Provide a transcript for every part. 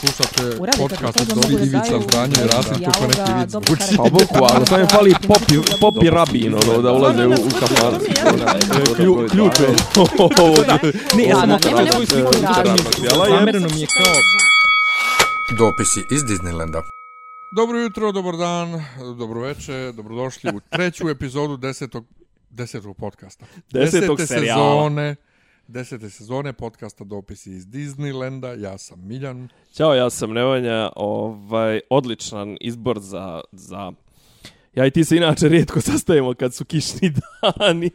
Slušate podcast od da Ivica Zdanje i Rasim kako neki vic. zvuči. Pa bukvalno, samo mi fali popi, popi rabin, ono, da ulaze u, u kafan. Klju, ključ je. Ne, ja sam svoju sliku. Zamereno mi je kao... Dopisi iz Disneylanda. Dobro jutro, dobar dan, dobro veče, dobrodošli u treću epizodu desetog, desetog podcasta. Desetog Desete serijala. Sezone, desete sezone podcasta Dopisi iz Disneylanda. Ja sam Miljan. Ćao, ja sam Nevanja, ovaj, odličan izbor za, za... Ja i ti se inače rijetko sastajemo kad su kišni dani.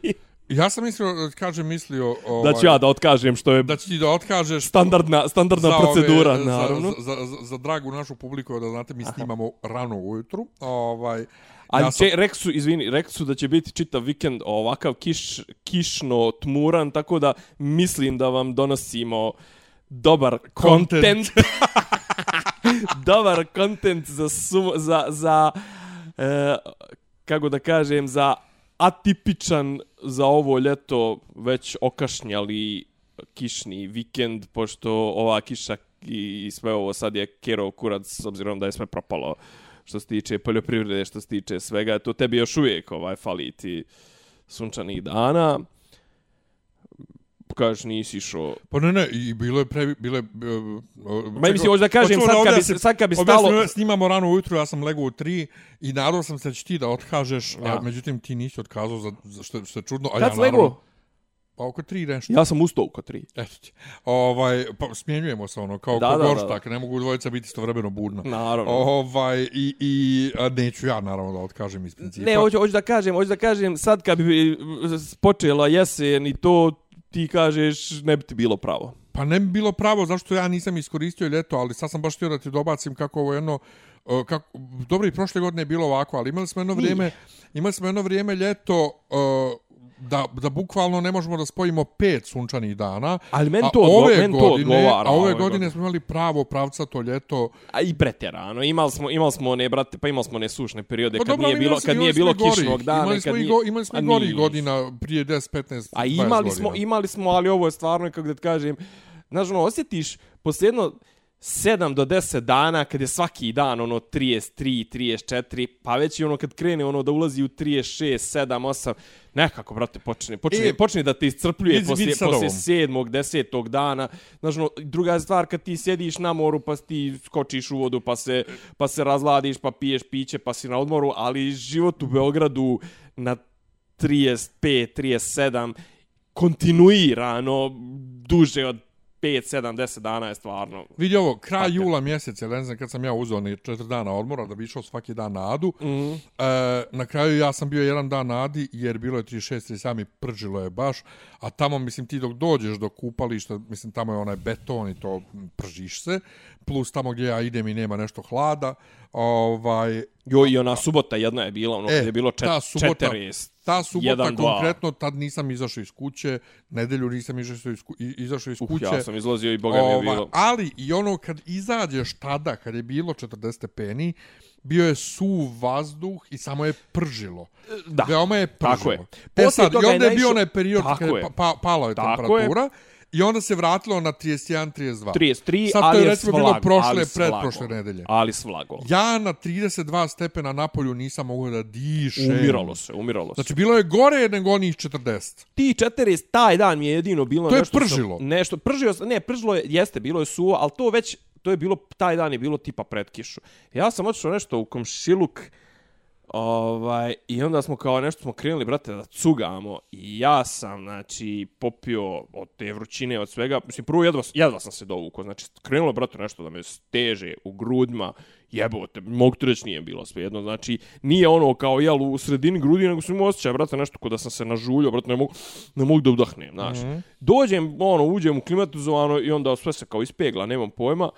Ja sam mislio, kažem, mislio... Ovaj, Da ću ja da otkažem što je Da ću ti da otkažeš standardna, standardna za procedura, ove, naravno. Za, za, za, za dragu našu publiku, da znate, mi snimamo rano ujutru. Ovaj, Ali ja sam, če, rekli su, izvini, rekli su da će biti čitav vikend ovakav kiš, kišno, tmuran, tako da mislim da vam donosimo dobar Content. content. dobar content za, sum, za, za e, kako da kažem, za atipičan za ovo ljeto već okašnjali kišni vikend, pošto ova kiša i, sve ovo sad je kerov kurac, s obzirom da je sve propalo što se tiče poljoprivrede, što se tiče svega, to tebi još uvijek ovaj, fali ti sunčanih dana. Kažeš, nisi išao... Pa ne, ne, i bilo je pre... Bilo je, uh, Ma mislim, hoću da kažem, sad kad bi, sad kad bi stalo... Objasnimo, snimamo rano ujutru, ja sam legao u tri i nadao sam se da će ti da otkažeš, a, Ja. međutim ti nisi otkazao, za, za što, što je čudno. A Kad ja, naravno, legao? Pa oko tri nešto. Ja sam ustao oko tri. Eto ti. Ovaj, pa smjenjujemo se ono, kao Da, da, da, ne mogu dvojica biti istovremeno budna. Naravno. Ovaj, i, i a neću ja naravno da otkažem iz principa. Ne, hoću, hoću da kažem, hoću da kažem, sad kad bi počela jesen i to ti kažeš, ne bi ti bilo pravo. Pa ne bi bilo pravo zašto ja nisam iskoristio ljeto, ali sad sam baš htio da ti dobacim kako ovo jedno uh, kako, dobro i prošle godine je bilo ovako, ali imali smo jedno vrijeme, imali smo jedno vrijeme ljeto uh, da, da bukvalno ne možemo da spojimo pet sunčanih dana. Ali meni to, odgo ove meni to godine, odgovara. A ove godine smo imali pravo pravca to ljeto. A i pretjerano. Imali smo, imali smo one, brate, pa imali smo one sušne periode Pa kad dobro, nije bilo, kad nije bilo smo i gorih. kišnog dana. Imali kad smo i, nije- go, imali smo i gorih nisu. godina prije 10, 15, A 20 imali godina. smo, imali smo, ali ovo je stvarno, kako da ti kažem, znaš, ono, osjetiš poslije jedno 7 do 10 dana, kad je svaki dan, ono, 33, 34, pa već i ono, kad krene, ono, da ulazi u 36, 7, 8, nekako, brate, počne, počne, E, počne da te iscrpljuje poslije, vidi sad poslije ovo. sedmog, desetog dana. Znaš, ono, druga stvar, kad ti sjediš na moru, pa ti skočiš u vodu, pa se, pa se razladiš, pa piješ piće, pa si na odmoru, ali život u Beogradu na 35, 37, kontinuirano, duže od 5, 7, 10 dana je stvarno. Vidi ovo, kraj Fakat. jula mjeseca, ne znam kad sam ja uzeo ni četiri dana odmora da bi išao svaki dan na Adu. Mm -hmm. E, na kraju ja sam bio jedan dan na Adi jer bilo je 36, 37 i pržilo je baš. A tamo, mislim, ti dok dođeš do kupališta, mislim, tamo je onaj beton i to pržiš se. Plus tamo gdje ja idem i nema nešto hlada. Ovaj, Jo, i ona subota jedna je bila, ono, E, je bilo čet, ta subota- 40. ta subota Jedan, dva. konkretno, tad nisam izašao iz kuće, nedelju nisam izašao iz, ku, izašao iz Uh, kuće. ja sam izlazio i boga mi je Ova, bilo. Ali i ono kad izađeš tada, kad je bilo 40 stepeni, bio je suv vazduh i samo je pržilo. Da. Veoma je pržilo. Tako je. E Poslije sad, i je onda je bio naišao- onaj period Tako kad je je. pa, pa, pala je Tako temperatura i onda se vratilo na 31, 32. 33, Sad to ali je je recimo bilo prošle, vlagom. nedelje. Ali s vlagom. Ja na 32 stepena na polju nisam mogao da dišem. Umiralo se, umiralo se. Znači, bilo je gore nego onih 40. ti 40 taj dan mi je jedino bilo To je nešto pržilo. Sam, nešto pržio sam, ne, pržilo je, jeste, bilo je suvo, ali to već to je bilo taj dan je bilo tipa pred kišu. Ja sam otišao nešto u komšiluk Ovaj, I onda smo kao nešto smo krenuli, brate, da cugamo. I ja sam, znači, popio od te vrućine, od svega. Mislim, prvo jedva, jedva sam se dovukao. Znači, krenulo, brate, nešto da me steže u grudima. Jebote, mogu ti reći nije bilo sve jedno. Znači, nije ono kao, jel, u sredini grudi, nego sam imao osjećaj, brate, nešto kod da sam se nažuljio, brate, ne mogu, ne mogu da udahnem, znaš. Mm -hmm. Dođem, ono, uđem u klimatizovano i onda sve se kao ispegla, nemam pojma.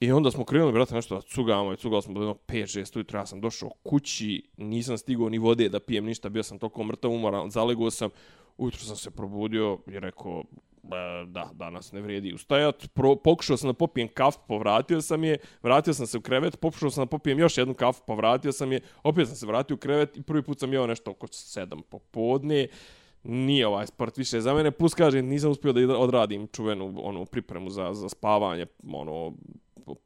I onda smo krenuli, brate, nešto da cugamo i cugali smo do jednog 5-6 ujutro. Ja sam došao kući, nisam stigao ni vode da pijem ništa, bio sam toliko mrtav umoran, zalegao sam. Ujutro sam se probudio i rekao, e, da, danas ne vrijedi ustajat. Pro, pokušao sam da popijem kafu, povratio sam je, vratio sam se u krevet, pokušao sam da popijem još jednu kafu, povratio sam je, opet sam se vratio u krevet i prvi put sam jeo nešto oko 7 popodne. Nije ovaj sport više za mene, plus kažem, nisam uspio da odradim čuvenu onu pripremu za, za spavanje, ono,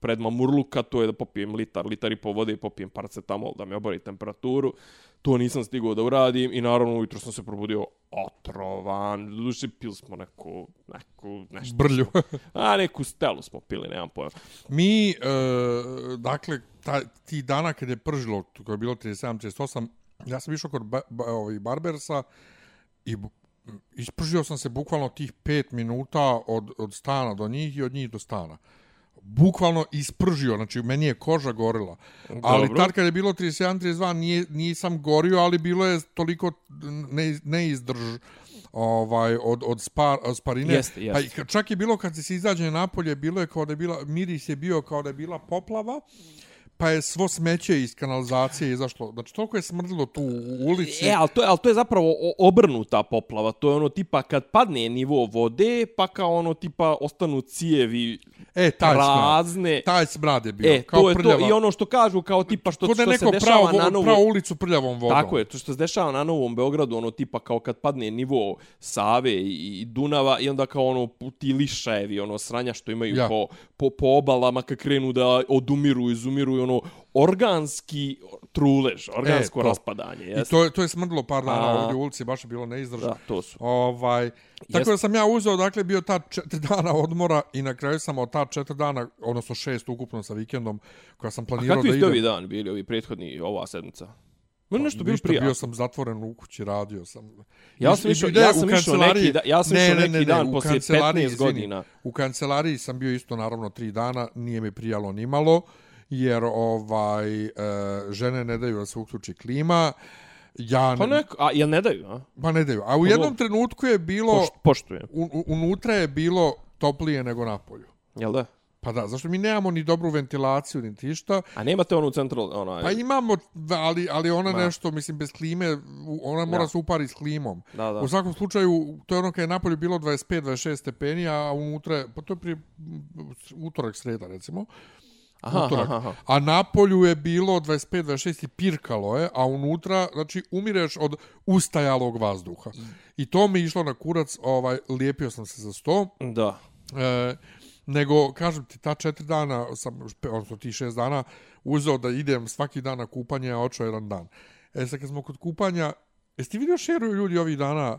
pred mamurluka, to je da popijem litar, litar i po vode i popijem paracetamol da mi obori temperaturu. To nisam stigao da uradim i naravno ujutro sam se probudio otrovan. Duše pili smo neku, neku, nešto. Brlju. A neku stelu smo pili, nemam pojma. Mi, e, dakle, ta, ti dana kad je pržilo, kada je bilo 37-38, ja sam išao kod ba, ba, ovaj, Barbersa i ispržio sam se bukvalno tih 5 minuta od, od stana do njih i od njih do stana. Bukvalno ispržio, znači meni je koža gorila. Ali Dobro. tad kad je bilo 37-32 nije, nisam gorio, ali bilo je toliko ne, neizdrž ovaj, od, od spar, od sparine. Jeste, jeste. Pa čak je bilo kad se izađe napolje, bilo je kao da je bila, miris je bio kao da je bila poplava, pa je svo smeće iz kanalizacije izašlo. Znači, toliko je smrdilo tu u ulici. E, ali to, je, ali to je zapravo obrnuta poplava. To je ono tipa kad padne nivo vode, pa kao ono tipa ostanu cijevi E, taj smrad. prazne. Taj smrad je bio. E, kao to je prljava. to. I ono što kažu kao tipa što, što se dešava pravo, na novo... pravo ulicu prljavom vodom. Tako je, to što se dešava na Novom Beogradu, ono tipa kao kad padne nivo Save i, i Dunava i onda kao ono ti lišajevi, ono sranja što imaju Ja. po, po, po obalama kad krenu da odumiru, izumiru i ono organski trulež, organsko E, to. raspadanje. I Jest? to, je- to je smrdilo par dana A. ovdje u ulici, baš je bilo neizdržno. Da, to su. Ovaj, tako da sam ja uzeo, dakle, bio ta četiri dana odmora i na kraju sam od ta četiri dana, odnosno šest ukupno sa vikendom, koja sam A planirao kakvi da ste ovi idem. dani bili, ovi prethodni, ova sedmica? Meni nešto bilo prija. bio sam zatvoren u kući, radio sam. Ja I- sam i- išao- ne, ja sam išao neki da- ja sam ne, išao ne, neki ne, ne, dan poslije kancelariji, 15 izvini, godina. U kancelariji sam bio isto naravno tri dana, nije mi prijalo ni malo, jer ovaj, e, žene ne daju da se uključi klima. Ja Pa ne, a jel ne daju, a? pa ne daju. A u Pa jednom trenutku je bilo, Poš, poštujem. u, unutra je bilo toplije nego napolju. Jel da? Pa da, zašto mi nemamo ni dobru ventilaciju, ni tišta. A nemate onu central, ona... Pa imamo, ali, ali ona Ma. nešto, mislim, bez klime, ona mora Da. se upari s klimom. Da, da. U svakom slučaju, to je ono kad je napolju bilo 25-26 stepeni, a unutra, pa to je prije utorak sreda, recimo. Aha, utorak. aha, aha. A napolju je bilo 25-26 i pirkalo je, a unutra, znači, umireš od ustajalog vazduha. I to mi išlo na kurac, ovaj, lijepio sam se za sto. Da. E, nego, kažem ti, ta četiri dana, sam, odnosno ti šest dana, uzeo da idem svaki dan na kupanje, a očeo jedan dan. E sad kad smo kod kupanja, jesi ti vidio šeruju ljudi ovih dana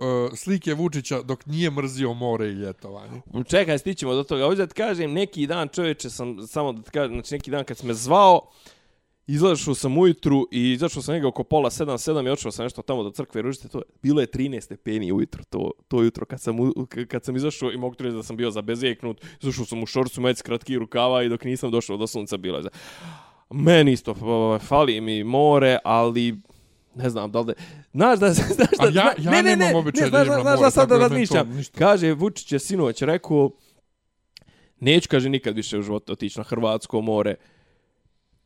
uh, slike Vučića dok nije mrzio more i ljetovanje? Čekaj, stićemo do toga. Ovdje da ti kažem, neki dan čovječe sam, samo da ti kažem, znači neki dan kad si me zvao, izašao sam ujutru i izašao sam negdje oko pola sedam, sedam i otišao sam nešto tamo do crkve ružite. To je, bilo je 13 stepeni ujutro, to, to jutro kad sam, u- kad sam izašao i mogu reći da sam bio zabezeknut. Izašao sam u šorcu, mec kratki rukava i dok nisam došao do sunca bilo je za... Meni isto, fali mi more, ali ne znam da li. Znaš da... Znaš da ja- ja nemam običaj da znaš, idem na znaš more, da sad tako da to razmišljam. Kaže, Vučić je sinoć rekao, neću, kaže, nikad više u životu otići na Hrvatsko more.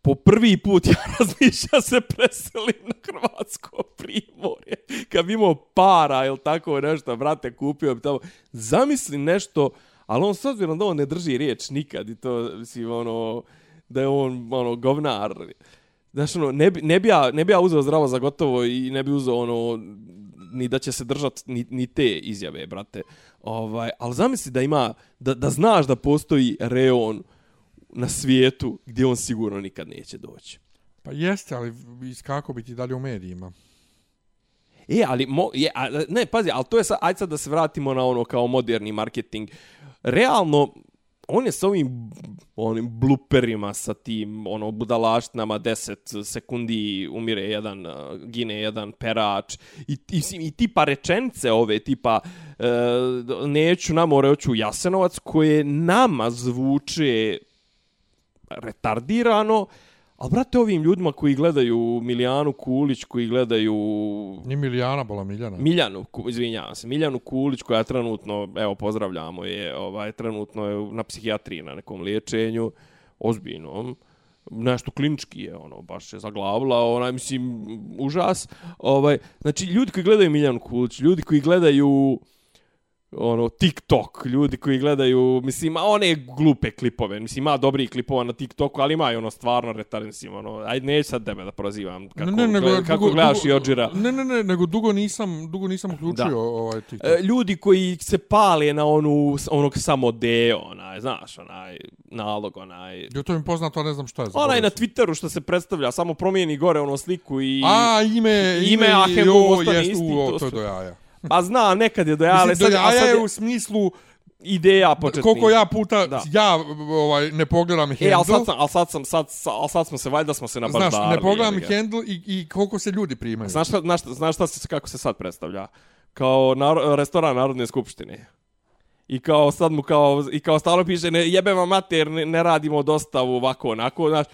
Po prvi put ja razmišljam se preselim na Hrvatsko primorje. Kad bi imao para ili tako nešto, brate, kupio bi tamo. Zamisli nešto, ali on s obzirom da on ne drži riječ nikad i to, mislim, ono, da je on, ono, govnar. Znaš, ono, ne bi, ne bi, ja, ne bi ja uzeo zdravo za gotovo i ne bi uzeo, ono, ni da će se držati ni, ni te izjave, brate. Ovaj, ali zamisli da ima, da, da znaš da postoji reon na svijetu gdje on sigurno nikad neće doći. Pa jeste, ali iskako bi ti dalje u medijima. E, ali, mo, je, a, ne, pazi, ali to je sad, ajde sad da se vratimo na ono kao moderni marketing. Realno, on je sa ovim onim bluperima, sa tim ono budalaštinama 10 sekundi umire jedan, eh, gine jedan perač. I, i, i tipa rečence ove, tipa e, neću na more, hoću Jasenovac, koje nama zvuče retardirano, ali brate ovim ljudima koji gledaju Milijanu Kulić, koji gledaju Ni Milijana, bola Miljana. Miljanu, izvinjavam se, Miljanu Kulić koja trenutno, evo pozdravljamo je, ovaj, trenutno je na psihijatriji na nekom liječenju, ozbiljnom, nešto klinički je, ono, baš je zaglavila, onaj, mislim, užas. Ovaj, znači, ljudi koji gledaju Miljanu Kulić, ljudi koji gledaju ono TikTok, ljudi koji gledaju, mislim, ima one glupe klipove, mislim, ima dobrih klipova na TikToku, ali ima i ono stvarno retarden, mislim, ono, ajde, neću sad tebe da prozivam, kako, ne, ne, nego, kako dugo, gledaš dugo, i Odžira. Ne, ne, ne, nego dugo nisam, dugo nisam uključio Da. ovaj TikTok. E, ljudi koji se pale na onu, onog samo deo, onaj, znaš, onaj, nalog, onaj, Jo, to mi poznato, ne znam šta je. onaj na. Twitteru što se predstavlja, samo promijeni gore ono sliku i... A, ime, ime joj, ostane jest, isti, u, to to je do jaja. Pa zna, nekad je do ja, ali sad, do a jaja sad je je u smislu, ideja početnih. koliko ja puta, Da. ja ovaj, ne pogledam handle. E, ali sad, sam, ali sad, sam, sad, al sad smo se, valjda smo se na Znaš, ne pogledam handle i, i koliko se ljudi primaju. Znaš šta, znaš, znaš šta se, kako se sad predstavlja? Kao naro, restoran Narodne skupštine. I kao sad mu kao, i kao stalo piše, ne, jebe vam mater, ne, ne radimo dostavu ovako, onako, znaš.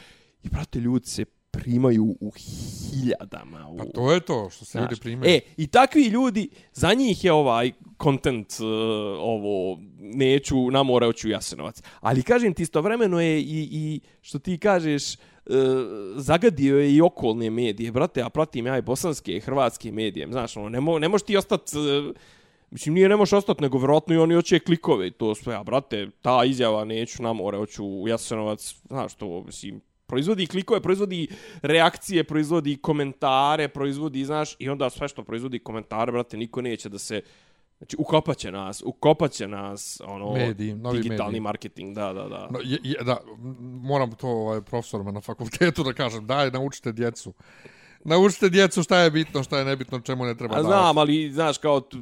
I brate, ljudi se primaju u hiljadama. U, Pa to je to što se Znaš, ljudi primaju. E, i takvi ljudi, za njih je ovaj content, uh, ovo, neću na more, hoću u Jasenovac. Ali kažem ti, istovremeno je i, i što ti kažeš, uh, zagadio je i okolne medije. Brate, ja pratim ja i bosanske i hrvatske medije. Znaš, ono, ne, mo, ne možeš ti ostati... Uh, Mislim, nije ne možeš ostati, nego vjerojatno i oni hoće klikove i to sve. A, brate, ta izjava neću na more, hoću u Jasenovac, znaš to, mislim, proizvodi klikove, proizvodi reakcije, proizvodi komentare, proizvodi, znaš, i onda sve što proizvodi komentare, brate, niko neće da se... Znači, ukopaće nas, ukopaće nas, ono, Mediji, novi digitalni mediji. marketing, da, da, da. No, je, je, da, moram to ovaj, profesorima na fakultetu da kažem, daj, naučite djecu. Naučite djecu šta je bitno, šta je nebitno, čemu ne treba A davati. znam, ali znaš kao to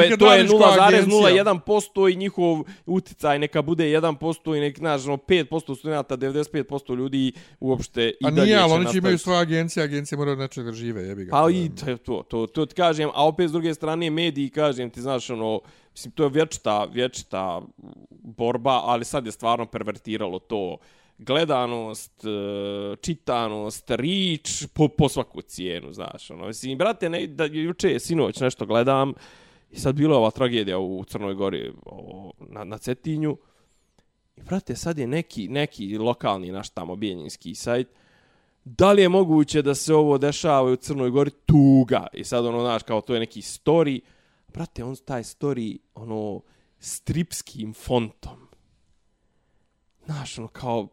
je to je radiš kao agencija- 0,01% i njihov uticaj neka bude 1% i nek znaš ono 5% studenata, 95% ljudi uopšte i A dalje nije, ali oni će imaju svoje agencije, agencije moraju od nečega da žive, jebi ga. Pa i to, to, to, to ti kažem, a opet s druge strane mediji, kažem ti, znaš, ono, mislim, to je vječita, vječita borba, ali sad je stvarno pervertiralo to gledanost, e, čitanost, rič, po, po svaku cijenu, znaš, ono, mislim, brate, ne, da, juče, sinoć nešto gledam, i sad bila je ova tragedija u Crnoj Gori, o, na, na Cetinju, i brate, sad je neki, neki lokalni naš tamo bijeljinski sajt, da li je moguće da se ovo dešava u Crnoj Gori? Tuga. I sad ono, znaš, kao to je neki story. Brate, on taj story, ono, stripskim fontom. Znaš, ono, kao,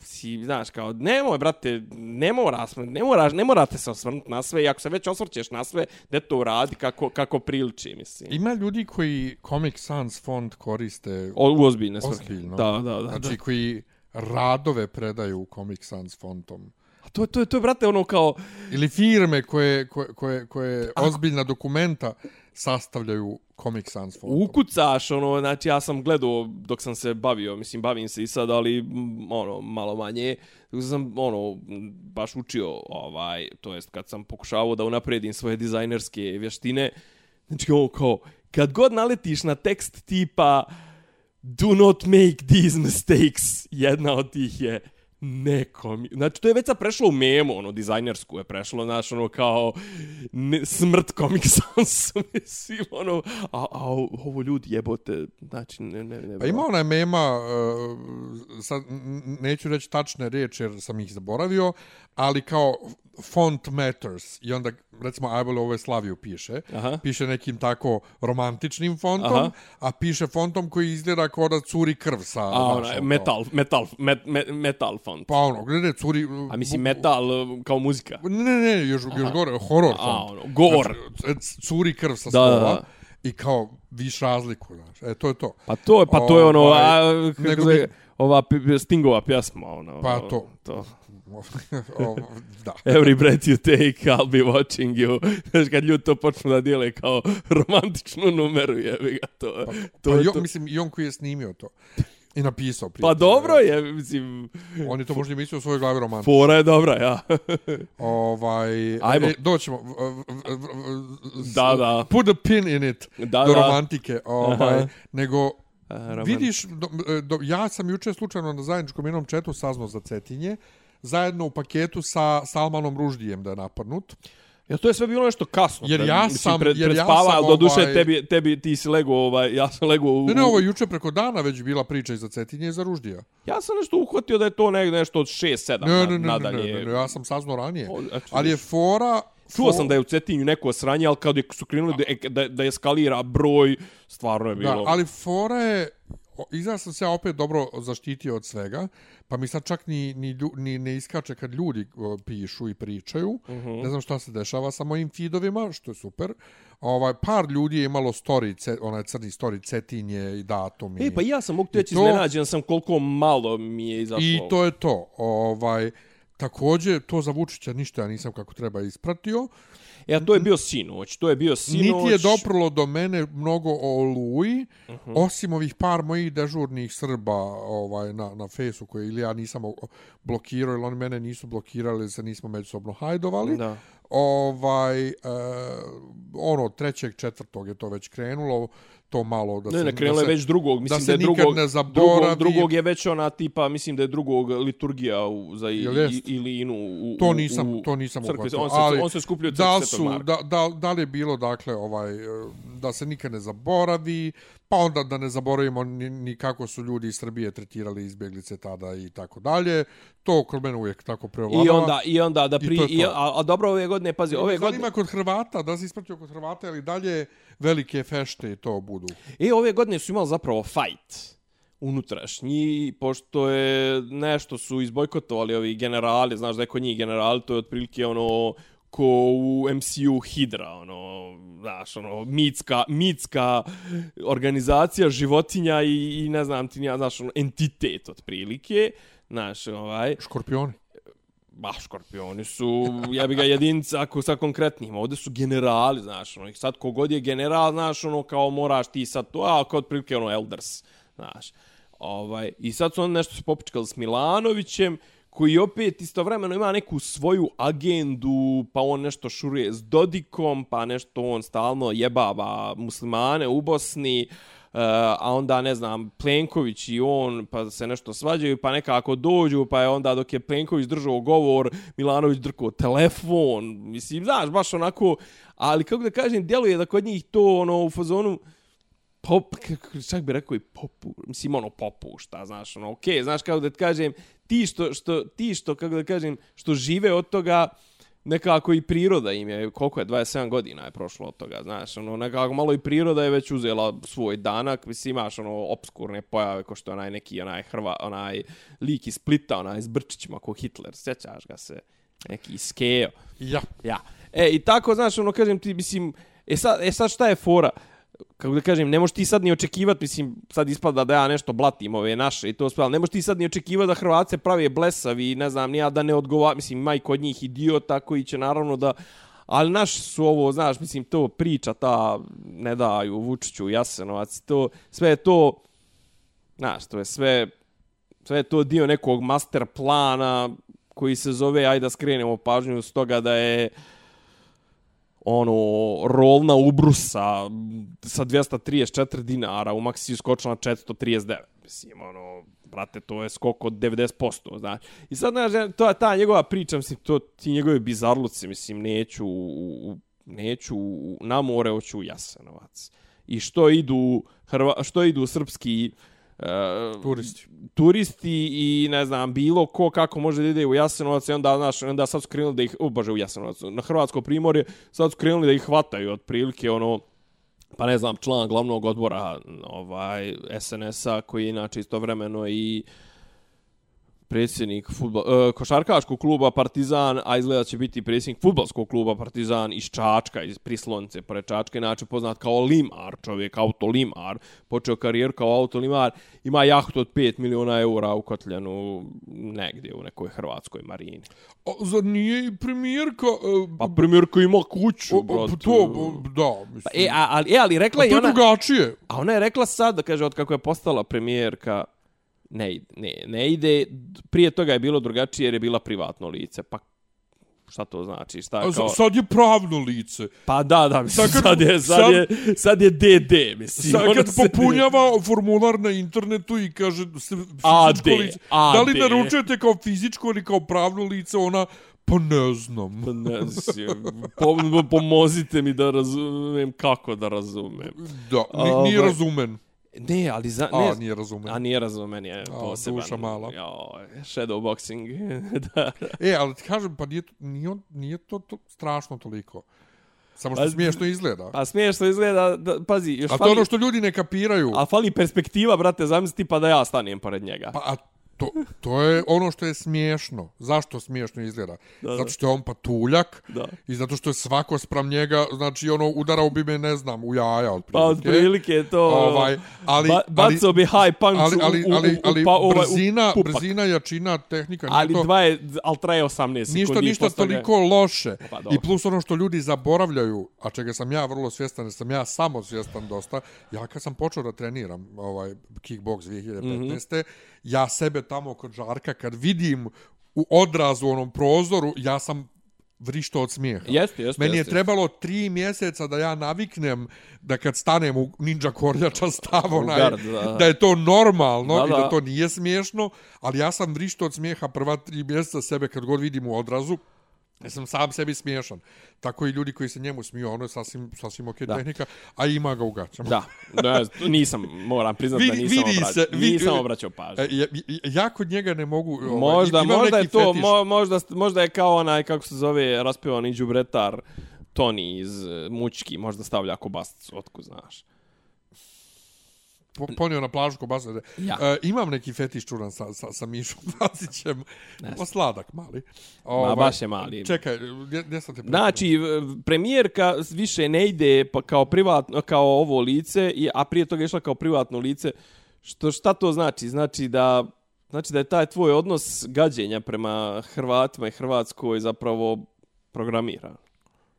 si, znaš, kao, nemoj, brate, ne mora, ne, moraš, ne morate se osvrnuti na sve, i ako se već osvrćeš na sve, da to uradi kako, kako priliči, mislim. Ima ljudi koji Comic Sans font koriste, O, u ozbiljne svrhe. Ozbiljno. Da, da, da. znači da. koji radove predaju Comic Sans fontom. A to, to, to je, brate, ono kao, Ili firme koje, koje, koje, koje ozbiljna dokumenta sastavljaju Comic Sans fontom. ukucaš, ono, znači ja sam gledao dok sam se bavio, mislim, bavim se i sad, ali, mm, ono, malo manje, dok sam, ono, baš učio, ovaj, to jest kad sam pokušavao da unapredim svoje dizajnerske vještine, znači, ovo kao, kad god naletiš na tekst tipa do not make these mistakes, jedna od tih je nekom, znači to je već sad prešlo u memu, ono, dizajnersku je prešlo, znaš, ono, kao ne, smrt Comic Sansu, mislim, ono, a, a ovo ljudi jebote, znači, ne, ne, ne, Pa ima onaj mema, uh, sad neću reći tačne riječi jer sam ih zaboravio, ali kao font matters i onda recimo Ajbol ovo je Slaviju piše, Aha. piše nekim tako romantičnim fontom, Aha. a piše fontom koji izgleda kao da curi krv sa... a, onaj, metal, metal, met, met, metal font. Pa ono, gledaj, curi... A mislim, metal uh, kao muzika. Ne, ne, ne, još, još gore, horror A, font. ono, gore. Znači, curi krv sa Da, da, da. i kao viš razliku, znaš. E, to je to. Pa to je, pa to je ono, Ovaj, a, nego se, bi- ova Stingova pjesma, ono. Pa to. to. o, da. Every breath you take, I'll be watching you. Znaš, kad ljudi to počnu da dijele kao romantičnu numeru, jebi ga, to, to, Pa, je jo, to. mislim, i on koji je snimio to. I napisao prije. Pa dobro je, mislim, On je to možda mislio u svojoj glavi roman. fora je dobra, ja. Ovaj, Ajmo. E, doćemo. Da, da. Put a pin in it. Da, do da. romantike. Ovaj, Aha. nego, A, roman- vidiš, do, do, ja sam juče slučajno na zajedničkom jednom četu saznao za Cetinje, zajedno u paketu sa Salmanom Ruždijem da je napadnut. Ja, to je sve bilo nešto kasno. Jer pred- ja mislim, sam- Pred, jer pred ja spava, sam, do duše ovaj- tebi, tebi, ti si lego, ovaj, ja sam lego u... Ne, ne, ovo je juče preko dana već bila priča i za Cetinje i za Ruždija. Ja sam nešto uhvatio da je to ne, nešto od 6-7 Ne, ne, ne, ne, ne, nadalje. ne, ne, ja sam saznao ranije. O, actually, Ali je fora, Čuo sam da je u Cetinju neko sranje, ali kad je- su krenuli da, da, da eskalira broj, stvarno je bilo... Da, ali fora je, izgleda sam se ja opet dobro zaštitio od svega, pa mi sad čak ni, ni, ni ne iskače kad ljudi pišu i pričaju. Uh Mhm. -huh. Ne znam šta se dešava sa mojim feedovima, što je super. Ovaj, par ljudi je imalo story, onaj crni story, cetinje i datum. E, pa ja sam mogu I reći, to- iznenađen sam koliko malo mi je izašlo. I to je to. Ovaj, također, to za Vučića ništa ja nisam kako treba ispratio. E, a to je bio sinoć, to je bio sinoć. Niti je doprlo do mene mnogo o Oluji, uh -huh. osim ovih par mojih dežurnih Srba ovaj, na, na fesu koje ili ja nisam blokirao, ili oni mene nisu blokirali, se nismo međusobno hajdovali. Da. Ovaj, e, ono, trećeg, četvrtog je to već krenulo, to malo da Ne, se... ne, krenulo je da već drugog, mislim da, se je nikad drugog, ne drugog, zaboravi. drugog je već ona tipa, mislim da je drugog liturgija u, za i, i, Ilinu u, To nisam, u to nisam crkvi. uhvatio. On se, ali on se skupljio da crkvi su, da, da, da li je bilo, dakle, ovaj, da se nikad ne zaboravi, pa onda da ne zaboravimo ni, ni kako su ljudi iz Srbije tretirali izbjeglice tada i tako dalje. To kod mene uvijek tako prevladava. I onda, i onda da I pri... to je I to. a, a dobro ove godine, pazi, ove godine... Zanima kod Hrvata, da se ispratio kod Hrvata ili dalje velike fešte i to budu. E, ove godine su imali zapravo fight unutrašnji, pošto je nešto su izbojkotovali ovi generali, znaš da je kod njih generali, to je otprilike ono ko u MCU Hydra, ono, znaš, ono, mitska, mitska organizacija životinja i, i ne znam ti, ja, znaš, ono, entitet otprilike, znaš, ovaj, Škorpioni. Ba, škorpioni su, ja bi ga jedinca ako sa konkretnim, ovdje su generali, znaš, ono, sad kogod je general, znaš, ono, kao moraš ti sad to, a kao otprilike, ono, elders, znaš. Ovaj, I sad su oni nešto se popičkali s Milanovićem, koji opet istovremeno ima neku svoju agendu, pa on nešto šuruje s Dodikom, pa nešto on stalno jebava muslimane u Bosni, Uh, Eh, a onda, ne znam, Plenković i on, pa se nešto svađaju, pa nekako dođu, pa je onda dok je Plenković držao govor, Milanović drko telefon, mislim, znaš, baš onako, ali kako da kažem, djeluje da kod njih to, ono, u fazonu, pop, čak bi rekao i popu, mislim, ono, popušta, znaš, ono, okej, okay, znaš, kako da ti kažem, ti što, što, ti što, kako da kažem, što žive od toga, nekako i priroda im je, koliko je, 27 godina je prošlo od toga, znaš, ono, nekako malo i priroda je već uzela svoj danak, mislim, imaš, ono, obskurne pojave, ko što je onaj neki, onaj Hrva, onaj lik iz Splita, onaj s Brčićima, ko Hitler, sjećaš ga se, neki skeo. Ja. Ja. E, i tako, znaš, ono, kažem ti, mislim, e sad, e sad šta je fora? Kako da kažem, ne možeš ti sad ni očekivati, mislim, sad ispada da ja nešto blatim ove naše i to sve, ali ne možeš ti sad ni očekivati da Hrvatske prave blesavi i ne znam, nija da ne odgovara, mislim, ima i kod njih idiota koji će naravno da, ali naš su ovo, znaš, mislim, to priča ta, ne daju Vučiću, Jasenovac, to, sve je to, znaš, to je sve, sve je to dio nekog master plana koji se zove, ajde da skrenemo pažnju s toga da je ono, rolna ubrusa sa 234 dinara u Maxi skočila na 439. Mislim, ono, brate, to je skok od 90%, znači I sad, znaš, to je ta njegova priča, mislim, to ti njegove bizarluci, mislim, neću, u- neću na more, hoću u Jasenovac. I što idu, Hrva, što idu srpski uh, Turisti. turisti i ne znam bilo ko kako može da ide u Jasenovac i onda znaš onda sad su krenuli da ih o bože u Jasenovac na hrvatsko primorje sad su krenuli da ih hvataju otprilike ono pa ne znam član glavnog odbora ovaj SNS-a koji je inače istovremeno i predsjednik fudbal, e, košarkaškog kluba Partizan, a izgleda će biti predsjednik fudbalskog kluba Partizan iz Čačka, iz Prislonice, pored Čačka, inače poznat kao Limar, čovjek, autolimar, počeo karijeru kao autolimar, ima jahtu od 5 miliona eura u Kotljanu negdje u nekoj hrvatskoj marini. A, zar nije i premijerka... e, Pa primjerko ima kuću, o, brate. to, o, da, mislim. Pa, e, a, ali, e, ali rekla a i to je ona... drugačije. A ona je rekla sad, da kaže, od kako je postala premijerka, ne, ne, ne ide, prije toga je bilo drugačije jer je bila privatno lice, pa šta to znači, šta A, kao... za- sad je pravno lice. Pa da, da, mislim, Sad sad, kad- je, sad, sad- je, sad je DD, mislim. Sad kad se- popunjava formular na internetu i kaže se AD, lice, da li AD. naručujete kao fizičko ili kao pravno lice, ona, pa ne znam. Pa ne znam, pom- pomozite mi da razumem kako da razumem. Da, ni, nije Ovaj. razumen. Ne, ali za... A, ne, nije razumen. A nije razumen je poseban. duša mala. Jo, shadowboxing. da. E, ali ti kažem, pa nije, to- nije, nije to, to strašno toliko. Samo što Pa- smiješno izgleda. A smiješno izgleda, da, pazi, još A to fali, ono što ljudi ne kapiraju. a fali perspektiva, brate, zamisli ti pa da ja stanem pored njega. Pa, a to, to je ono što je smiješno. Zašto smiješno izgleda? Da. Zato što je on patuljak Da. i zato što je svako sprem njega, znači ono, udarao bi me, ne znam, u jaja, otprilike. Pa otprilike je to... Ovaj, ali, ba, bacao bi high punch ali, ali, u, u, ali, ali, pa, ovaj, brzina, u pupak. brzina, jačina, tehnika, Ali to... dva je, ali traje 18 sekundi. Ništa, ništa posle toga- toliko loše. Pa, I plus ono što ljudi zaboravljaju, a čega sam ja vrlo svjestan, jer sam ja samo svjestan dosta, ja kad sam počeo da treniram ovaj kickbox 2015. Mm. -hmm. Ja sebe tamo kod Žarka, kad vidim u odrazu onom prozoru, ja sam vrišto od smijeha. Jeste, jeste, Meni je jeste. trebalo tri mjeseca da ja naviknem da kad stanem u ninja korljača stav onaj, da. da je to normalno Da, i da da. to nije smiješno, ali ja sam vrišto od smijeha prva tri mjeseca sebe kad god vidim u odrazu, ja sam sam sebi smiješan. Tako i ljudi koji se njemu smiju, ono je sasvim, sasvim ok Da. tehnika, a ima ga u gaćama. Da, ne, nisam, moram priznati da Vidi- nisam, vidi obraćao, se, vi- nisam obraćao pažnju. E, ja, ja kod njega ne mogu... Ovaj, Možda, možda je to, fetiš. mo, možda, možda je kao onaj, kako se zove, raspevani đubretar Toni iz e, Mučki, možda stavlja kobasicu, otku znaš. Po- ponio na plažu ko bazare. Ja. E, imam neki fetiš čudan sa, sa, sa Mišom Vacićem. O, sladak mali. Ovaj, baš je mali. Čekaj, gdje, gdje sam te prekinuo? Znači, premijerka više ne ide pa kao privatno, kao ovo lice, i- a prije toga je išla kao privatno lice. Što, šta to znači? Znači da, znači da je taj tvoj odnos gađenja prema Hrvatima i Hrvatskoj zapravo programiran.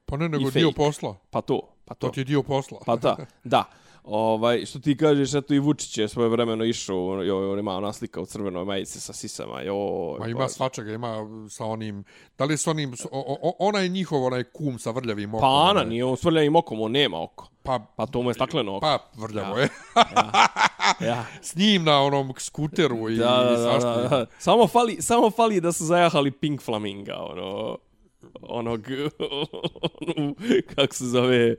Pa ne, nego dio posla. Pa to, pa to. To ti je dio posla. Pa da, da. Ovaj, što ti kažeš, eto i Vučić je svoje vremeno išao, joj, on ima ona slika u crvenoj majici sa sisama, joj. Ma ima pa- svačega, ima sa onim... Da li s onim... O, o, onaj njihov, onaj kum sa vrljavim okom. Pa onaj. nije on s vrljavim okom, on nema oko. Pa, Pa to mu je stakleno oko. pa vrljavo Ja. je. Ja. S njim na onom skuteru i, Da, da, i da, svašta. da, da. Samo fali, samo fali da su zajahali Pink Flaminga, ono onog onu, kako se zove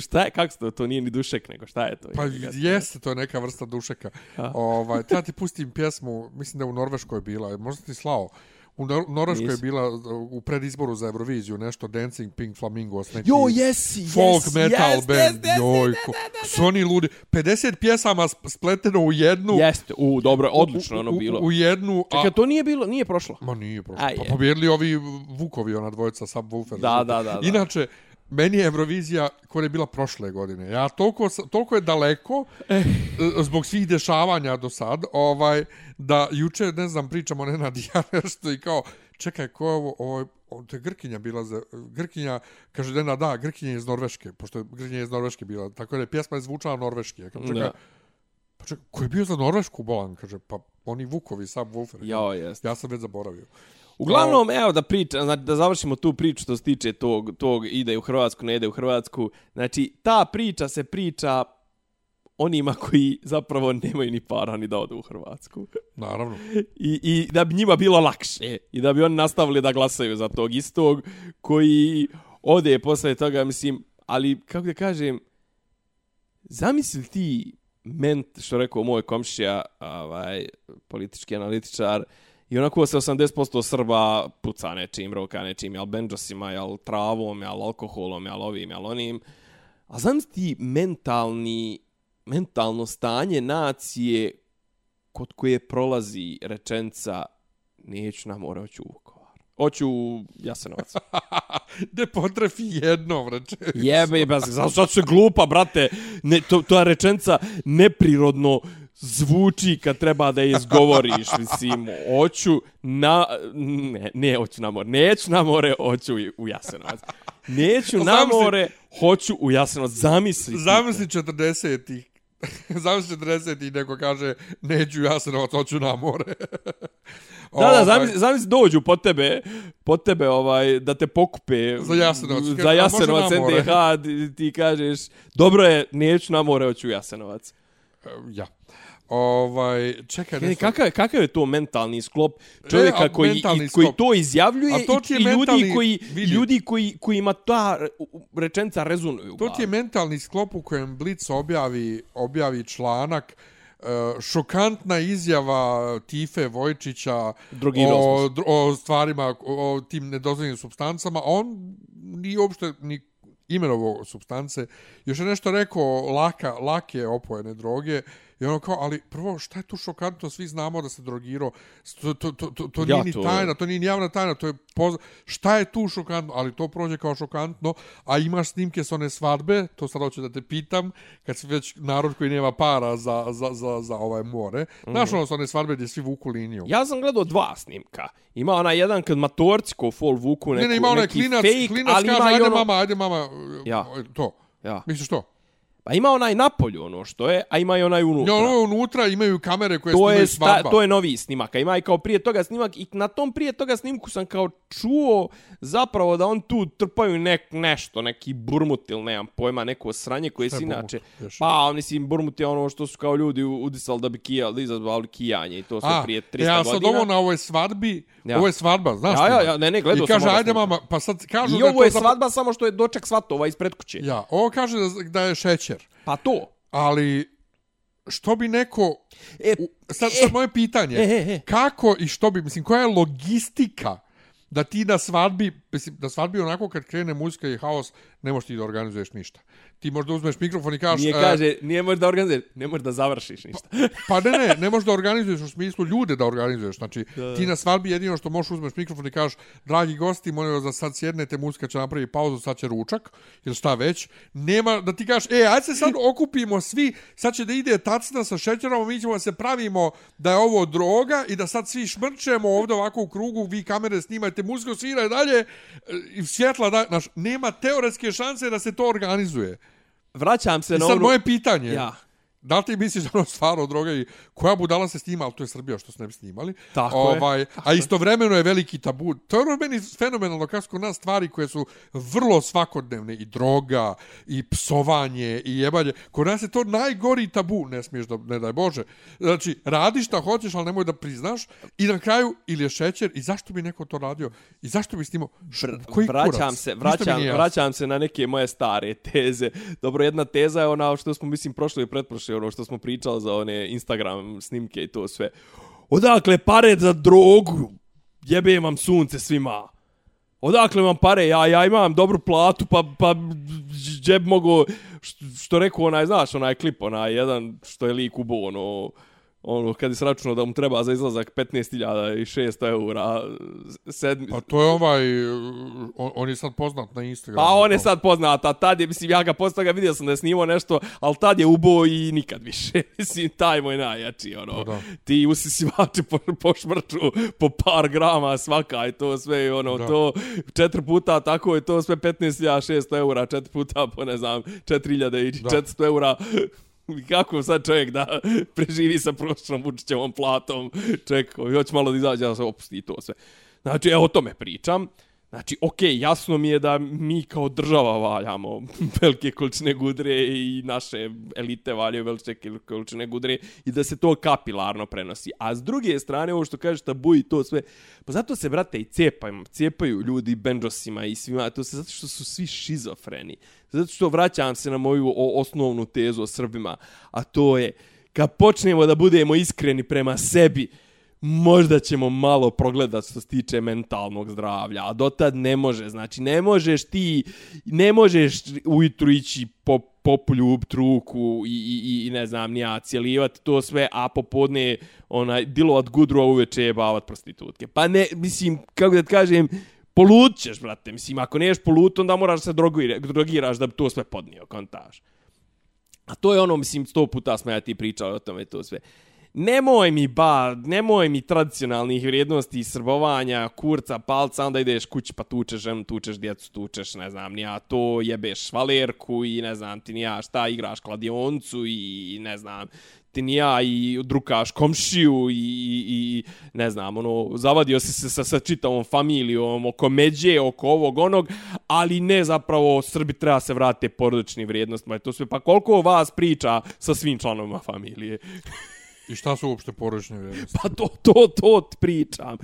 šta je kako se to to nije ni dušek nego šta je to Pa jeste, to neka vrsta dušeka. Ovaj, treba ti pustim pjesmu, mislim da je u Norveškoj bila, možda ti slao. U Nor Norveškoj je bila u predizboru za Euroviziju nešto Dancing Pink Flamingos, neki jo jesi folk yes, metal yes, band. yes, yes, Joj, ko, su oni ludi. 50 pjesama sp- spleteno u jednu. jeste u dobro odlično u, ono u, bilo U, u jednu, a... čekaj to nije bilo nije prošlo Ma nije prošlo. A, Pa je. pobjedili ovi Vukovi, ona dvojica, Subwoofer. Da, da, da, da. Inače, meni je Eurovizija koja je bila prošle godine. Ja toliko, toliko je daleko Eh. e, zbog svih dešavanja do sad, ovaj, da juče, ne znam, pričamo ne ja nešto i kao, čekaj, ko je ovo, ovo, je- to je Grkinja bila za, Grkinja, kaže Dena, da, Grkinja je iz Norveške, pošto je Grkinja iz Norveške bila, tako da je pjesma je zvučala norveški. Ja kažem, čekaj, Da. pa čekaj, ko je bio za Norvešku bolan? Kaže, pa oni Vukovi, Subwoofer. jo jeste Ja sam već zaboravio. Uglavnom, evo da pričam, znači da završimo tu priču što se tiče tog, tog ide u Hrvatsku, ne ide u Hrvatsku. Znači, ta priča se priča onima koji zapravo nemaju ni para ni da odu u Hrvatsku. Naravno. I, I da bi njima bilo lakše. I da bi oni nastavili da glasaju za tog istog koji ode posle toga, mislim, ali kako da kažem, zamisli ti ment, što rekao moj komšija, ovaj, politički analitičar, i onako se 80% Srba puca nečim, roka nečim, jel benđosima, jel travom, jel alkoholom, jel ovim, jel onim. A zamisli ti mentalni, mentalno stanje nacije kod koje prolazi rečenca neću na more, hoću u Vukovar. Hoću u Jasenovac. ne potrefi jednom, reče. Jebe, jebe, zato što se glupa, brate. Ne, to, to je rečenca neprirodno zvuči kad treba da je izgovoriš. Mislim, hoću na... Ne, ne hoću na more. Neću na more, hoću i- u Jasenovac. Neću na more, hoću u Jasenovac. Zamisli. Zamisli 40-ih. Zamisli 40-ih neko kaže neću Jasenovac, hoću na more. Da, da, Ovaj, zamisli, zamisli dođu po tebe, po tebe ovaj, da te pokupe Za Jasenovac. za Jasenovac? NDH, ti, ti kažeš, dobro je, neću na more, hoću u Jasenovac. Ja. Ovaj, čekaj, Ne, kakav, kakav je to mentalni sklop čovjeka a koji, mentalni i, koji sklop. to izjavljuje A to i, i ljudi koji vidi. ljudi koji kojima ta rečenica rezonuje u To ti je mentalni sklop u kojem Blitz objavi, objavi članak e, šokantna izjava Tife Vojčića Drogirao o, dr- o stvarima, o tim nedozvoljenim substancama, on nije uopšte ni imenovo substance. Još je nešto rekao laka, lake opojene droge i ono kao, ali prvo, šta je tu šokantno? Svi znamo da se drogirao. To, to, to, to, to Ja, nije ni to- tajna, to nije ni javna tajna, to je poz... Šta je tu šokantno? Ali to prođe kao šokantno, a imaš snimke s one svadbe, to sad hoću da te pitam, kad si već narod koji nema para za, za, za, za ovaj more. Znaš ono s one svadbe gdje svi vuku liniju? Ja sam gledao dva snimka. Ima ona jedan kad matorci ko fol vuku neku, ne, ne, ima onaj neki klinac, fake, klinac ali kaže, ima ajde ono... mama, ajde mama, Ja. to. Ja. Misliš to? Pa ima onaj napolju ono što je, a ima i onaj unutra. Ja, ono unutra imaju kamere koje to snimaju je, sta, svadba. to je novi snimak. A ima i kao prije toga snimak i na tom prije toga snimku sam kao čuo zapravo da on tu trpaju nek, nešto, neki burmut ili nemam pojma, neko sranje koje je se burmut? inače... Još. Pa, mislim, burmut je ono što su kao ljudi udisali da bi kijali, da izazvali kijanje i to sve A, prije 300 ja godina. sad ovo na ovoj svadbi, Ja. ovo je svadba, znaš Ja, ja, ja, ne, ne, gledao I kaže, sam oba ajde mama, pa sad kažu I da ovo je to svadba samo što je doček svatova ispred kuće. Ja, ovo kaže da, da je šećer, Pa to. ali što bi neko... E, U, sad, sad moje pitanje, E, e, e. kako i što bi, mislim, koja je logistika da ti na svadbi, mislim, na svadbi onako kad krene muzika i haos, ne možeš ti da organizuješ ništa. Ti možda uzmeš mikrofon i kažeš... Nije e, kaže, nije možeš da organizuješ, ne možeš da završiš ništa. Pa ne, ne, ne možeš da organizuješ u smislu ljude da organizuješ. Znači, da. ti na svadbi jedino što možeš uzmeš mikrofon i kažeš, dragi gosti, molim vas da sad sjednete, muzika će napraviti pauzu, sad će ručak, ili šta već. Nema da ti kažeš, e, ajde se sad okupimo svi, sad će da ide tacna sa šećerom, mi ćemo da se pravimo da je ovo droga i da sad svi šmrčemo ovdje ovako u krugu, vi kamere snimajte, muzika svira i dalje, e, i svjetla, da, znaš, nema teoretske šanse da se to organizuje. Vraćam se I na sad onu... moje pitanje, Ja. Da li ti misliš da ono stvarno droga i koja budala se snima, ali to je Srbija što se ne bi snimali. Tako je. ovaj, A istovremeno je veliki tabu. To je ono meni fenomenalno kako su kod nas stvari koje su vrlo svakodnevne i droga i psovanje i jebanje. Kod nas je to najgori tabu, ne smiješ da, ne daj Bože. Znači, radi šta hoćeš, ali nemoj da priznaš i na kraju ili je šećer i zašto bi neko to radio i zašto bi snimao koji vraćam kurac? se, vraćam, vraćam se na neke moje stare teze. Dobro, jedna teza je ona što smo, mislim, prošli i pretprošli, Znači ono što smo pričali za one Instagram snimke i to sve. Odakle pare za drogu? Jebe vam sunce svima. Odakle vam pare? Ja, ja imam dobru platu, pa, pa džeb mogu, što, što rekao onaj, znaš, onaj klip, onaj jedan što je lik ubo, ono, ono, kad je sračunao da mu treba za izlazak 15.600 eura sedmi, Pa to je ovaj, on, on je sad poznat na Instagramu. Pa on je sad poznat, a tad je, mislim, ja ga posle toga vidio sam da je snimao nešto, ali tad je ubo i nikad više. mislim, taj moj najjači, ono. Pa da. Ti usisivači po, po šmrču, po par grama svaka i to sve, i ono, Da. to četiri puta tako je to sve 15.600 eura, četiri puta po, ne znam, 4.000 i Da. 400 eura. Kako sad čovjek da preživi sa prošlom Vučićevom platom, čovjek koji hoće malo da izađe da se opusti i to sve. Znači, evo o tome pričam. Znači, okej, jasno mi je da mi kao država valjamo velike količine gudre i naše elite valjaju velike količine gudre i da se to kapilarno prenosi. A s druge strane, ovo što kažeš tabu i to sve, pa zato se, brate, i cepaju, cepaju ljudi benđosima i svima, to se zato što su svi šizofreni. Zato što vraćam se na moju osnovnu tezu o Srbima, a to je, kad počnemo da budemo iskreni prema sebi, možda ćemo malo progledat što se tiče mentalnog zdravlja, a dotad ne može, znači ne možeš ti, ne možeš ujutru ići po popljub truku i, i, i ne znam, nija cijelivati to sve, a popodne onaj, dilovat gudru, a uveče jebavat prostitutke. Pa ne, mislim, kako da ti kažem, polut ćeš, brate, mislim, ako neš polut, onda moraš da se drogiraš, drogiraš da bi to sve podnio, kontaš. A to je ono, mislim, sto puta smo ja ti pričali o tome to sve. Nemoj mi ba, nemoj mi tradicionalnih vrijednosti i srbovanja, kurca, palca, onda ideš kući pa tučeš ženu, tučeš djecu, tučeš, ne znam, nija to, jebeš valerku i ne znam ti nija šta, igraš kladioncu i ne znam, ti nija i drukaš komšiju i, i, i ne znam, ono, zavadio si se sa, sa čitavom familijom oko međe, oko ovog onog, ali ne zapravo Srbi treba se vratiti porodičnim vrijednostima i to sve. Pa koliko vas priča sa svim članovima familije? I šta su uopšte porodične vrijednosti? Pa to, to, to ti pričam.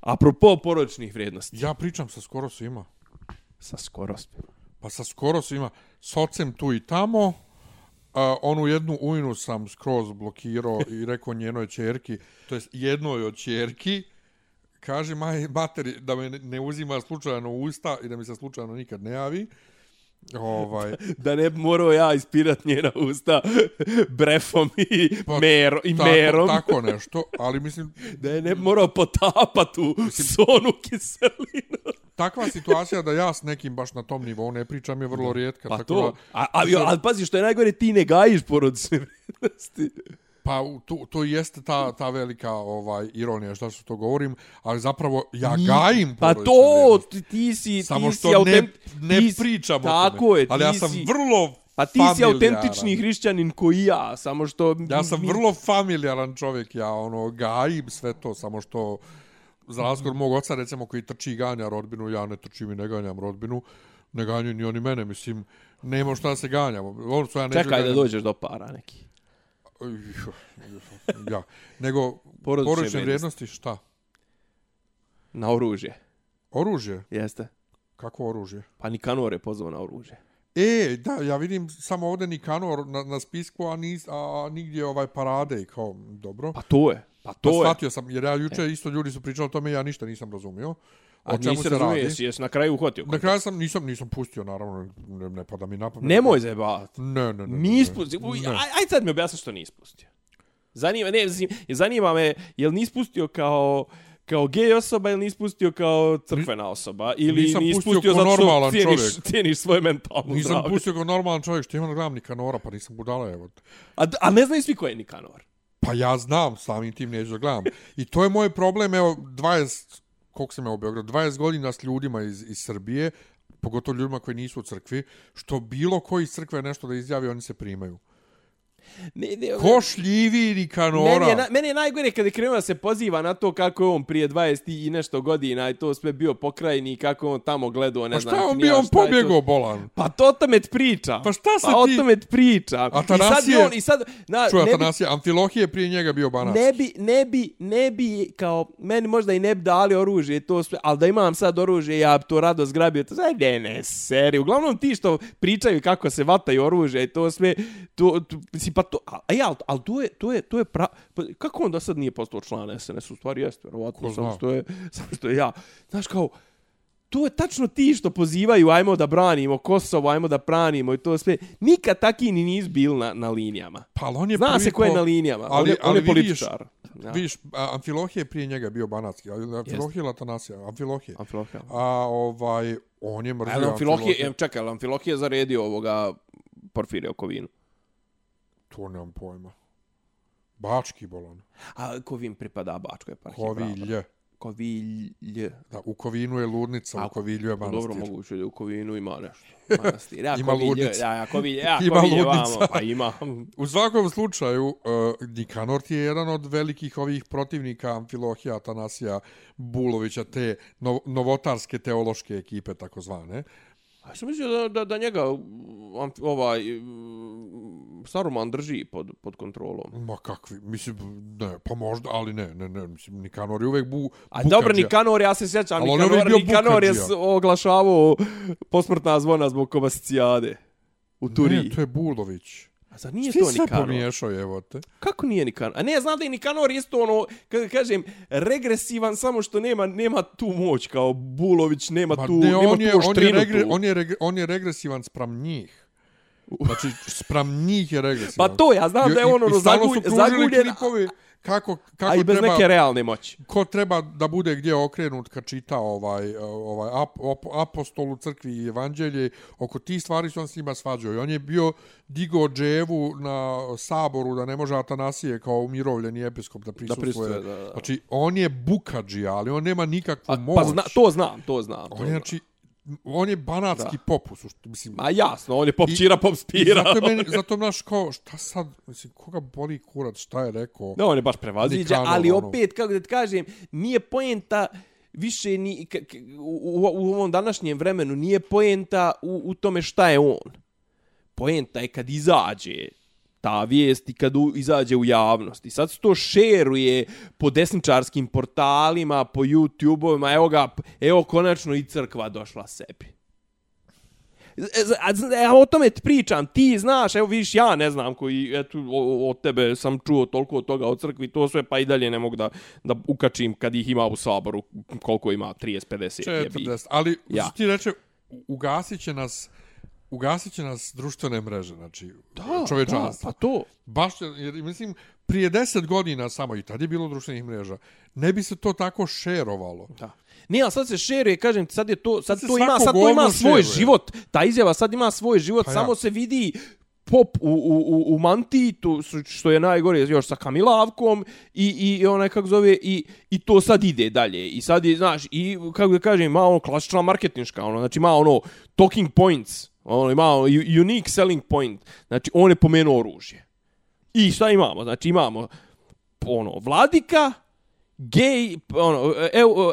Apropo porodičnih vrijednosti. Ja pričam sa skoro svima. Sa skoro Pa sa skoro svima. S ocem tu i tamo. Uh, onu jednu ujnu sam skroz blokirao i rekao njenoj čerki, to jest jednoj od čerki, kaže maj, materi da me ne uzima slučajno u usta i da mi se slučajno nikad ne javi. Ovaj, da ne bi morao ja ispirat njena usta brefom i, Pa, mero, i tako, merom. Tako nešto, ali mislim, Da je ne bi morao potapat u sonu kiselinu. takva situacija da ja s nekim baš na tom nivou ne pričam je vrlo rijetka. Pa tako to. Da, A, a, ali pazi, što je najgore, ti ne gajiš porodične vrijednosti. Pa to, to jeste ta, ta velika ovaj ironija što što to govorim, ali zapravo ja Ni- gajim Pa to, ti, ti si, Samo ti što si ne, autent, ne si- pričam o tako tome. je, ali ja sam si- vrlo Pa ti si autentični hrišćanin koji ja, samo što... Ja sam mi- vrlo familijaran čovjek, ja ono gajim sve to, samo što za razliku od mog oca, recimo, koji trči i ganja rodbinu, ja ne trčim i ne ganjam rodbinu, ne ganjaju ni oni mene, mislim, nema šta da se ganjamo. Ono ja Čekaj da ganjam- dođeš do para neki. Ja, nego Porodične porodične vrijednosti. šta? Na oružje. Oružje? Jeste. Kakvo oružje? Pa Nikanor je pozvao na oružje. E, da, ja vidim samo ovdje Nikanor na, na spisku, a, nis, a nigdje ovaj parade i kao, dobro. Pa to je. Pa To to pa, je. shvatio sam, jer ja juče isto ljudi su pričali o tome, ja ništa nisam razumio. A O čemu nisi se razumiješ, radi? na kraju uhvatio. Na kraju sam, nisam, nisam pustio, naravno, ne, ne pada mi napamet. Nemoj zajebavati. Ne, ne, ne. Ne, pustio. Ne. aj, aj sad mi objasni što nis pustio. Zanima, ne, zanima, me, jel nis pustio kao kao gej osoba ili nis pustio kao crkvena osoba ili Nisam nis pustio pustio zato što normalan cijeniš, čovjek. cijeniš svoje mentalno Nisam zdravlje. pustio kao normalan čovjek, što ima na gledam Nikanora, pa nisam budala, evo. A, a ne znaju svi ko je Nikanor. Pa ja znam, samim tim neću da gledam. I to je moj problem, evo, 20, koliko sam ja u Beogradu, 20 godina s ljudima iz, iz Srbije, pogotovo ljudima koji nisu u crkvi, što bilo koji iz crkve nešto da izjavi, oni se primaju. Ne, ne, Ko šljivi Nikanora? Meni je, na, meni je najgore kada je krenuo da se poziva na to kako je on prije 20 i nešto godina i to sve bio pokrajni i kako on tamo gledao, ne Pa znam. šta on ti ni ja bio, on šta je to. pobjegao bolan? Pa to o tome ti pričam. Pa šta se pa o ti- tome ti pričam. I sad Atanasije- bi on, i sad, na, Čuj, ne bi, Atanasija, Amfilohije prije njega bio banat. ne bi, ne bi, ne bi, kao, meni možda i ne bi dali oružje to sve, ali da imam sad oružje, ja bi to rado zgrabio, to sve, ne, ne, seri. Uglavnom ti što pričaju kako se vataju oružje i to sve, to, to mislim, pa to, a, ja, ali to je, to je, to je pra, pa, kako on do sad nije postao član SNS, u stvari jeste, verovatno, zna? samo što je, samo što je ja, znaš kao, to je tačno ti što pozivaju ajmo da branimo Kosovo, ajmo da branimo i to sve. Nikad taki ni nis bil na, na linijama. Pa ali on je Zna prvi se ko je na linijama. Ali, on je, on ali je vidiš, političar. Ja. Vidiš, a, Amfilohije prije njega bio banatski, ali Amfilohije ili Atanasija? Amfilohije. Amfilohija. A ovaj, on je mrzio Ali Amfilohije, Amfilohije. čekaj, ali Amfilohije je zaredio ovoga Porfirija Kovinu. To nemam pojma. Bački bolan. A Kovin pripada Bačkoj eparhiji. Kovilje. Kovilje. Da, u Kovinu je ludnica, A, u Kovilju je Pa manastir. Dobro, moguće da u Kovinu ima nešto. Manastir. Ja, Ima Kovilje, ludnica. Ja, ja, Kovilje, ja, Ima Kovilje, ludnica. vamo. Pa ima. U svakom slučaju, uh, Nikanor ti je jedan od velikih ovih protivnika Amfilohija, Atanasija, Bulovića, te nov novotarske teološke ekipe, takozvane. A ja sam mislio da, da, da njega ovaj um, Saruman drži pod, pod kontrolom. Ma kakvi, mislim, ne, pa možda, ali ne, ne, ne, mislim, Nikanor je uvek bu, A dobro. Nikanor, ja se sjećam, je Nikanor, bio Nikanor je oglašavao posmrtna zvona zbog kobasicijade u Turiji. Ne, to je Bulović. A zar nije Ti to sve Nikanor? pomiješao, evo te. Kako nije Nikanor? A ne, znam da je Nikanor isto ono, kada kažem, regresivan samo što nema nema tu moć kao Bulović, nema Ma tu, ne, nema on je, tu on, je oštrinu regre, tu. on, je regre, on je regresivan spram njih. Znači, spram njih je regresivan. Pa to, ja znam da je I- on i ono stalno su zagulj, pružili zaguljen, klipovi kako, kako a i bez treba, neke realne moći. ko treba da bude gdje okrenut kad čita ovaj, ovaj ap, ap, apostol u crkvi i evanđelje, oko tih stvari su on s njima svađao. I on je bio digo dževu na saboru da ne može Atanasije kao umirovljeni episkop da prisustuje. prisustuje, da, da. Znači, on je bukađija, ali on nema nikakvu A, moć. pa zna, to znam, to znam. To On je, znači, on je banatski Da. pop, u mislim. Ma jasno, on je pop čira, pop spira. zato, meni, zato naš kao, šta sad, mislim, koga boli kurac, šta je rekao? Da, on je baš prevaziđa, ali ono. opet, kako da ti kažem, nije poenta više ni, k, k, u, u, u ovom današnjem vremenu, nije poenta u, u tome šta je on. Poenta je kad izađe ta vijest i kad u, izađe u javnost. I sad se to šeruje po desničarskim portalima, po YouTube-ovima, evo ga, evo konačno i crkva došla sebi. Ja o tome ti pričam, ti znaš, evo vidiš, ja ne znam koji, eto, od tebe sam čuo toliko od toga o crkvi, to sve, pa i dalje ne mogu da, da ukačim kad ih ima u saboru, koliko ima, 30, 50, 40, ali ja. ti reče, ugasit će nas ugasit će nas društvene mreže, znači da, čovječanstvo. Da, pa to. Baš, jer mislim, prije deset godina samo i tad je bilo društvenih mreža, ne bi se to tako šerovalo. Da. Nije, sad se šeruje, kažem sad je to, sad, sad to ima, sad to ima svoj šeruje. život. Ta izjava sad ima svoj život, pa samo ja. se vidi pop u, u, u, u mantiji, to, što je najgore još sa Kamilavkom i, i onaj kako zove i, i to sad ide dalje i sad je znaš i kako da kažem ima ono klasična marketinška ono znači ima ono talking points On ima unique selling point znači on je pomenuo oružje i šta imamo znači imamo ono vladika gay, ono,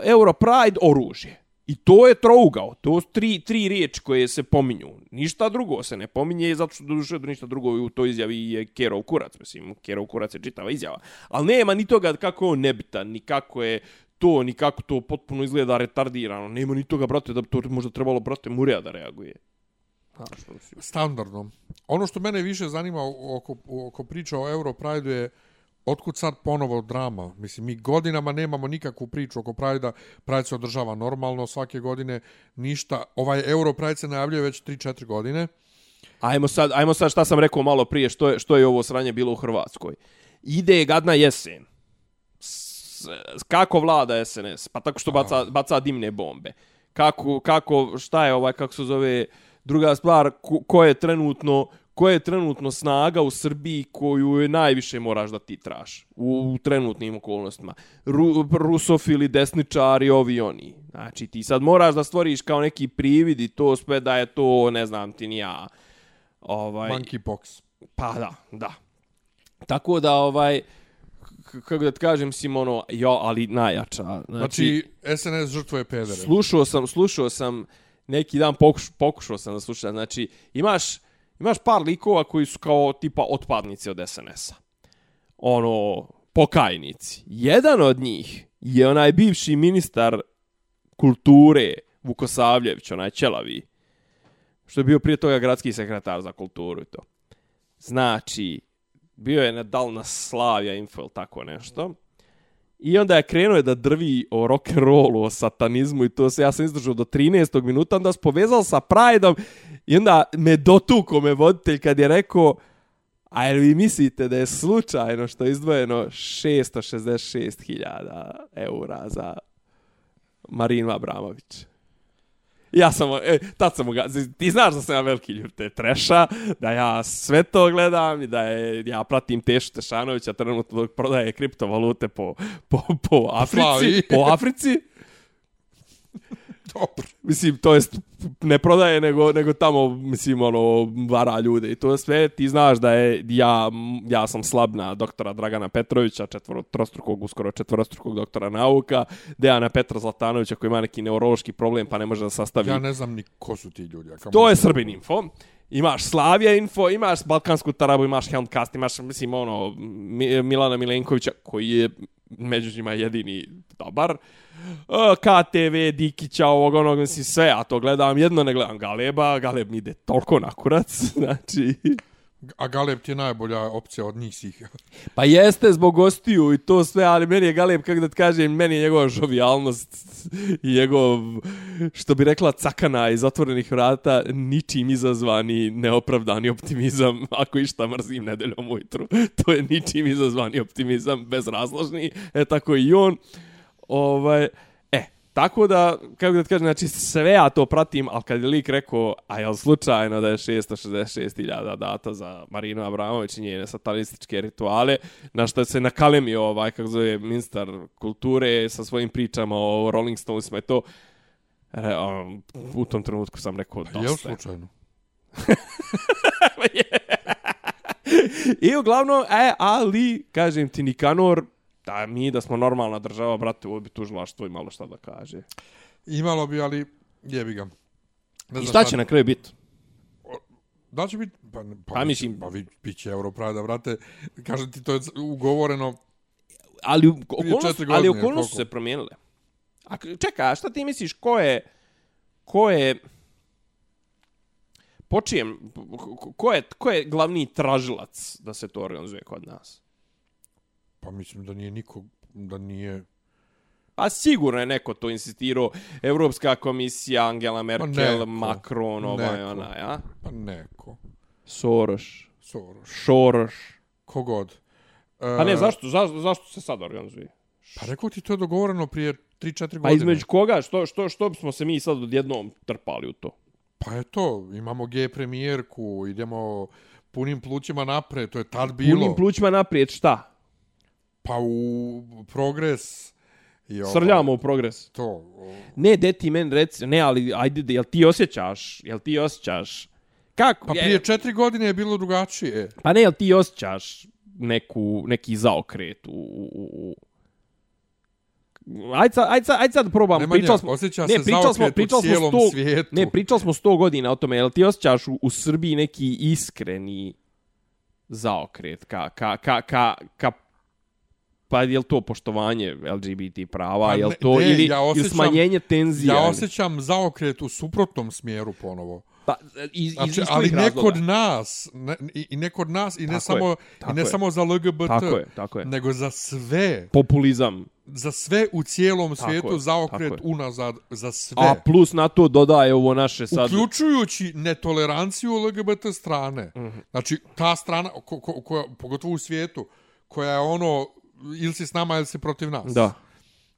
Euro Pride oružje. I to je trougao, to su tri, tri riječi koje se pominju. Ništa drugo se ne pominje, zato što duše ništa drugo u toj izjavi je Kerov kurac, mislim, Kerov kurac je čitava izjava. Ali nema ni toga kako je on nebitan, ni kako je to, ni kako to potpuno izgleda retardirano. Nema ni toga, brate, da bi to možda trebalo, brate, Murija da reaguje. Standardno. Ono što mene više zanima oko, oko priča o Euro Pride je otkud sad ponovo drama? Mislim, mi godinama nemamo nikakvu priču oko Pride-a. Pride se održava normalno svake godine. Ništa. Ovaj Euro Pride se najavljuje već 3-4 godine. Ajmo sad, ajmo sad šta sam rekao malo prije, što je, što je ovo sranje bilo u Hrvatskoj. Ide gadna jesen. S, kako vlada SNS? Pa tako što baca, baca dimne bombe. Kako, kako, šta je ovaj, kako se zove, druga stvar, ko, ko je trenutno koja je trenutno snaga u Srbiji koju je najviše moraš da ti traš u, u trenutnim okolnostima. Ru, rusofili, desničari, ovi oni. Znači ti sad moraš da stvoriš kao neki privid i to sve da je to, ne znam ti ni ja. Ovaj, Monkeypox. Pa da, da. Tako da, ovaj, kako da ti kažem, Simono, jo, ali najjača. Znači, znači SNS žrtvuje pedere. Slušao sam, slušao sam, neki dan pokuš, pokušao sam da slušam. Znači, imaš imaš par likova koji su kao tipa otpadnici od SNS-a. Ono, pokajnici. Jedan od njih je onaj bivši ministar kulture Vukosavljević, onaj Ćelavi, što je bio prije toga gradski sekretar za kulturu i to. Znači, bio je nedal na Slavija Info ili tako nešto. I onda je krenuo da drvi o rock and rollu, o satanizmu i to se ja sam izdržao do 13. minuta, onda se povezao sa Prideom i onda me dotuko me voditelj kad je rekao a jel vi mislite da je slučajno što je izdvojeno 666.000 eura za Marinu Abramović? Ja sam, e, tad sam ga, ti znaš da sam ja veliki ljub te treša, da ja sve to gledam i da je, ja pratim Tešu Tešanovića trenutno dok prodaje kriptovalute po, po, po Africi. Po Africi. Dobro. Mislim, to jest ne prodaje, nego, nego tamo, mislim, ono, vara ljude i to sve. Ti znaš da je, ja, ja sam slab na doktora Dragana Petrovića, četvoro, trostrukog, uskoro četvorostrukog doktora nauka, Dejana Petra Zlatanovića koji ima neki neurološki problem pa ne može da sastavi. Ja ne znam ni ko su ti ljudi. To je Srbin Info. Imaš Slavija Info, imaš Balkansku Tarabu, imaš Helmcast, imaš, mislim, ono, Milana Milenkovića koji je među njima jedini dobar. KTV, Dikića, ovog onog, mislim, sve, a to gledam jedno, ne gledam Galeba, Galeb mi ide toliko na kurac, znači... A Galeb ti je najbolja opcija od njih svih. pa jeste zbog gostiju i to sve, ali meni je Galeb, kako da ti kažem, meni je njegova žovijalnost i njegov, što bi rekla, cakana iz otvorenih vrata, ničim izazvani neopravdani optimizam, ako išta mrzim nedeljom ujutru. To je ničim izazvani optimizam, bezrazložni, e tako i on. Ovaj, tako da, kako da ti kažem, znači sve ja to pratim, ali kad je lik rekao, a je slučajno da je 666.000 data za Marinu Abramović i njene satanističke rituale, na što se nakalemio ovaj, kako zove, ministar kulture sa svojim pričama o Rolling Stonesima i to, re, um, u tom trenutku sam rekao, dosta. Je slučajno? I uglavnom, e, ali, kažem ti, Nikanor, da mi da smo normalna država, brate, ovo bi tužilaštvo i malo šta da kaže. Imalo bi, ali jebi ga. Ne I šta će na kraju biti? Da će biti... Pa, pa, Pa mislim- Pa vi, bit će Europrada, vrate. Kažem ti, to je ugovoreno... ali okolnosti, četiri ali okolnosti su se promijenile. A čekaj, a šta ti misliš ko je ko je po čijem, ko je, ko je glavni tražilac da se to organizuje kod nas? Pa mislim da nije niko... Da nije... Pa sigurno je neko to insistirao. Evropska komisija, Angela Merkel, neko. Macron, ovaj, Neko. ona, ja? Pa neko. Soros. Soros. Soros. Kogod. E, Pa ne, zašto, zašto, zašto se sad organizuje? Pa rekao ti, to je dogovoreno prije 3-4 godine. Pa između koga? Što, što, što bismo se mi sad odjednom trpali u to? Pa je to, imamo G premijerku, idemo punim plućima napred, to je tad bilo. Punim plućima naprijed, šta? Pa u progres. I ovo, Srljamo u progres. To. Ne, de ti meni reci, ne, ali ajde, jel ti osjećaš, jel ti osjećaš, kako, Pa je- prije četiri godine je bilo drugačije. pa ne, jel ti osjećaš neku, neki zaokret u, u, u, Ajde sad, ajde sad, ajde sad da probam. Nemanja, pričali smo, osjeća ne, se pričali smo, pričali smo sto, svijetu. Ne, pričali smo 100 godina o tome. Jel ti osjećaš u, u Srbiji neki iskreni zaokret ka, ka, ka, ka, ka pa je li to poštovanje LGBT prava, Pa je li ne, to, ne, ili, ja ili osjećam- smanjenje tenzija? Ja ili- osjećam zaokret u suprotnom smjeru ponovo. Pa, iz, iz, Znači, ali ne kod nas, ne, i, i ne kod nas, i ne Tako je, samo, i ne je. samo za LGBT, Tako je, tako je. nego za sve, Populizam. za sve u cijelom Tako svijetu je, zaokret tako unazad, za sve. A plus na to dodaje ovo naše sad... Uključujući netoleranciju LGBT strane. Mhm. Znači, ta strana, ko, ko, koja, pogotovo u svijetu, koja je ono, ili si s nama ili si protiv nas. Da.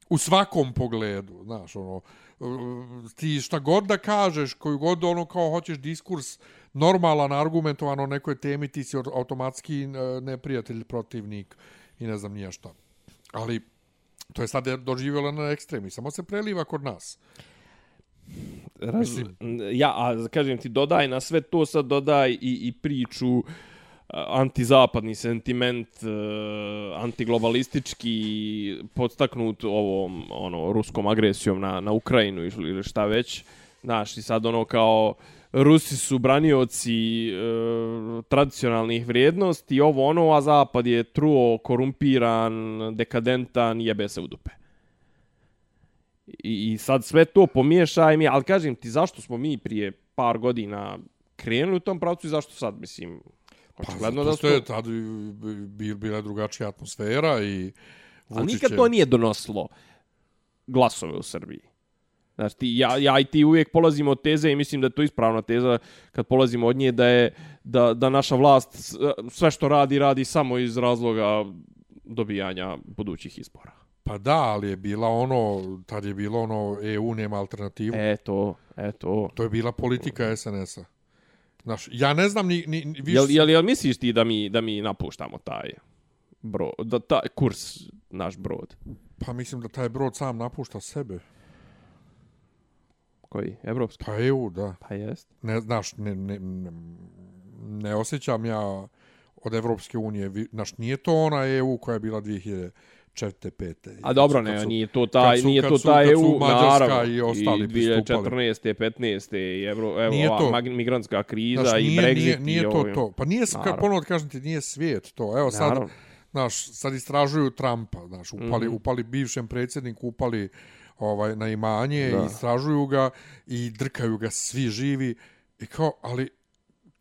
U svakom pogledu, znaš, ono, uh, ti šta god da kažeš, koju god ono kao hoćeš diskurs, normalan, argumentovan o nekoj temi, ti si automatski uh, neprijatelj, protivnik i ne znam nija šta. Ali, to je sad doživjelo na ekstremi, samo se preliva kod nas. Raz, ja, a kažem ti, dodaj na sve to sad dodaj i, i priču a, antizapadni sentiment, e, antiglobalistički podstaknut ovom ono ruskom agresijom na, na Ukrajinu ili šta već. Znaš, i sad ono kao Rusi su branioci e, tradicionalnih vrijednosti, ovo ono, a Zapad je truo, korumpiran, dekadentan, jebe se u dupe. I, I sad sve to pomiješaj mi, ali kažem ti zašto smo mi prije par godina krenuli u tom pravcu i zašto sad, mislim, očigledno da Pa, zato su što je tad bil, bila drugačija atmosfera i Ali Vučić nikad to nije donosilo glasove u Srbiji. Znači, ti, ja, ja i ti uvijek polazimo od teze i mislim da je to ispravna teza kad polazimo od nje da je da, da naša vlast sve što radi, radi samo iz razloga dobijanja budućih izbora. Pa da, ali je bila ono, tad je bilo ono, EU nema alternativu. E. Eto, eto. To je bila politika SNS-a. Znaš, ja ne znam ni, ni, ni više... Jel, jel, jel misliš ti da mi, da mi napuštamo taj bro, da taj kurs naš brod? Pa mislim da taj brod sam napušta sebe. Koji? Evropski? Pa EU, da. Pa jest. Ne, znaš, ne, ne, ne, ne osjećam ja od Evropske unije. Znaš, nije to ona EU koja je bila 2004. 5. A dobro, ne, nije to taj, kad su- nije kad to su- taj kad su EU, naravno. i ostali pristupali. 2014. 15. i Evro, evo, Nije ova to. migrantska kriza Znaš, i nije, Brexit. nije, nije i to ovo. to. Pa nije, kad Naravno. ponovno kažem ti, nije svijet to. Evo sad, Naravno. znaš, sad istražuju Trumpa, znaš, upali, Mhm. upali bivšem predsjedniku, upali ovaj, na imanje, da. istražuju ga i drkaju ga svi živi. I kao, ali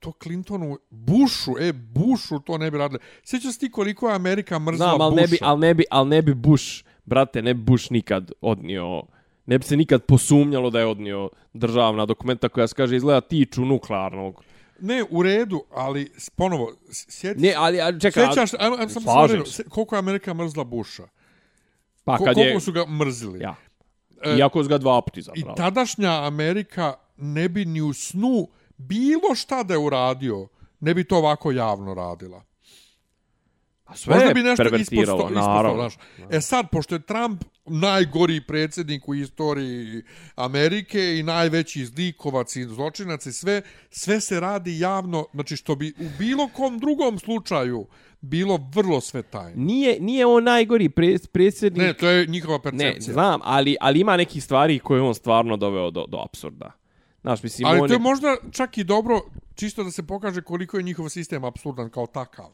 to Clintonu, Bushu, e, Bushu to ne bi radili. Sjećaš ti koliko je Amerika mrzla Znam, ali ne, bi, Busha? al ne, bi, al ne bi Bush, brate, ne bi Bush nikad odnio, ne bi se nikad posumnjalo da je odnio državna dokumenta koja se kaže izgleda tiču nuklearnog. Ne, u redu, ali ponovo, sjeti, Ne, ali, ali čekaj, Sjećaš, ajmo, ajmo samo slažem samo se. koliko je Amerika mrzla Busha? pa Ko, kad koliko je, su ga mrzili? ja, E, iako su ga dva puta I izabrali. tadašnja Amerika ne bi ni u snu bilo šta da je uradio, ne bi to ovako javno radila. A sve Možda bi nešto isposto, naravno. E sad, pošto je Trump najgori predsjednik u istoriji Amerike i najveći zlikovac i zločinac i sve, sve se radi javno, znači što bi u bilo kom drugom slučaju bilo vrlo sve tajno. Nije, nije on najgori pre, predsjednik. Ne, to je njihova Ne, percepcija. znam, ali, ali ima nekih stvari koje je on stvarno doveo do, do absurda. Znaš, mislim, Ali on to je možda čak i dobro, čisto da se pokaže koliko je njihov sistem apsurdan kao takav.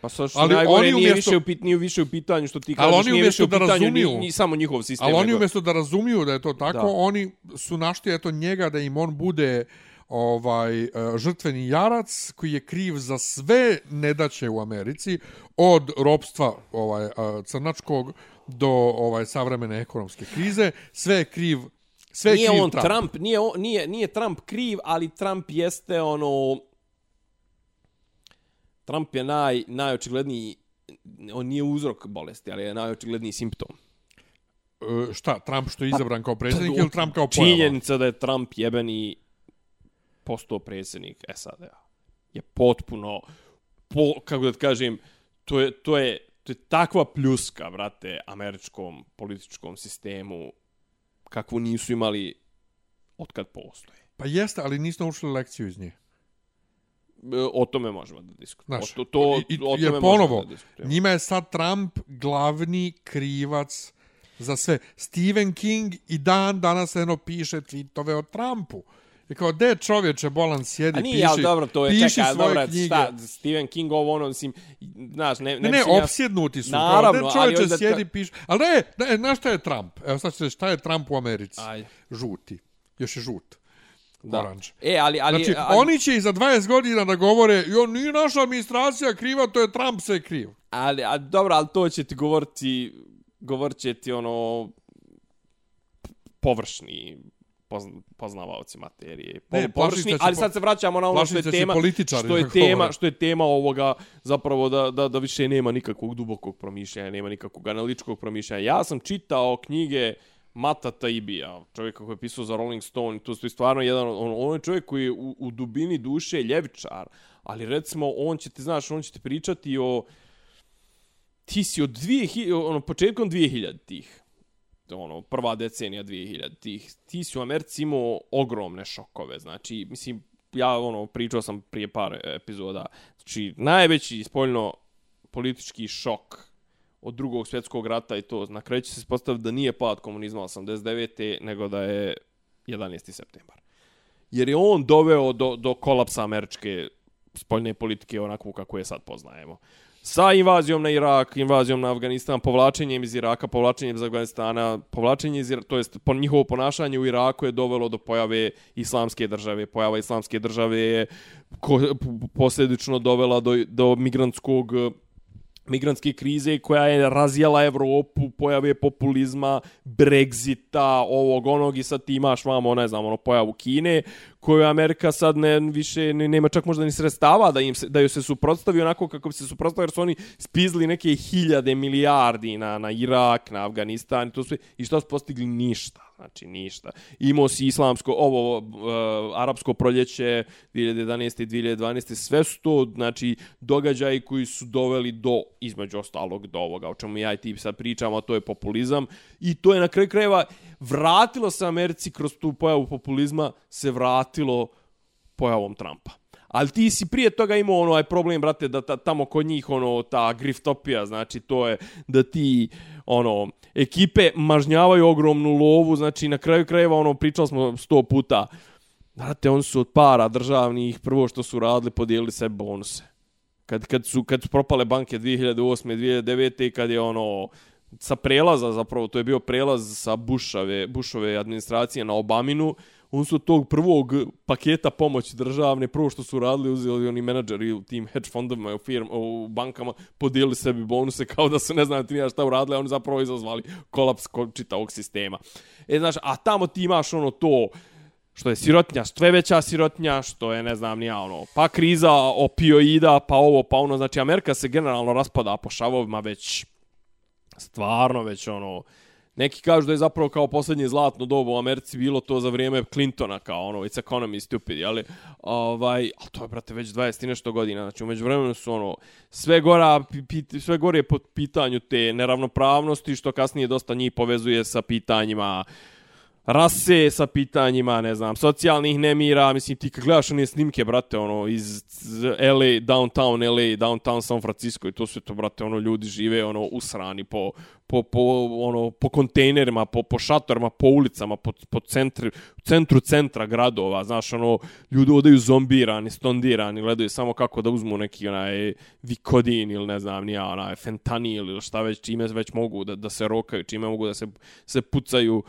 Pa sa što Ali najgore oni nije, umjesto- više u pit, nije više u pitanju što ti Ali kažeš, oni nije više u da pitanju ni, razumiju- ni samo njihov sistem. Ali oni nego- umjesto da razumiju da je to tako, Da. oni su našli eto njega da im on bude ovaj e, žrtveni jarac koji je kriv za sve nedaće u Americi od ropstva ovaj e, crnačkog do ovaj savremene ekonomske krize sve je kriv sve je nije kriv on Trump. Trump, nije, on, nije, nije Trump kriv, ali Trump jeste ono... Trump je naj, najočigledniji, on nije uzrok bolesti, ali je najočigledniji simptom. E, šta Trump što je izabran kao predsjednik Pa, ili Trump kao pojava Činjenica da je Trump jebeni postao predsjednik SAD-a je potpuno, po, kako da kažem, to je, to je, to je takva pljuska, brate, američkom političkom sistemu kakvu nisu imali otkad postoje. pa jeste ali nismo učili lekciju iz nje O tome možemo da diskutujemo. Znaš, O, to, to, i, o jer tome ponovo, da diskutujemo. njima je sad Trump glavni krivac za sve. Stephen King i dan danas eno piše tweetove o Trumpu. I kao, de čovječe, bolan, sjedi, A nije, piši, ali dobro, to je, piši čekaj, svoje dobro, knjige. šta, Stephen King ovo ono, mislim, znaš, ne, ne, Ne, ne, opsjednuti su. Naravno, kao, ali de čovječe, onda- sjedi, piši. Ali ne, ne, znaš šta je Trump? Evo sad reći, šta je Trump u Americi? Ajde. Žuti. Još je žut. Da. Orange. E, ali, ali, Znači, ali, oni će i za 20 godina da govore, jo, nije naša administracija kriva, to je Trump se kriv. ali, a, dobro, ali to će ti govoriti, govorit će ti ono, površni poznavaoci materije. Po, Ne, površni, će ali sad se vraćamo na ono što je tema, što je tema, što je tema ovoga, zapravo da, da, da više nema nikakvog dubokog promišljanja, nema nikakvog analitičkog promišljanja. Ja sam čitao knjige Mata Taibija, čovjeka koji je pisao za Rolling Stone, to je stvarno jedan, on, on je čovjek koji je u, u dubini duše ljevičar, ali recimo on će ti, znaš, on će ti pričati o ti si od 2000, ono, početkom 2000 tih, ono, prva decenija 2000 tih, ti si u Americi imao ogromne šokove, znači, mislim, ja, ono, pričao sam prije par epizoda, znači, najveći spoljno politički šok od drugog svjetskog rata i to, na kraju će se postaviti da nije pad komunizma 89. nego da je 11. septembar. Jer je on doveo do, do kolapsa američke spoljne politike onakvu kako je sad poznajemo. Sa invazijom na Irak, invazijom na Afganistan, povlačenjem iz Iraka, povlačenjem iz Afganistana, povlačenje iz Iraka, to jest po njihovo ponašanje u Iraku je dovelo do pojave islamske države. Pojava islamske države je ko, posljedično dovela do, do migrantskog migrantske krize koja je razjela Evropu, pojave populizma, Brexita, ovog onog i sad ti imaš vamo, ne znam, ono, pojavu Kine, koju Amerika sad ne, više ne, nema čak možda ni sredstava da, im se, da joj se suprotstavi onako kako bi se suprotstavili, jer su oni spizli neke hiljade milijardi na, na Irak, na Afganistan i to sve, i što su postigli? Ništa. Znači, ništa. Imao si islamsko, ovo, uh, arapsko proljeće 2011. i 2012. Sve su to, znači, događaji koji su doveli do, između ostalog, do ovoga, o čemu ja i ti sad pričamo, a to je populizam. I to je na kraju krajeva vratilo se Americi kroz tu pojavu populizma, se vratilo pojavom Trumpa. Ali ti si prije toga imao onaj problem, brate, da ta, tamo kod njih, ono, ta griftopija, znači, to je da ti, ono, ekipe mažnjavaju ogromnu lovu, znači, na kraju krajeva, ono, pričali smo sto puta, brate, oni su od para državnih, prvo što su radili, podijelili se bonuse. Kad, kad, su, kad su propale banke 2008. 2009. i kad je ono, sa prelaza zapravo, to je bio prelaz sa Bushove, Bushove administracije na Obaminu, on su od tog prvog paketa pomoći državne, prvo što su radili, uzeli oni menadžeri u tim hedge fondovima i u, firm, u bankama, podijelili sebi bonuse kao da su ne znam ti nija šta uradili, a oni zapravo izazvali kolaps čitavog sistema. E, znaš, a tamo ti imaš ono to, što je sirotnja, sve veća sirotnja, što je, ne znam, nija ono, pa kriza opioida, pa ovo, pa ono, znači Amerika se generalno raspada po šavovima već, stvarno već ono, neki kažu da je zapravo kao posljednje zlatno doba u Americi bilo to za vrijeme Clintona, kao ono, it's economy stupid, ali, ovaj, ali to je, brate, već 20 i nešto godina, znači umeđu vremenu su ono, sve gora, pi, sve gore je po pitanju te neravnopravnosti, što kasnije dosta njih povezuje sa pitanjima rase sa pitanjima, ne znam, socijalnih nemira, mislim, ti kad gledaš one snimke, brate, ono, iz LA, downtown LA, downtown San Francisco i to sve to, brate, ono, ljudi žive, ono, usrani po, po, po, ono, po kontejnerima, po, po šatorima, po ulicama, po, po centri, centru centra gradova, znaš, ono, ljudi odaju zombirani, stondirani, gledaju samo kako da uzmu neki, onaj, vikodin ili ne znam, nija, onaj, fentanil ili šta već, čime već mogu da, da se rokaju, čime mogu da se, se pucaju,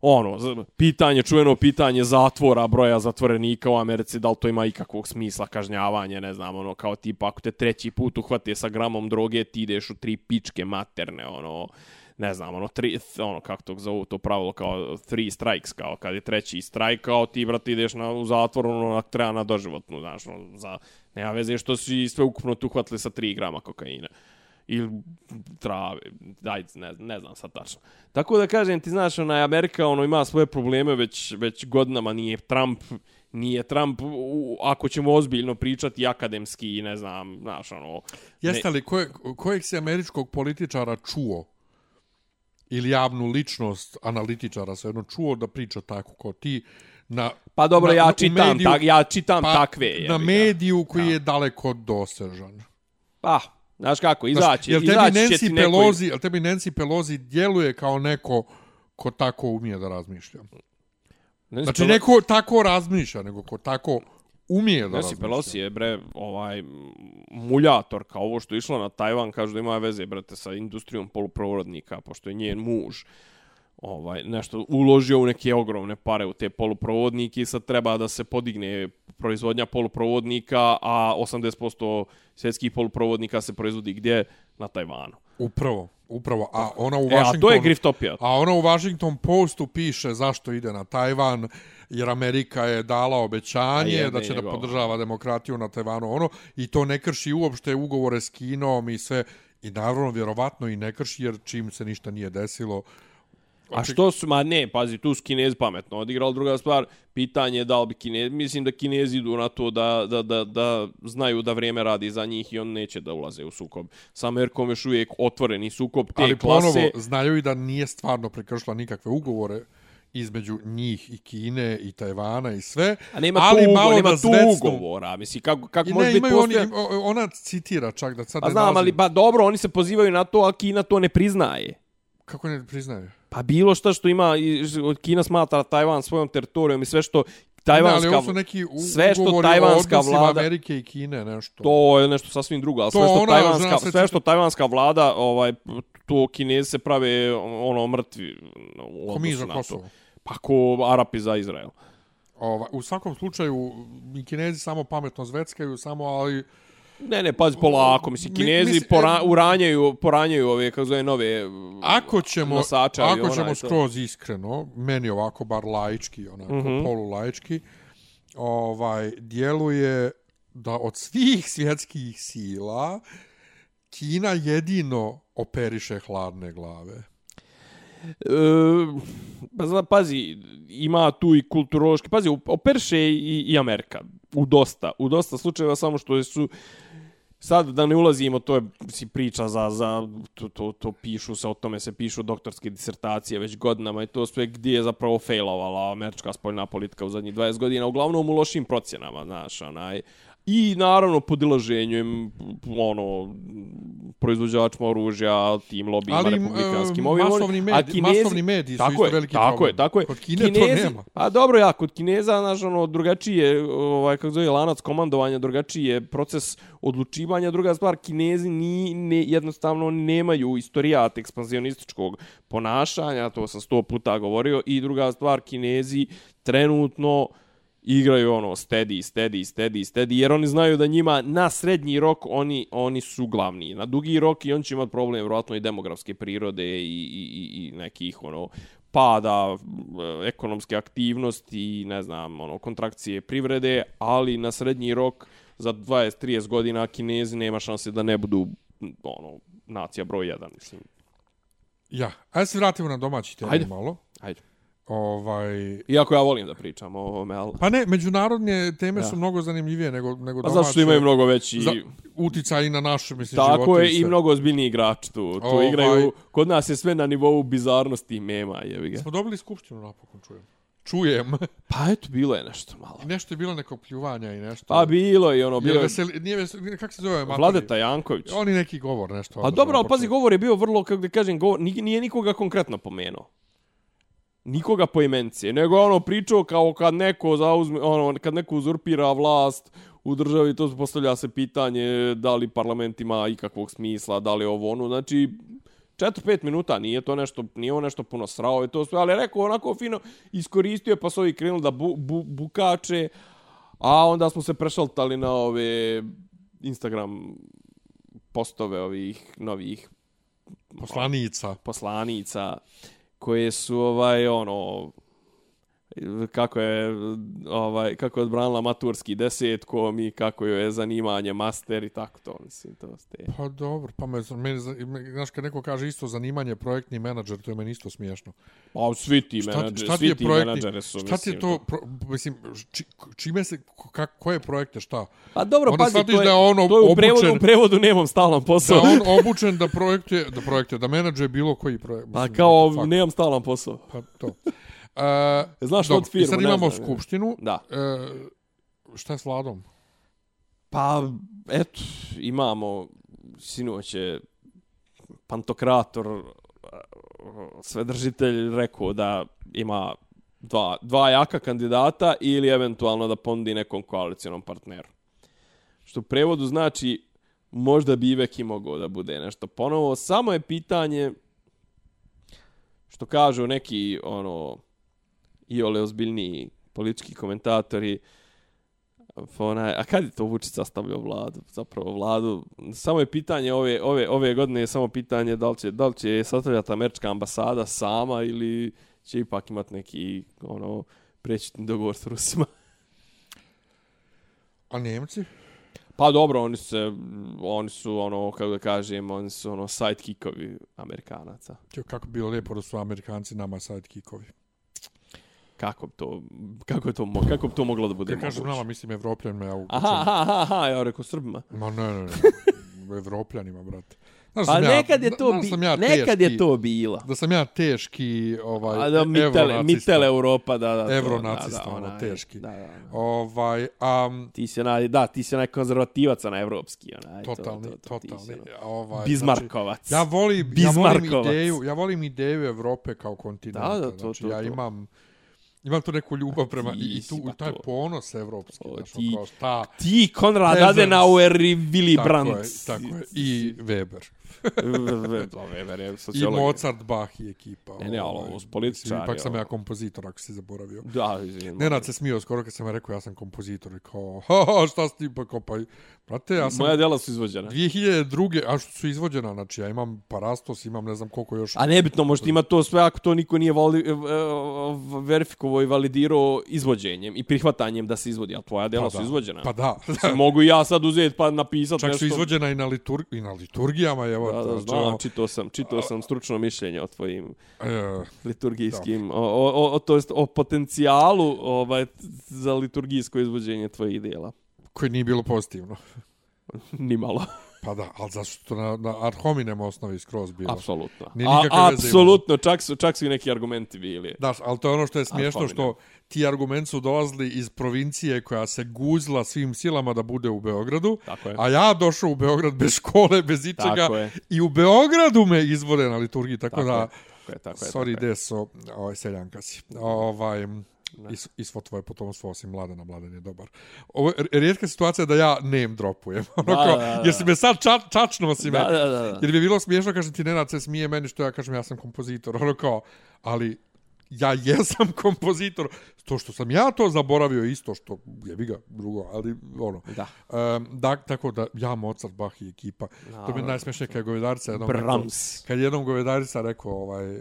ono, pitanje, čujeno pitanje zatvora, broja zatvorenika u Americi, da li to ima ikakvog smisla kažnjavanje, ne znam, ono, kao tipa, ako te treći put uhvate sa gramom droge, ti ideš u tri pičke materne, ono, ne znam, ono, tri, ono, kako to zovu, to pravilo, kao three strikes, kao kad je treći strike, kao ti, brate, ideš na, u zatvor, ono, treba na doživotnu, znaš, ono, za, nema veze što si sve ukupno tu uhvatili sa 3 grama kokaina ili trave, daj, ne, ne znam sad tačno. Tako da kažem, ti znaš, ona Amerika ono, ima svoje probleme već, već godinama, nije Trump, nije Trump, u, ako ćemo ozbiljno pričati akademski, i ne znam, znaš, ono... Jeste li, koje, kojeg si američkog političara čuo, ili javnu ličnost analitičara se jedno čuo da priča tako kao ti, na, pa dobro, na, ja čitam, mediju, tak, ja čitam pa, takve. Na mediju koji ja. je daleko dosežan. Pa, Znaš kako, izaći, jel izaći Nancy će ti neko... Pelosi, jel tebi Nancy Pelosi djeluje kao neko ko tako umije da razmišlja? Nancy znači, Pelosi... neko tako razmišlja, nego ko tako umije da Nancy razmišlja. Nancy Pelosi je, bre, ovaj, muljator, kao ovo što je išlo na Tajvan, kažu da ima veze, brate, sa industrijom poluprovodnika, pošto je njen muž ovaj nešto uložio u neke ogromne pare u te poluprovodnike i sad treba da se podigne proizvodnja poluprovodnika, a 80% svjetskih poluprovodnika se proizvodi gdje? Na Tajvanu. Upravo, upravo. A ona u Washington, e, a to je Griftopia. A ona u Washington Postu piše zašto ide na Tajvan, jer Amerika je dala obećanje je, da će da podržava demokratiju na Tajvanu. Ono, I to ne krši uopšte ugovore s Kinom i sve. I naravno, vjerovatno i ne krši, jer čim se ništa nije desilo, A što su, ma ne, pazi, tu su Kinezi pametno odigrali. Druga stvar, pitanje je da li bi Kinezi, mislim da Kinezi idu na to da, da, da, da znaju da vrijeme radi za njih i on neće da ulaze u sukob. Sa Amerikom još uvijek otvoreni sukob te Ali klase. Ali ponovo, znaju i da nije stvarno prekršila nikakve ugovore između njih i Kine i Tajvana i sve. A nema ali tu, malo nema tu ugovora. Mislim, kako, kako može biti postoje... Oni, ona citira čak da sad pa znam, ali ba, dobro, oni se pozivaju na to, a Kina to ne priznaje. Kako ne priznaje? Pa bilo šta što ima, Kina smatra Tajvan svojom teritorijom i sve što Tajvanska, ne, ali su neki sve što tajvanska vlada Amerike i Kine nešto. To je nešto sasvim drugo, al sve što ona, tajvanska sve, sve što tajvanska vlada ovaj to Kinezi se prave ono mrtvi ko mi za Kosovo. Pa ko Arapi za Izrael. Ova, u svakom slučaju i Kinezi samo pametno zveckaju, samo ali Ne, ne, pazi polako, mislim, kinezi mis, pora, uranjaju, poranjaju ove, kako zove, nove ako ćemo, nosača. Ako ćemo skroz to. iskreno, meni ovako, bar laički, onako, mm -hmm. polulaički, ovaj, djeluje da od svih svjetskih sila Kina jedino operiše hladne glave. E, pa zna, pazi, ima tu i kulturološki, pazi, operiše i, i Amerika, u dosta, u dosta slučajeva, samo što su sad da ne ulazimo, to je si priča za, za to, to, to pišu se, o tome se pišu doktorske disertacije već godinama i to sve gdje je zapravo failovala američka spoljna politika u zadnjih 20 godina, uglavnom u lošim procjenama, znaš, onaj, I naravno podilaženjem ono proizvođačima oružja, tim lobijima Ali, republikanskim ovim masovni mediji, a kinezi, masovni mediji su isto je, veliki tako problem. Je, tako je, Kod Kine kinezi, to nema. A dobro ja, kod Kineza znaš ono drugačije, ovaj kako zove lanac komandovanja, drugačije proces odlučivanja, druga stvar Kinezi ni ne, jednostavno nemaju istorijat ekspanzionističkog ponašanja, to sam sto puta govorio i druga stvar Kinezi trenutno igraju ono steady, steady, steady, steady, jer oni znaju da njima na srednji rok oni oni su glavni. Na dugi rok i on će imati problem vjerojatno i demografske prirode i, i, i, i nekih ono pada e, ekonomske aktivnosti i ne znam, ono kontrakcije privrede, ali na srednji rok za 20-30 godina Kinezi nema šanse da ne budu ono nacija broj 1, mislim. Ja, ajde se vratimo na domaći teren malo. Ajde. Ovaj, Iako ja volim da pričam o ovome, ali... pa ne, međunarodne teme Da. su mnogo zanimljivije nego, nego Pa zato što imaju mnogo veći... za, uticaj i na naše, mislim, Tako živote je, i sve. mnogo ozbiljniji igrači tu. Tu Ovaj. igraju... Kod nas je sve na nivou bizarnosti i mema, jevi ga. Smo dobili skupštinu napokon, čujem. Čujem. Pa eto, bilo je nešto malo. I nešto je bilo neko pljuvanja i nešto. Pa bilo je ono, Bilo je veseli, nije veseli, kako se zove? Vladeta Janković. Oni neki govor, nešto. A ono, dobro, ali pazi, govor je bio vrlo, kako da kažem, govor, nije, nije nikoga konkretno pomenuo. Nikoga po imenci. Nego je ono pričao kao kad neko zauzme, ono, kad neko uzurpira vlast u državi, to postavlja se pitanje da li parlament ima ikakvog smisla, da li ovo ono. Znači, 4-5 minuta, nije to nešto, nije on nešto puno srao i to sve, ali rekao onako fino, iskoristio je pa su ovi krenuli da bu, bu, bukače, a onda smo se prešaltali na ove Instagram postove ovih novih Poslanica. poslanica koje su ovaj ono kako je ovaj kako je odbranila maturski desetkom i kako joj je zanimanje master i tako to mislim to ste Pa dobro, pa me, meni, me- znaš, kad neko kaže isto zanimanje projektni menadžer, to je meni isto smiješno. pa svi ti menadžeri svi je ti projektni, menadžeri su šta ti je to, pro, mislim, či, čime se, ko- koje projekte, šta? pa dobro Onda pazi shvatiš to je, da je ono to je u prevodu obučen- u prevodu nemam stalan Da posao je on obučen da projekte, da projekte, da menadžuje bilo koji projekt. pa mislim, kao fuck, nemam stalan posao Pa to. Uh, Znaš dobro, od firmu, sad ne imamo znam, skupštinu. da Uh, šta je s vladom? Pa, eto, imamo, sinoć je pantokrator, eh, svedržitelj rekao da ima dva, dva jaka kandidata ili eventualno da ponudi nekom koalicijonom partneru. Što u prevodu znači možda bi Ivek i mogao da bude nešto ponovo. Samo je pitanje što kažu neki ono i ole ozbiljniji politički komentatori onaj, a kad je to Vučić sastavljao vladu? Zapravo vladu. Samo je pitanje ove, ove, ove godine je samo pitanje da li će, da li će sastavljati američka ambasada sama ili će ipak imati neki ono prećitni dogovor s Rusima. A Njemci? Pa dobro, oni se oni su ono kako da kažem, oni su ono sidekickovi Amerikanaca. Kako bi bilo lijepo da su Amerikanci nama sidekickovi. Kako bi to kako je to mo- kako bi to moglo da bude Kad kažem nama, mislim Evropljanima, ja Aha, aha, aha, aha, ja rekao Srbima. Ma ne, ne, ne. Evropljanima, brate. Znaš, Pa sam ja- nekad je to bi, ja nekad je teški- to bilo. Da sam ja teški, ovaj, A da, mitele, mitele Europa, da, da. to, Evronacista, da, da, ono, teški. Da, da, da. Ovaj, um, Ti si onaj, da, ti si onaj konzervativac, onaj evropski, onaj. to, totalni, to, to, si totalni. ono- Ovaj, Bizmarkovac. Znači, ja volim, ja volim ideju, ja volim ideju Evrope kao kontinenta. Da, da, to, znači, to, ja to. Imam tu neku ljubav prema ti i, i tu pa taj to. ponos evropski, O, ti- kao šta Ti, Konrad. Adenauer i Willy tako Brandt. je, tako je, i Weber. Je I. Mozart, Bach i ekipa. Ne, ne, ali ovaj, ovo s političari, Ipak sam ja kompozitor, ako si zaboravio. Da, izvijem. Nenad se smio skoro kad sam ja rekao ja sam kompozitor i kao, ha, ha, šta si ti pa kao, pa, brate, ja sam Moja djela su izvođena. 2002. a što su izvođena, znači ja imam Parastos, imam ne znam koliko još. A nebitno, možda ima to sve ako to niko nije vali, e, e, verifikovao i validirao izvođenjem i prihvatanjem da se izvodi, ali tvoja djela Pa su da, izvođena. Pa da, Mogu i ja sad uzeti pa napisati čak nešto. su izvođena i na, litur, i na liturgijama, evo. Da, da, znači, znam, ono, čitao sam, čitao sam stručno mišljenje o tvojim e, liturgijskim, o, o, o, to jest o potencijalu ovaj, za liturgijsko izvođenje tvojih dijela. koje nije bilo pozitivno. Ni malo. Pa da, ali zašto to na, na ad hominem osnovi skroz bilo. Apsolutno. Nije A, apsolutno, čak su, čak su i neki argumenti bili. Da, ali to je ono što je smiješno, što ti argumenti su dolazili iz provincije koja se guzla svim silama da bude u Beogradu, Tako je. a ja došao u Beograd bez škole, bez ičega, i u Beogradu me izvode na liturgiji, tako, Tako da, je, tako je, tako je, sorry tako deso, ovaj, seljanka si. Ovaj, is, i svo tvoje potomstvo osim mladena, mladen je dobar. Ovo je rijetka situacija da ja name dropujem. Ono Da, kao, da, da. Jer si me sad ča, čačno si me. Da, da, da, da. Jer bi je bilo smiješno, kaže ti Nenad se smije meni što ja kažem ja sam kompozitor. Ono kao, ali ja jesam kompozitor. To što sam ja to zaboravio isto što je ga drugo, ali ono. Da. Um, da, tako da ja Mozart, Bach i ekipa. to mi je najsmešnije kad je govedarica jednom rekao- kad je jednom govedarica rekao ovaj,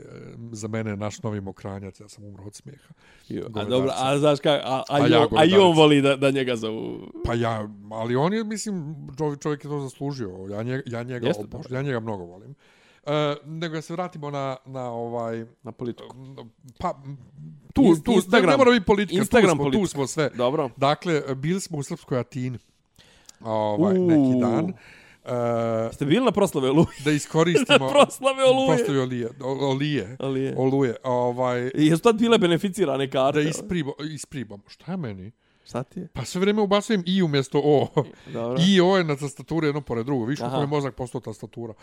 za mene naš novi mokranjac, ja sam umro od smijeha. Jo, A dobro, a znaš kako, a, a, A ja on, a i on voli da, da njega zovu. Pa ja, ali on je, mislim, čovjek, čovjek je to zaslužio. Ja njega, ja njega, Jeste, obož, ja njega mnogo volim. E, nego da se vratimo na, na ovaj, Na politiku. pa, Tu, Ins- tu, ne, Instagram. ne mora biti politika, Instagram tu, smo, tu politika. smo sve. Dobro. Dakle, bili smo u Srpskoj Atini ovaj, Uuu. neki dan. Uh, Ste bili na proslave Oluje? da iskoristimo... Proslave Oluje. Proslave olije. Olije. Olije. Oluje. Ovaj, I jesu tad bile beneficirane karte? da ispribo, ispribamo. Šta je meni? Šta ti je? Pa sve vrijeme ubacujem i umjesto o. Dobro. I o je na tastaturi jedno pored drugo. Viš Aha. kako je mozak postao tastatura.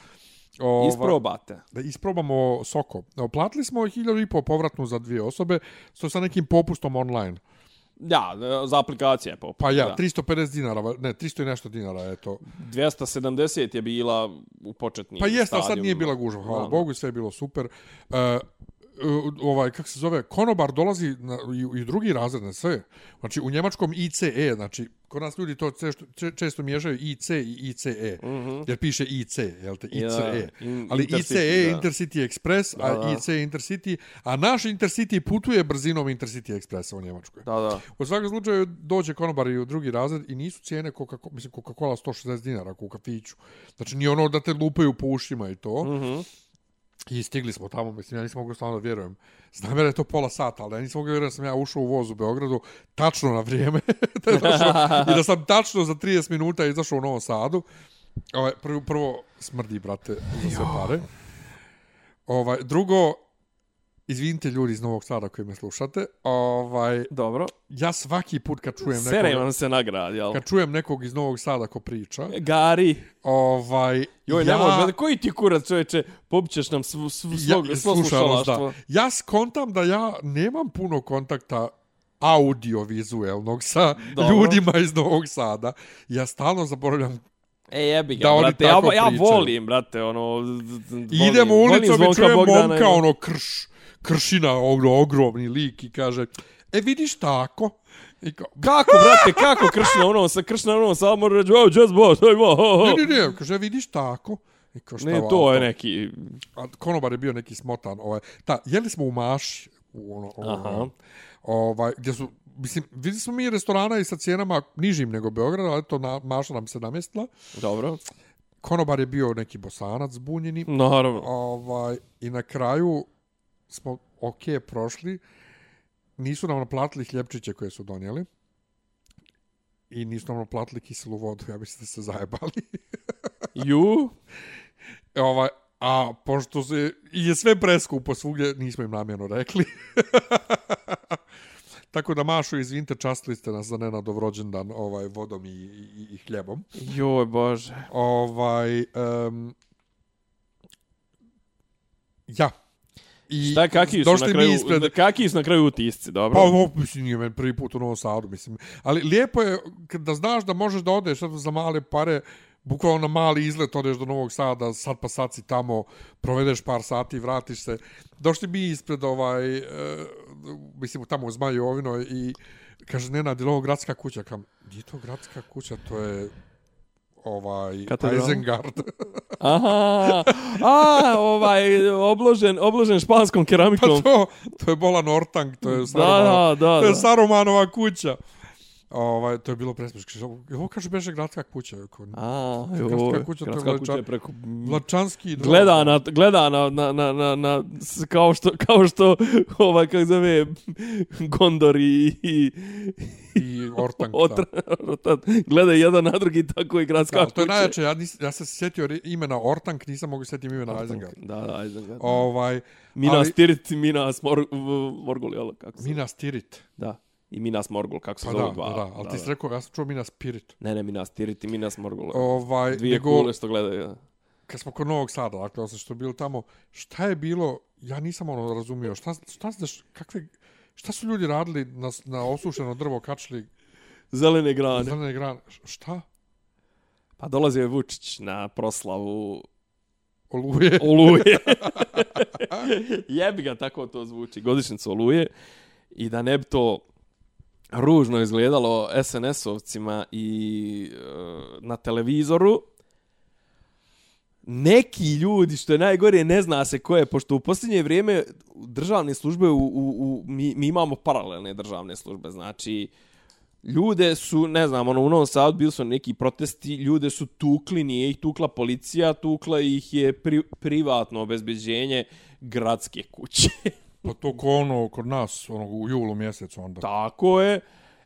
Ova, Isprobate. Da isprobamo soko. Platili smo hiljadu i po povratnu za dvije osobe, što sa nekim popustom online. Ja, za aplikacije je poput. Pa ja, da. 350 dinara, ne, 300 i nešto dinara, eto. 270 je bila u početnim Pa jeste, ali sad nije bila gužva, hvala Da. Bogu, sve je bilo super. Uh, ovaj, kako se zove, konobar dolazi na, i, i drugi razred na sve. Znači, u njemačkom ICE, znači, kod nas ljudi to često, če- često miješaju IC i ICE, mm -hmm. jer piše IC, jel te, ICE. Ja, in- Ali Intercity, ICE je da. Intercity Express, a Da, da. IC je Intercity, a naš Intercity putuje brzinom Intercity Expressa u Njemačkoj. Da, da. U svakom slučaju dođe konobar i u drugi razred i nisu cijene Coca, mislim, Coca-Cola 160 dinara u kafiću. Znači nije ono da te lupaju po ušima i to. Mm. -hmm. I stigli smo tamo, mislim, ja nisam mogu stvarno da vjerujem. Znam jer je to pola sata, ali ja nisam mogu da vjerujem da sam ja ušao u voz u Beogradu tačno na vrijeme. da došao, I da sam tačno za 30 minuta izašao u Novom Sadu. Ovaj, prvo, prvo smrdi, brate, za sve pare. Ovaj, drugo, izvinite ljudi iz Novog Sada koji me slušate. Ovaj, Dobro. ja svaki put kad čujem Sere nekog, vam se nagrad, jel? kad čujem nekog iz Novog Sada ko priča, Gari. ovaj, Joj, ja, nemoj, koji ti kurac, čoveče, pobićeš nam svu, svu, svog, ja, svo slušalaštvo. da. Ja skontam da ja nemam puno kontakta audiovizuelnog sa Dobro. ljudima iz Novog Sada. Ja stalno zaboravljam. E, jebi ga, Da brate, ja, ja volim, brate, ono... volim, Idem u volim ulicom i čujem Bogdana, momka, ono, krš, kršina, ono, ogromni lik i kaže, e, vidiš tako? I kao, Kako, brate, kako kršna ono, sa kršna ono, samo mora reći, oh, just boss, ajmo, ho, ho. ne, ne, ne, kaže, vidiš tako? I kao, šta Ne, to je neki... A konobar je bio neki smotan. Ovaj, ta, jeli smo u Maši, u ono, ono, Aha. ovaj, gdje su, mislim, vidjeli smo mi restorana i sa cijenama nižim nego Beograd, ali to na, Maša nam se namestila. Dobro. Konobar je bio neki bosanac zbunjeni. Naravno. Ovaj, I na kraju smo ok prošli. Nisu nam naplatili hljepčiće koje su donijeli. I nisu nam naplatili kiselu vodu. Ja mislim da se zajebali. Ju? E, ovaj, a pošto se, je sve preskupo svugdje, nismo im namjerno rekli. Tako da Mašo, izvinite, častili ste nas za nenadov rođendan ovaj, vodom i, i, i hljebom. Joj, bože. Ovaj, um, ja. I Šta, kakvi su, na kraju, ispred, kakvi su na kraju utisci, dobro? Pa, ovo, mislim, nije meni prvi put u Novom Sadu, mislim. Ali lijepo je da znaš da možeš da odeš sad za male pare, bukvalno na mali izlet odeš do Novog Sada, sad pa sad si tamo, provedeš par sati, vratiš se. Došli mi ispred ovaj, e, mislim, tamo u Zmajovinoj i kaže, Nenad, je ovo gradska kuća? Kam, nije to gradska kuća, to je ovaj Katedrala? Isengard. Aha, a, ovaj, obložen, obložen španskom pa keramikom. to, to je Bola Nortang, to je da, Sarumanova, da, da, to je da. Sarumanova kuća. Ovaj, to je bilo presmešno. Kaže, Ovo, kaže beže gradska kuća. Ako, A, Gradska kuća, to je gradska kuća je preko... Vlačanski dom. Gleda na, gleda na, na, na, na, na, kao što, kao što, ovaj, kako zove, Gondor i, i, I Ortang. Otra, da. gleda jedan na drugi, tako i gradska Da, kuća. to je najjače. Ja, nis, ja sam se sjetio imena Ortang, nisam mogu sjetiti imena Isengard. Da, da, Isengard. Ovaj, Minas ali- Tirith, Minas Mor, Morgul, jel? Kako se? Minas Tirith. Da. I Minas Morgul, kako se Pa zove da, dva. da, da, ali ti si rekao, ja sam čuo Minas Spirit. Ne, ne, Minas Tirith i Minas Morgul. Ovaj, Dvije nego, kule što gledaju. da. kad smo kod Novog Sada, dakle, osim što je bilo tamo, šta je bilo, ja nisam ono razumio, šta, šta, šta, kakve, šta su ljudi radili na, na osušeno drvo, kačli, Zelene grane. zelene grane, šta? Pa dolazio je Vučić na proslavu Oluje. Oluje. Jebi ga, tako to zvuči. Godišnjica Oluje. I da ne bi to ružno izgledalo SNS-ovcima i e, na televizoru, neki ljudi, što je najgore, ne zna se ko je, pošto u posljednje vrijeme državne službe, u, u, u, mi, mi imamo paralelne državne službe, znači ljude su, ne znam, ono, u Novom Sadu bili su neki protesti, ljude su tukli, nije ih tukla policija, tukla ih je pri, privatno obezbeđenje gradske kuće. Pa to ko ono kod nas, ono, u julu mjesecu onda. Tako je.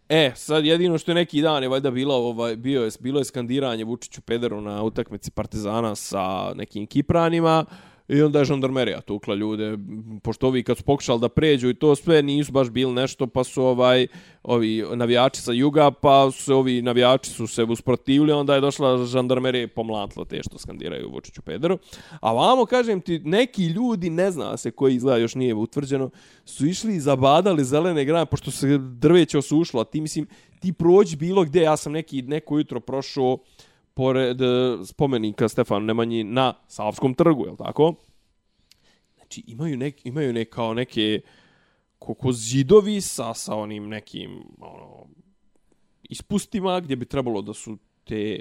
E, sad jedino što je neki dan je valjda bilo, ovaj, bio je, bilo je skandiranje Vučiću Pederu na utakmici Partizana sa nekim Kipranima. I onda je žandarmerija tukla ljude, pošto ovi kad su pokušali da pređu i to sve nisu baš bili nešto, pa su ovaj ovi navijači sa juga, pa su ovi navijači su se usprotivili, onda je došla žandarmerija i pomlatila te što skandiraju Vučiću Pederu. A vamo, kažem ti, neki ljudi, ne zna se koji izgleda još nije utvrđeno, su išli i zabadali zelene grane, pošto se drveće osušlo, a ti mislim, ti prođi bilo gdje, ja sam neki, neko jutro prošao, pored e, spomenika Stefanu Nemanji na Savskom trgu, je tako? Znači, imaju, nek, imaju ne, kao neke koko zidovi sa, sa onim nekim ono, ispustima gdje bi trebalo da su te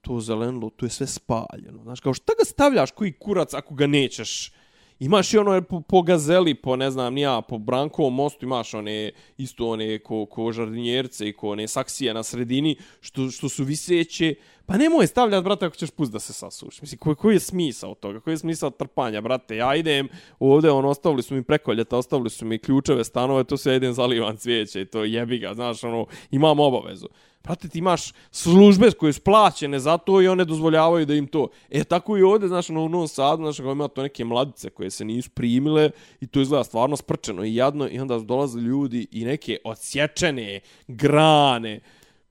to zelenilo, to je sve spaljeno. Znaš, kao šta ga stavljaš koji kurac ako ga nećeš Imaš i ono po, po gazeli, po ne znam, nija, po Brankovom mostu imaš one, isto one ko, ko žardinjerce i ko one saksije na sredini, što, što su viseće. Pa nemoj stavljati, brate, ako ćeš pust da se sasuši. Mislim, koji, koji je smisao toga? Koji je smisao trpanja, brate? Ja idem ovdje, on, ostavili su mi prekoljeta, ostavili su mi ključeve stanove, to se ja idem zalivan cvijeće i to jebi ga, znaš, ono, imam obavezu. Prate, ti imaš službe koje su plaćene za to i one dozvoljavaju da im to. E, tako i ovdje, znaš, ono, u Novom Sadu, znaš, kao ima to neke mladice koje se nisu primile i to izgleda stvarno sprčeno i jadno i onda dolaze ljudi i neke odsječene grane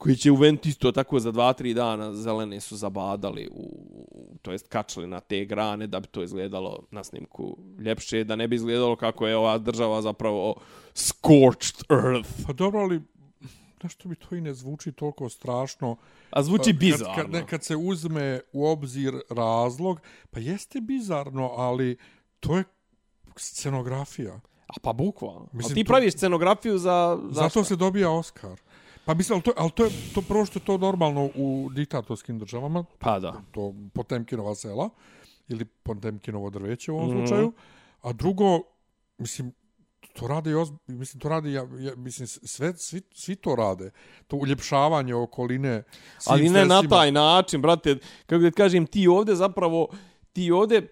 koji će u isto tako za dva, tri dana zelene su zabadali, u, to jest kačali na te grane da bi to izgledalo na snimku ljepše, da ne bi izgledalo kako je ova država zapravo scorched earth. Pa dobro, ali nešto mi to i ne zvuči toliko strašno. A zvuči bizarno. Kad, kad, kad se uzme u obzir razlog, pa jeste bizarno, ali to je scenografija. A pa bukvalno. Mislim, ti to, praviš scenografiju za... za zato šta? se dobija Oscar. Pa mislim, ali to, ali to je to prvo što je to normalno u diktatorskim državama. Pa da. To Potemkinova sela ili Potemkinovo drveće u ovom mm -hmm. slučaju. A drugo, mislim, to rade i ozb... mislim to radi ja, ja mislim sve svi, svi to rade. To uljepšavanje okoline ali ne na taj način brate kako da kažem ti ovde zapravo ti ovde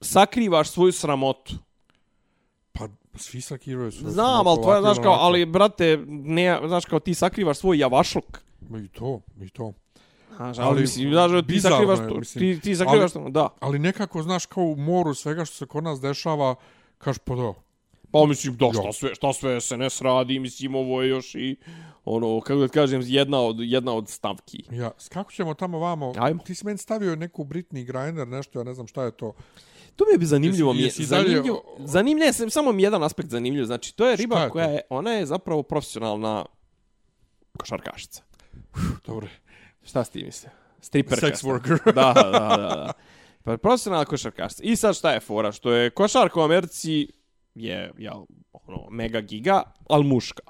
sakrivaš svoju sramotu. Pa svi sakrivaju svoju znam ali to je znaš kao ali brate ne znaš kao ti sakrivaš svoj javašluk. I to i to. Znaš, ali, ali mislim, znaš, ti sakrivaš to, ti, ti sakrivaš ali, to, da. Ali nekako, znaš, kao u moru svega što se kod nas dešava, kaš, pa da, Pa mislim, da, šta sve, šta sve se ne sradi, mislim, ovo je još i, ono, kako da kažem, jedna od, jedna od stavki. Ja, kako ćemo tamo vamo? Ajmo. Ti si meni stavio neku Britney Griner, nešto, ja ne znam šta je to. To mi je bi zanimljivo. Jesi, jesi zanimljivo, dalje... zanimljivo, sam, samo mi jedan aspekt zanimljiv. Znači, to je riba je koja je, ona je zapravo profesionalna košarkašica. Dobro. Šta si ti mislio? Striperka. Sex worker. da, da, da, da. Pa profesionalna košarkašica. I sad šta je fora? Što je košarka u Americi je, jel, ono, mega giga, al muška.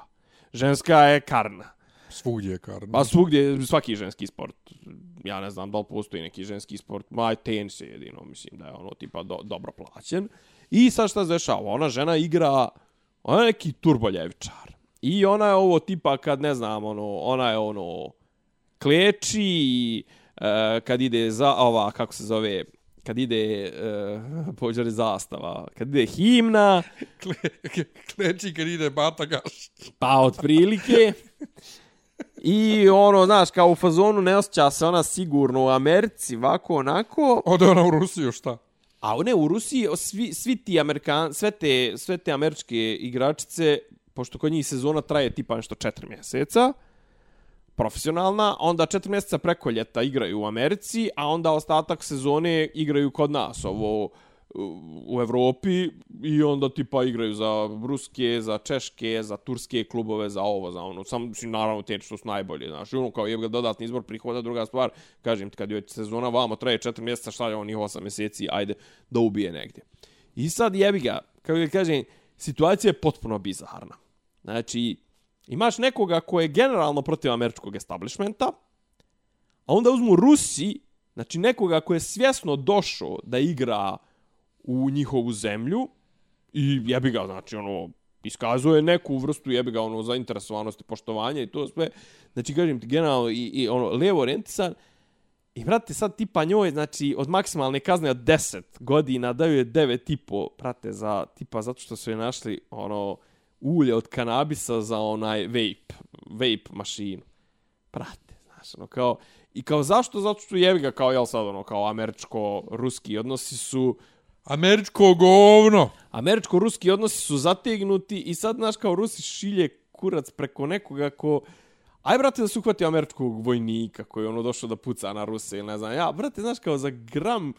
Ženska je karna. Svugdje je karna. Pa svugdje, svaki ženski sport. Ja ne znam da li postoji neki ženski sport. Ma, tenis je jedino, mislim da je ono tipa do, dobro plaćen. I sad šta se dešava? Ona žena igra, ona je neki turboljevičar. I ona je ovo tipa kad, ne znam, ono, ona je ono, kleči, uh, kad ide za, ova, kako se zove, kad ide uh, pođer zastava, kad ide himna. Kleči kad ide batagaš. Pa, od prilike. I ono, znaš, kao u fazonu ne osjeća se ona sigurno u Americi, ovako, onako. Ode ona u Rusiju, šta? A ne, u Rusiji, svi, svi ti Amerikan, sve te, sve te američke igračice, pošto kod njih sezona traje tipa nešto četiri mjeseca, profesionalna, onda četiri mjeseca preko ljeta igraju u Americi, a onda ostatak sezone igraju kod nas, ovo u Evropi i onda tipa igraju za ruske, za češke, za turske klubove, za ovo, za ono. Samo, mislim, naravno, te što su najbolje, znaš. I ono, kao je dodatni izbor prihoda, druga stvar, kažem ti, kad joj sezona vamo, traje četiri mjeseca, šta je onih osam mjeseci, ajde, da ubije negdje. I sad jebi ga, kako ga kažem, situacija je potpuno bizarna. Znači, imaš nekoga ko je generalno protiv američkog establishmenta, a onda uzmu Rusi, znači nekoga ko je svjesno došao da igra u njihovu zemlju i jebi ga, znači ono, iskazuje neku vrstu jebi ga ono zainteresovanosti, poštovanja i to sve. Znači kažem ti generalno i, i ono levo orientisan I, brate, sad tipa njoj, znači, od maksimalne kazne od 10 godina daju je 9,5, brate, za, tipa, zato što su je našli, ono, ulje od kanabisa za onaj vape, vape mašinu. Brate, znaš, ono, kao, i kao zašto? Zato što jevi ga, kao, jel sad, ono, kao američko-ruski odnosi su, Američko govno. američko-ruski odnosi su zategnuti i sad, znaš, kao Rusi šilje kurac preko nekoga ko... Aj, brate, da se uhvati američkog vojnika koji je ono došao da puca na Ruse ili ne znam. Ja, brate, znaš, kao za gram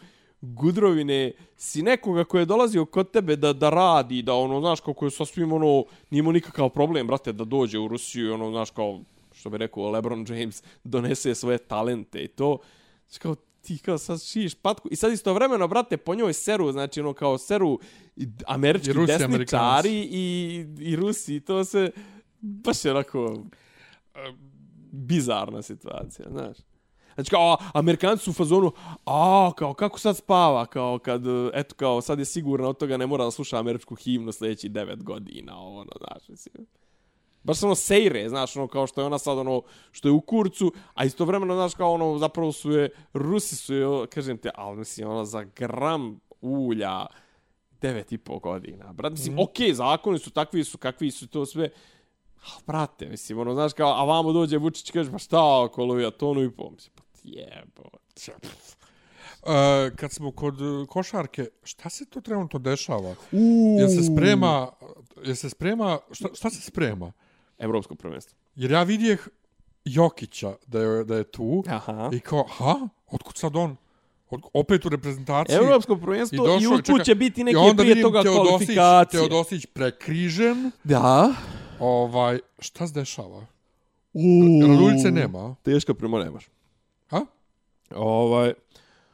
gudrovine si nekoga koji je dolazio kod tebe da, da radi, da ono, znaš, kako je sasvim ono, nije imao nikakav problem, brate, da dođe u Rusiju i ono, znaš, kao, što bi rekao LeBron James, donese svoje talente i to. Znaš, kao, ti kao sad šiješ patku. I sad istovremeno, brate, po njoj seru, znači ono kao seru i američki I Rusi, desničari i, i Rusi. To se baš je onako bizarna situacija, znaš. Znači kao, a, Amerikanci su u fazonu, a, kao, kako sad spava, kao, kad, eto, kao, sad je sigurno od toga ne mora da sluša američku himnu sljedeći devet godina, ovo, ono, znaš, mislim. Baš ono sejre, znaš, ono, kao što je ona sad, ono, što je u kurcu, a istovremeno, znaš, kao, ono, zapravo su je, Rusi su je, kažem te, ali, mislim, ono, za gram ulja, devet i pol godina. Brat, mislim, mm. okej, okay, zakoni su takvi su, kakvi su to sve, Ali, brate, mislim, ono, znaš, kao, a vamo dođe Vučić i kaže, pa šta, ako lovija tonu i pol, mislim, pa jebo. Uh, kad smo kod uh, košarke, šta se to trenutno dešava? Jel se sprema, jel se sprema, šta, šta se sprema? Evropsko prvenstvo. Jer ja vidjeh Jokića da je, da je tu Aha. i kao, ha, otkud sad on? Od, opet u reprezentaciji. Evropsko prvenstvo i, usput čekaj, će biti i neke onda prije vidim toga Teodosić- kvalifikacije. Teodosić prekrižen. Da. Ovaj, šta se dešava? Uuu. Raduljice nema. Teško prema nemaš. Ovaj,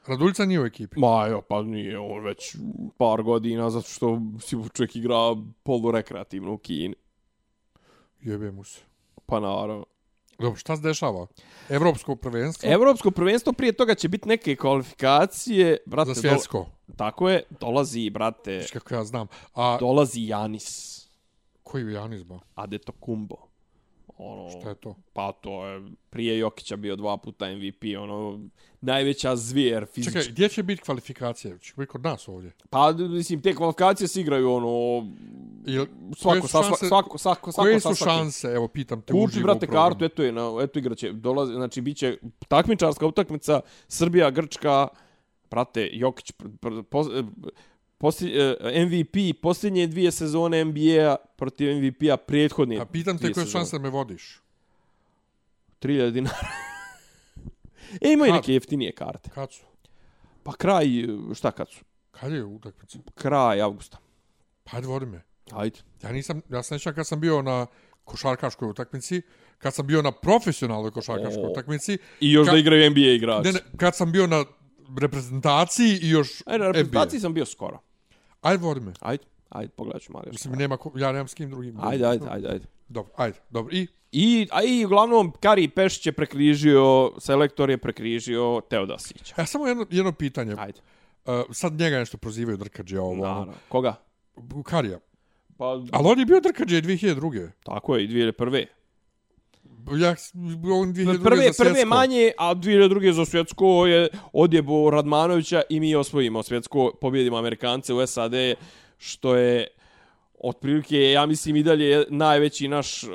Raduljica nije u ekipi. ma jo, pa nije on već par godina, zato što si čovjek igra polurekreativno u Kini. Jebe mu se. Pa naravno. Dobro, šta se dešava? Evropsko prvenstvo Evropsko prvenstvo prije toga će biti neke kvalifikacije, brate. za svjetsko. Dol... Tako je, dolazi, brate, Viš kako ja znam. A dolazi Janis koji je Janis ba? Adetokumbo. Ono, Šta je to? Pa to je prije Jokića bio dva puta MVP, ono, najveća zvijer fizički. Čekaj, gdje će biti kvalifikacije? Će biti kod nas ovdje? Pa, mislim, te kvalifikacije se igraju, ono, Ili, svako, sa, svako, svako, svako, svako, koje su šanse? Evo, pitam te Kupi, uživo brate, kartu, eto je, na, eto igraće, dolazi, znači, bit će takmičarska utakmica, Srbija, Grčka, brate, Jokić, pr, pr, pos, poslj, eh, MVP, posljednje dvije sezone NBA protiv MVP-a prethodne A pitam te koje šanse me vodiš? 3000 dinara. e, imaju Kad? neke jeftinije karte. Kad su? Pa kraj, šta kad su? Kad je utakmica? Kraj avgusta. Pa ajde, vodi me. Ajde. Ja nisam, ja sam nećan kad sam bio na košarkaškoj utakmici, kad sam bio na profesionalnoj košarkaškoj O. utakmici, I još Ka- da igraju NBA igrači. ne, ne, kad sam bio na reprezentaciji i još Ajde, na NBA. reprezentaciji sam bio skoro. Ajde, vodi me. Ajde, ajde, pogledat ću još. Mislim, nema, ko- ja nemam s kim drugim. Ajde, ajde, ajde, ajde. Dobro, ajde, dobro. I? I, a i uglavnom, Kari Pešić je prekrižio, selektor je prekrižio Teodosića. Ja samo jedno, jedno pitanje. Ajde. Uh, sad njega nešto prozivaju drkađe ovo. Naravno. Koga? Karija. Pa, Ali on je bio drkađe 2002. tako je, i 2001. Ja, on 2002. Prve, za prve manje, a 2002. za svjetsko je odjebo Radmanovića i mi osvojimo svjetsko, pobjedimo Amerikance u SAD, što je otprilike, ja mislim, i dalje najveći naš uh,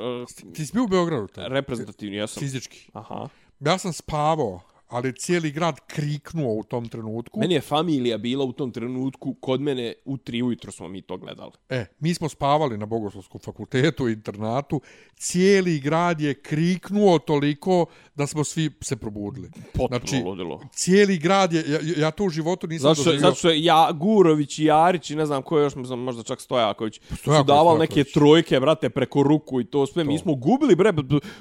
Ti si bio u Beogradu? tad? reprezentativni, jesam. Fizički. Aha. Ja sam spavao, ali je cijeli grad kriknuo u tom trenutku. Meni je familija bila u tom trenutku, kod mene u tri ujutro smo mi to gledali. E, mi smo spavali na Bogoslovskom fakultetu, internatu. Cijeli grad je kriknuo toliko da smo svi se probudili. Potpuno Znači, ludilo. cijeli grad je, ja, ja to u životu nisam Zato što, doživio. zato što je ja, Gurović i Jarić i ne znam ko je još, mislim, možda čak Stojaković, su Stojaković, davali neke trojke, brate, preko ruku i to sve. Mi smo gubili, bre,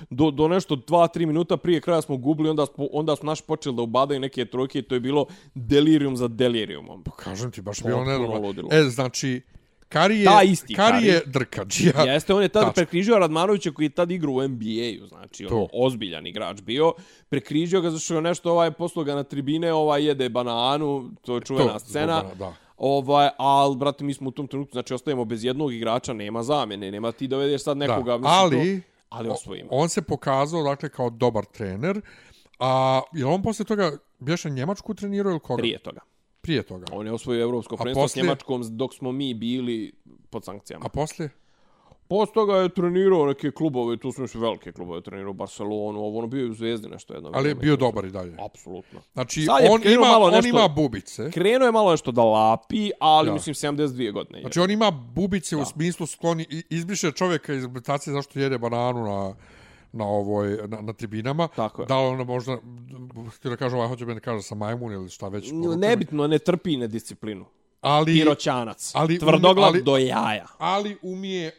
do, do, nešto 2-3 minuta prije kraja smo gubili, onda, smo, onda su naši počeli da ubadaju neke trojke i to je bilo delirium za deliriumom. Kažem ti, baš bilo nenormalno. ludilo. E, znači, Kari je, isti Kari Kari. je drkađija. Jeste, on je tad Tačno. prekrižio Radmanovića koji je tad igrao u NBA-u, znači To. ono, ozbiljan igrač bio. Prekrižio ga zašto je nešto ovaj poslao ga na tribine, ovaj jede bananu, to je čuvena To, scena. zbog bana- da. Ovaj, al brate, mi smo u tom trenutku, znači ostajemo bez jednog igrača, nema zamjene, nema ti dovedeš sad nekoga, Da, mislim, ali, to, ali osvojimo. on se pokazao dakle kao dobar trener. A je on posle toga Bješe Njemačku trenirao ili koga? Prije toga. Prije toga. On je osvojio evropsko prvenstvo s poslije? Njemačkom dok smo mi bili pod sankcijama. A poslije? Post toga je trenirao neke klubove, tu smo još velike klubove, trenirao Barcelonu, ovo ono bio je u Zvezdi nešto jedno. Ali je bio dobar i dalje. Apsolutno. Znači, je on ima, malo on nešto- ima bubice. Krenuo je malo nešto da lapi, ali Ja. mislim 72 godine. je. Znači, on ima bubice u smislu skloni, izbriše čovjeka iz reprezentacije zašto jede bananu na na ovoj na, na tribinama. Tako je. Da li ono možda htio da kaže ovaj hoće meni kaže sa majmun ili šta već. Nebitno, ne trpi nedisciplinu. ali Piroćanac. ali- Tvrdoglav ali- do jaja. ali umije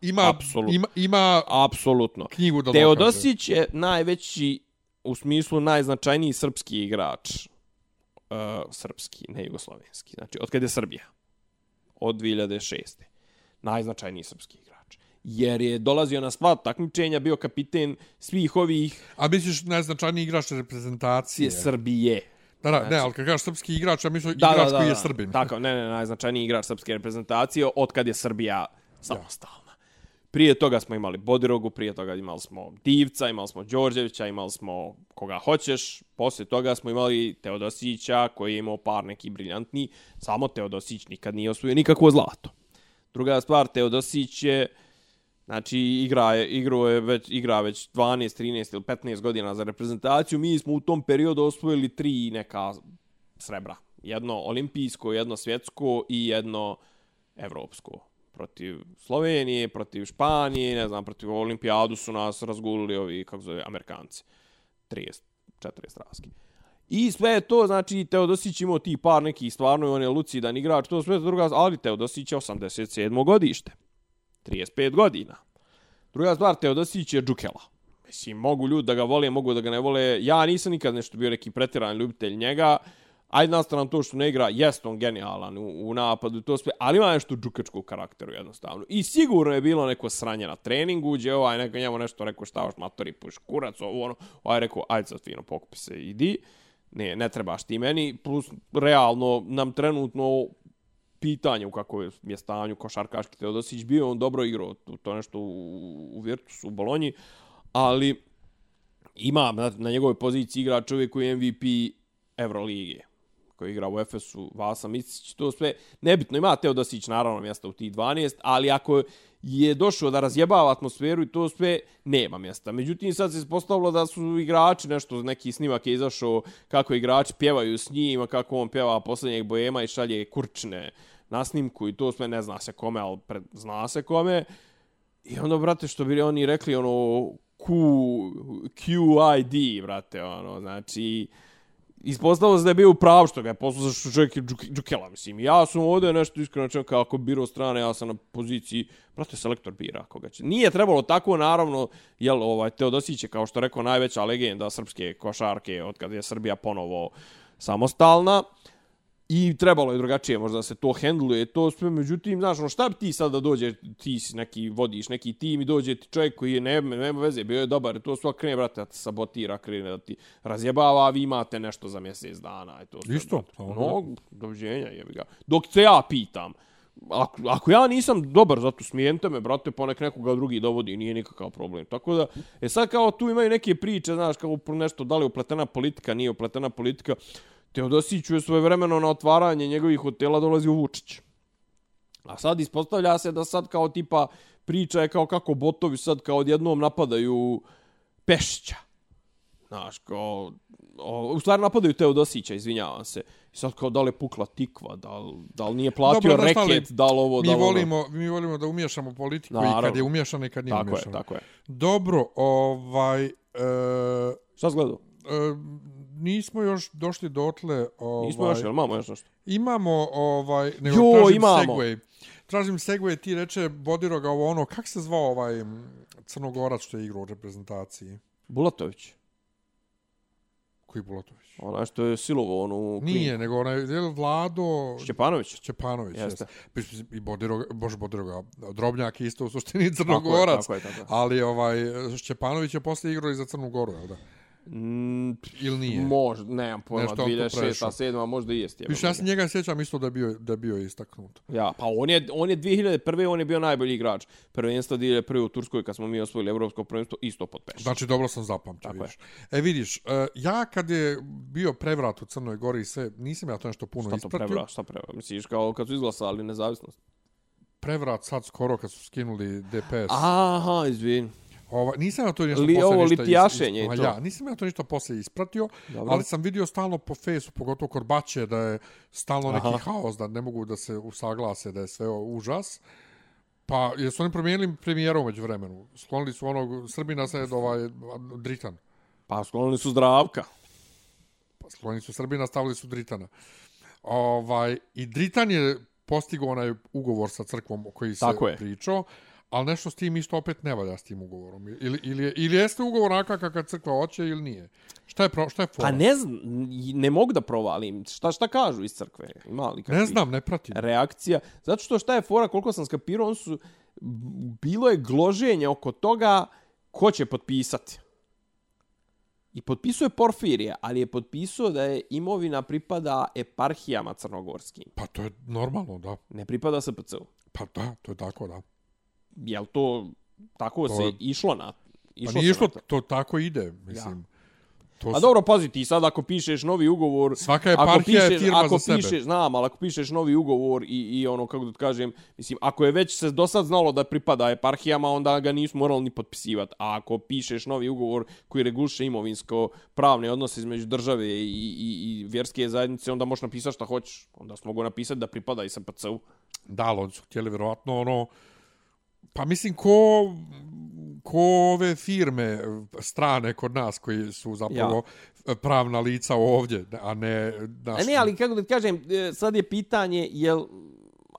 ima Apsolutno. ima ima Apsolutno. knjigu da dokaže. Teodosić je najveći, u smislu najznačajniji srpski igrač. Uh, srpski, ne jugoslovenski. Znači, od kada je Srbija? Od 2006. Najznačajniji srpski. Jer je dolazio na sva takmičenja, bio kapiten svih ovih A misliš najznačajniji igrač reprezentacije? Srbije. Da, da, ne, ali kad kažeš srpski igrač, ja mislim Da, igrač da, da, koji je da. Srbin. Tako, ne, ne, najznačajniji igrač srpske reprezentacije od kad je Srbija samostalna. Prije toga smo imali Bodirogu, prije toga imali smo Divca, imali smo Đorđevića, imali smo koga hoćeš. Poslije toga smo imali Teodosića koji je imao par neki briljantni. Samo Teodosić nikad nije osvojio nikakvo zlato. Druga stvar, Teodosić je Znači, igra je, igrao je već, igra već 12, 13 ili 15 godina za reprezentaciju. Mi smo u tom periodu osvojili tri neka srebra. Jedno olimpijsko, jedno svjetsko i jedno evropsko. Protiv Slovenije, protiv Španije, ne znam, protiv olimpijadu su nas razgulili ovi, kako zove, Amerikanci. 30, 40 razki. I sve je to, znači, Teodosić imao ti par nekih stvarno, i on je lucidan igrač, to sve druga, ali Teodosić je 87. godište. 35 godina. Druga stvar, Teodosić je džukela. Mislim, mogu ljudi da ga vole, mogu da ga ne vole. Ja nisam nikad nešto bio neki pretjeran ljubitelj njega. Ajde nastavno to što ne igra, jest on genijalan u, u napadu, to sve, ali ima nešto džukačkog karakteru jednostavno. I sigurno je bilo neko sranje na treningu, gdje ovaj neko njemu nešto rekao šta vaš matori puš kurac, ovo ono, ovaj rekao ajde sad fino pokupi se, idi. Ne, ne trebaš ti meni, plus realno nam trenutno pitanje u kakvom je stanju košarkaški Teodosić bio, on dobro igrao to, to nešto u, u Virtusu, u Bolonji, ali ima na, na njegovoj poziciji igra čovjek koji je MVP Evrolige koji igra u Efesu, Vasa Micić, to sve nebitno. Ima Teodosić naravno mjesta u tih 12, ali ako je došao da razjebava atmosferu i to sve, nema mjesta. Međutim, sad se ispostavilo da su igrači, nešto, neki snimak je izašao kako igrači pjevaju s njim, kako on pjeva posljednjeg bojema i šalje kurčne na snimku i to sve ne zna se kome, ali pred, zna se kome. I onda, brate, što bi oni rekli, ono, Q, QID, brate, ono, znači, ispostavilo se da je bio u što ga je poslao što čovjek je džuk- džukela, mislim. Ja sam ovdje nešto iskreno čovjek kako biro strane, ja sam na poziciji, brate, selektor bira koga će. Nije trebalo tako, naravno, jel, ovaj, Teodosić je, kao što rekao, najveća legenda srpske košarke od kada je Srbija ponovo samostalna. I trebalo je drugačije možda da se to hendluje, to sve, međutim, znaš, ono, šta bi ti sad da dođe, ti si neki, vodiš neki tim i dođe ti čovjek koji je, nema, nema veze, bio je dobar, to sve krene, brate, da te sabotira, krene da ti razjebava, a vi imate nešto za mjesec dana. I to sve, Isto, brate. samo No, doviđenja, jebi ga. Dok se ja pitam, ako, ako ja nisam dobar, zato smijenite me, brate, ponek nekoga drugi dovodi, nije nikakav problem. Tako da, e sad kao tu imaju neke priče, znaš, kao nešto, da li je upletena politika, nije upletena politika, Teodosiću je svoje vremeno na otvaranje njegovih hotela dolazi u Vučić. A sad ispostavlja se da sad kao tipa priča je kao kako botovi sad kao odjednom napadaju Pešića. Znaš, kao... O, u stvari napadaju Teodosića, izvinjavam se. I sad kao da li je pukla tikva, da li, da li nije platio Dobro, šta li, reket, da li ovo, Mi da li ono. volimo, mi volimo da umiješamo politiku i Naravno. kad je umiješana i kad nije Tako je, umiješana. tako je. Dobro, ovaj... E, Šta si gledao? e, nismo još došli dotle. Ovaj, Nismo još, jel imamo još nešto? Imamo, ovaj, nego Jo, tražim imamo. segway. Tražim segway, ti reče Bodiroga ovo ono, kak se zvao ovaj crnogorac što je igrao u reprezentaciji? Bulatović. Koji Bulatović? Ona što je silovo, onu... Nije, nego onaj, je li Vlado... Šćepanović. Šćepanović, Jeste. jeste. I Bodiroga, bože Bodiroga, Drobnjak isto u suštini Crnogorac. Tako je, tako je, tako je. Ali ovaj, Šćepanović je posle igrao i za Crnu Goru, jel da? Mm, Ili nije? Možda, nemam pojma, Nešto on to 2006. prešao. 7. možda i jest. Više, ja se njega sjećam isto da je bio, da je bio istaknut. Ja, pa on je, on je 2001. on je bio najbolji igrač. Prvenstvo 2001. u Turskoj kad smo mi osvojili evropsko prvenstvo isto pod peš. Znači, dobro sam zapamtio, Tako vidiš. E, vidiš, e, ja kad je bio prevrat u Crnoj Gori i sve, nisam ja to nešto puno Šta to ispratio. prevra, šta prevra? Misliš kao kad su izglasali nezavisnost? Prevrat sad skoro kad su skinuli DPS. Aha, izvin. Ova, nisam ja to nešto Li- ovo ništa litijašenje i Ma to. Ja, nisam ja to ništa poslije ispratio, Dobro. ali sam vidio stalno po fesu, pogotovo kod Baće, da je stalno neki haos, da ne mogu da se usaglase, da je sve užas. Pa, jesu oni promijenili premijeru među vremenu? Sklonili su onog Srbina sad ovaj Dritan. Pa sklonili su zdravka. Pa, sklonili su Srbina, stavili su Dritana. Ovaj, I Dritan je postigao onaj ugovor sa crkvom o koji se Tako je. pričao, ali nešto s tim isto opet ne valja s tim ugovorom. Ili, ili, je, ili jeste ugovor onaka kakav crkva hoće ili nije? Šta je, pro, šta je fora? Pa ne znam, ne mogu da provalim. Šta, šta kažu iz crkve? Ima li ne znam, ne pratim. reakcija? Zato što šta je fora, koliko sam skapirao, on su, bilo je gloženje oko toga ko će potpisati. I potpisuje Porfirije, ali je potpisao da je imovina pripada eparhijama crnogorskim. Pa to je normalno, da. Ne pripada SPC-u. Pa da, to je tako, da. Jel to tako To se je- išlo na... Pa Išlo nije se na išlo, to? to tako ide, mislim. To A dobro, pazi, ti sad ako pišeš novi ugovor... Svaka ako eparhija je pišeš, firma ako za sebe. pišeš, Znam, ali ako pišeš novi ugovor i, i ono, kako da kažem, mislim, ako je već se do sad znalo da pripada eparhijama, onda ga nisu morali ni potpisivati. A ako pišeš novi ugovor koji reguliše imovinsko pravne odnose između države i, i, i vjerske zajednice, onda možeš napisati šta hoćeš. Onda smo mogu napisati da pripada i SPC-u. Da, ali oni su htjeli vjerovatno ono... Pa mislim, ko, ko ove firme strane kod nas koji su zapravo pravna lica ovdje, a ne... Naš, A ne, ali kako da kažem, e, sad je pitanje, jel,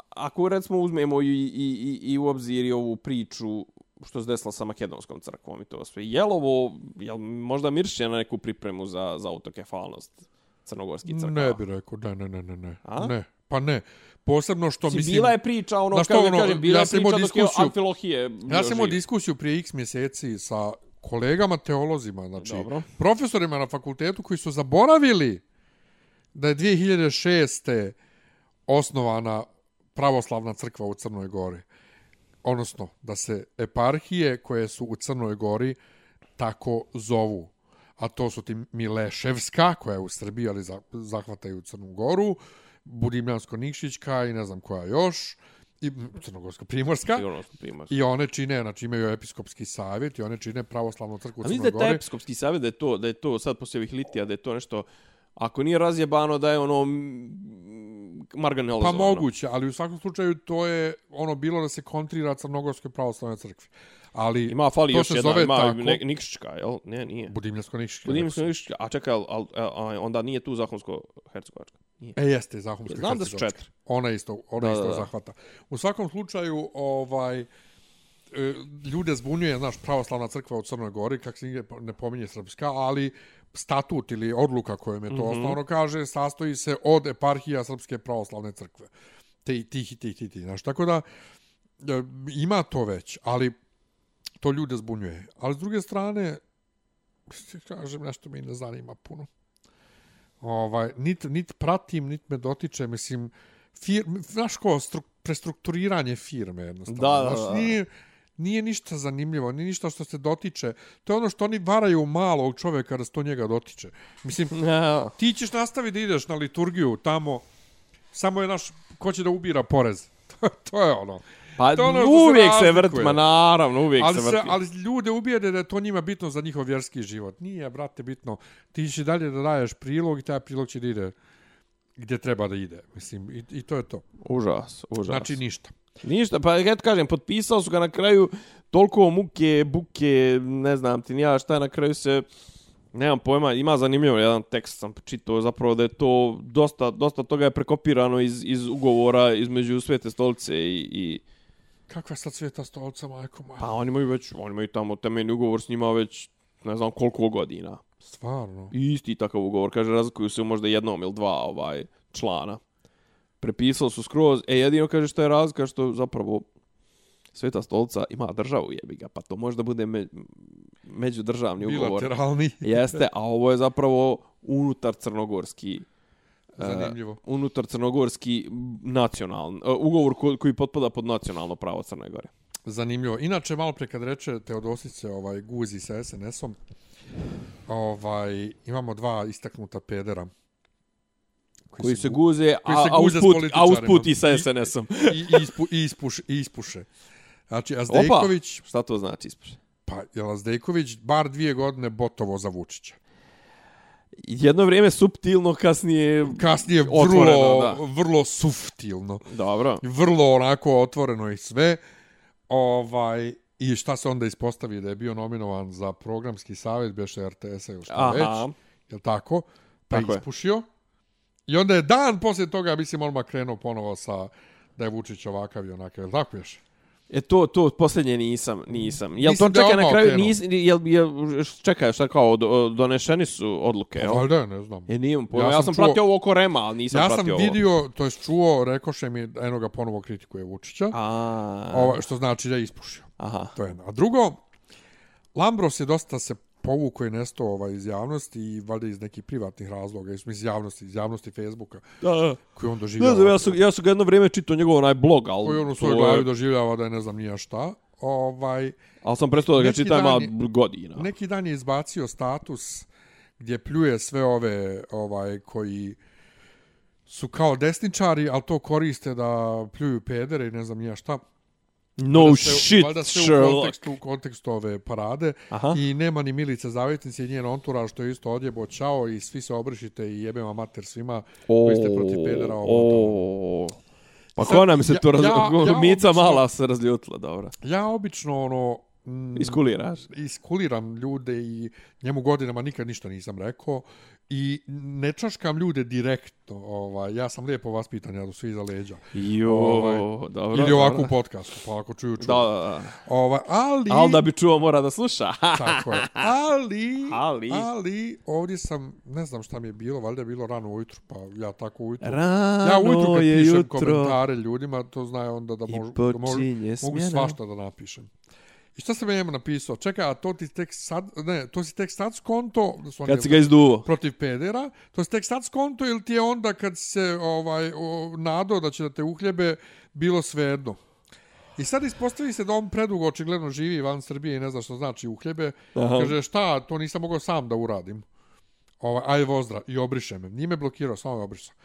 ako recimo uzmemo i, i, i, i u obzir i ovu priču što se desilo sa makedonskom crkvom i to sve, jel ovo, jel možda mirše na neku pripremu za, za autokefalnost crnogorskih crkava? Ne bi rekao, ne, ne, ne, ne, ne. A? Ne, pa ne. Posebno što Mislim, bila je priča, ono, kako ono, kažem, bila ja je priča dok je diskusiju- Amfilohije bio Ja sam imao diskusiju prije x mjeseci sa kolegama teolozima, znači Dobro. profesorima na fakultetu koji su zaboravili da je 2006. osnovana pravoslavna crkva u Crnoj Gori. Odnosno, da se eparhije koje su u Crnoj Gori tako zovu. A to su ti Mileševska, koja je u Srbiji, ali za- zahvataju Crnu Goru, Budimljansko-Nikšićka i ne znam koja još, i Crnogorsko-Primorska. Sigurno su primarski. I one čine, znači imaju episkopski savjet i one čine pravoslavnu crkvu u A mislim Crnoj da je taj episkopski savjet da je to, da je to sad poslije ovih litija, da je to nešto, ako nije razjebano, da je ono mm, Pa marginalizovano. moguće, ali u svakom slučaju to je ono bilo da se kontrira Crnogorskoj pravoslavnoj crkvi. Ali Ima, fali to još jedna, zove ima tako, ne, Nikšićka, jel? Ne, nije. Budimljansko nikšićka. Budimljansko Nikšićka, a čekaj, al, al, a, onda nije tu Zahumsko-Hercegovačka. Nije. E, jeste, Zahumska Znam da su četiri. Ona isto, ona Da, isto da, da. zahvata. U svakom slučaju, ovaj, e, ljude zbunjuje, znaš, pravoslavna crkva u Crnoj Gori, kak se ne pominje srpska, ali statut ili odluka kojom je to mm. -hmm. osnovno kaže, sastoji se od eparhija Srpske pravoslavne crkve. Te, tih i tih, tih, tih, znaš. Tako da, e, ima to već, ali to ljude zbunjuje. Ali s druge strane, kažem, nešto mi ne zanima puno. Ovaj, nit, nit pratim, nit me dotiče, mislim, fir, znaš ko, stru, prestrukturiranje firme jednostavno. Da, da, Znaš, da. nije, nije ništa zanimljivo, nije ništa što se dotiče. To je ono što oni varaju malog čovjeka da se to njega dotiče. Mislim, Ja. ti ćeš nastaviti da ideš na liturgiju tamo, samo je naš, ko će da ubira porez. to je ono. Pa To ono uvijek se, vrti, ma naravno, uvijek Ali, se se, vrti. ali ljude ubijede da je to njima bitno za njihov vjerski život. Nije, brate, bitno. Ti će dalje da daješ prilog i taj prilog će da ide gdje treba da ide. Mislim, i, i to je to. Užas, užas. Znači, ništa. Ništa, pa ja ti kažem, potpisao su ga na kraju toliko muke, buke, ne znam ti ni ja šta, na kraju se, nemam pojma, ima zanimljivo jedan tekst sam čitao zapravo da je to dosta, dosta toga je prekopirano iz, iz ugovora između Svete stolice i, i Kakva sad sveta stolca, majko moja? pa oni imaju već, oni imaju tamo temeljni ugovor s njima već ne znam koliko godina. Stvarno. I isti takav ugovor, kaže, razlikuju se možda jednom ili dva ovaj člana. Prepisali su skroz, e jedino kaže što je razlika što zapravo Sveta stolca ima državu jebi ga, pa to možda bude me, međudržavni ugovor. Bilateralni. Jeste, a ovo je zapravo unutar crnogorski Zanimljivo. Uh, unutar crnogorski nacionalni uh, ugovor ko, koji potpada pod nacionalno pravo Crne Gore. Zanimljivo. Inače, malo pre kad reče Teodosice ovaj, guzi sa SNS-om, ovaj, imamo dva istaknuta pedera. Koji, se guze, koji a, se a, guze s usput, a usput i sa SNS-om. I, i, ispu, i, ispuš, i ispuše. Znači, Azdejković, Šta to znači ispuše? pa je Azdejković bar dvije godine botovo za Vučića. Jedno vrijeme subtilno, kasnije... Kasnije vrlo, Otvoreno, da. vrlo suftilno. Dobro. Vrlo onako otvoreno i sve. Ovaj, I šta se onda ispostavi da je bio nominovan za programski savjet Beše RTS-a ili šta Aha. već. Jel tako? Pa Tako je. ispušio. I onda je dan poslije toga, mislim, odmah krenuo ponovo sa da je Vučić ovakav i onakav. Jel tako ješ? E to to posljednje nisam, nisam. Jel Mislim to čeka na kraju nis jel jel čekaj šta kao do, donešeni su odluke, Pa jel? valjda, ne znam. E nijem pojma. Ja Ja, sam sam čuo- pratio ovo oko Rema, ali nisam Ja sam pratio ovo. vidio, to jest čuo, rekoše mi, eno ga ponovo kritikuje Vučića, A, ovo, što znači da je ispušio. aha. To je jedno. A drugo, Lambros je dosta se povukao i nestao ovaj, iz javnosti i valjda iz nekih privatnih razloga, iz, iz javnosti, iz javnosti Facebooka, Da, da. koji on Ne doživljava. znam, ja sam, ja sam ga jedno vrijeme čitao njegov onaj blog, ali... koji on u svojoj je- glavi doživljava da je ne znam nija šta. Ovaj, Ali sam prestao da ga čitam, je- godina. neki dan je izbacio status gdje pljuje sve ove ovaj koji su kao desničari, ali to koriste da pljuju pedere i ne znam nija šta. No Valjda sve- shit, valjda sve u Sherlock. kontekstu, u kontekstu ove parade. Aha. I nema ni Milice Zavetnice i njen onturaž, što je isto odjebo čao i svi se obrišite i jebema mater svima koji ste protiv pedera. Ovo, to. o, Pa Sad, ko nam se ja- to raz... ja- ja Mica obično- mala se razljutila, dobro. Ja obično ono... mm, Iskuliraš. iskuliram ljude i njemu godinama nikad ništa nisam rekao i ne čaškam ljude direktno. Ovaj, ja sam lijepo vaspitan, ja do svi za leđa. Jo, Ovaj, dobro. Ili ovako u podcastu, pa ako čuju, čuju. Da, da, da. Ovaj, ali... Ali da bi čuo mora da sluša. Tako je. Ali, Ali? ali, ovdje sam, ne znam šta mi je bilo, valjda je bilo rano ujutru, pa ja tako ujutru. Rano ja ujutru kad je pišem jutro. komentare ljudima, to znaju onda da, mož, da mož, mogu smjena. svašta da napišem. I šta sam ja njemu napisao? Čekaj, a to ti tek sad, ne, to si tek sad skonto, da su oni Kad si ga izduvo. protiv pedera, to si tek sad skonto ili ti je onda kad se ovaj, o, nado da će da te uhljebe, bilo svejedno? I sad ispostavi se da on predugo očigledno živi van Srbije i ne zna što znači uhljebe. Aha. Kaže, šta, to nisam mogao sam da uradim. Ovaj, aj vozdra, i obriše me. Nije me blokirao, samo me obrisao.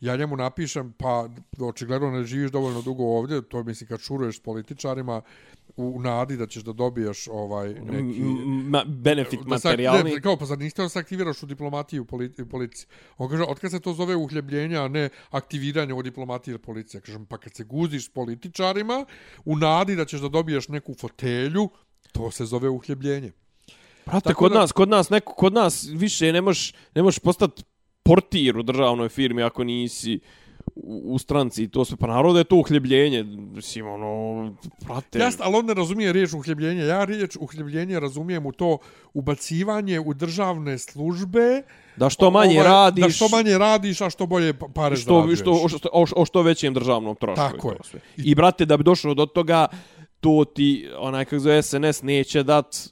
Ja njemu napišem, pa očigledno ne živiš dovoljno dugo ovdje, to mislim kad šuruješ s političarima u nadi da ćeš da dobiješ ovaj neki... Ma, benefit Da materijalni. ne, kao, pa zar niste se aktiviraš u diplomatiji u, poli, u policiji? On kaže, otkad se to zove uhljebljenje, a ne aktiviranje u diplomatiji ili policiji? Kažem, pa kad se guziš s političarima, u nadi da ćeš da dobiješ neku fotelju, to se zove uhljebljenje. Brate, Tako kod da- nas, kod nas, neko, kod nas više ne možeš ne možeš postati portir u državnoj firmi ako nisi u, u stranci i to sve. Pa naravno da je to uhljebljenje. Mislim, ono, brate. Jasno, ali on ne razumije riječ uhljebljenje. Ja riječ uhljebljenje razumijem u to ubacivanje u državne službe. Da što manje ovaj, radiš. Da što manje radiš, a što bolje pa- pare što, zarađuješ. što, o, što, o, o što većem državnom trošku. Tako je. to sve. I, brate, da bi došlo do toga, to ti, onaj kako zove SNS, neće dat,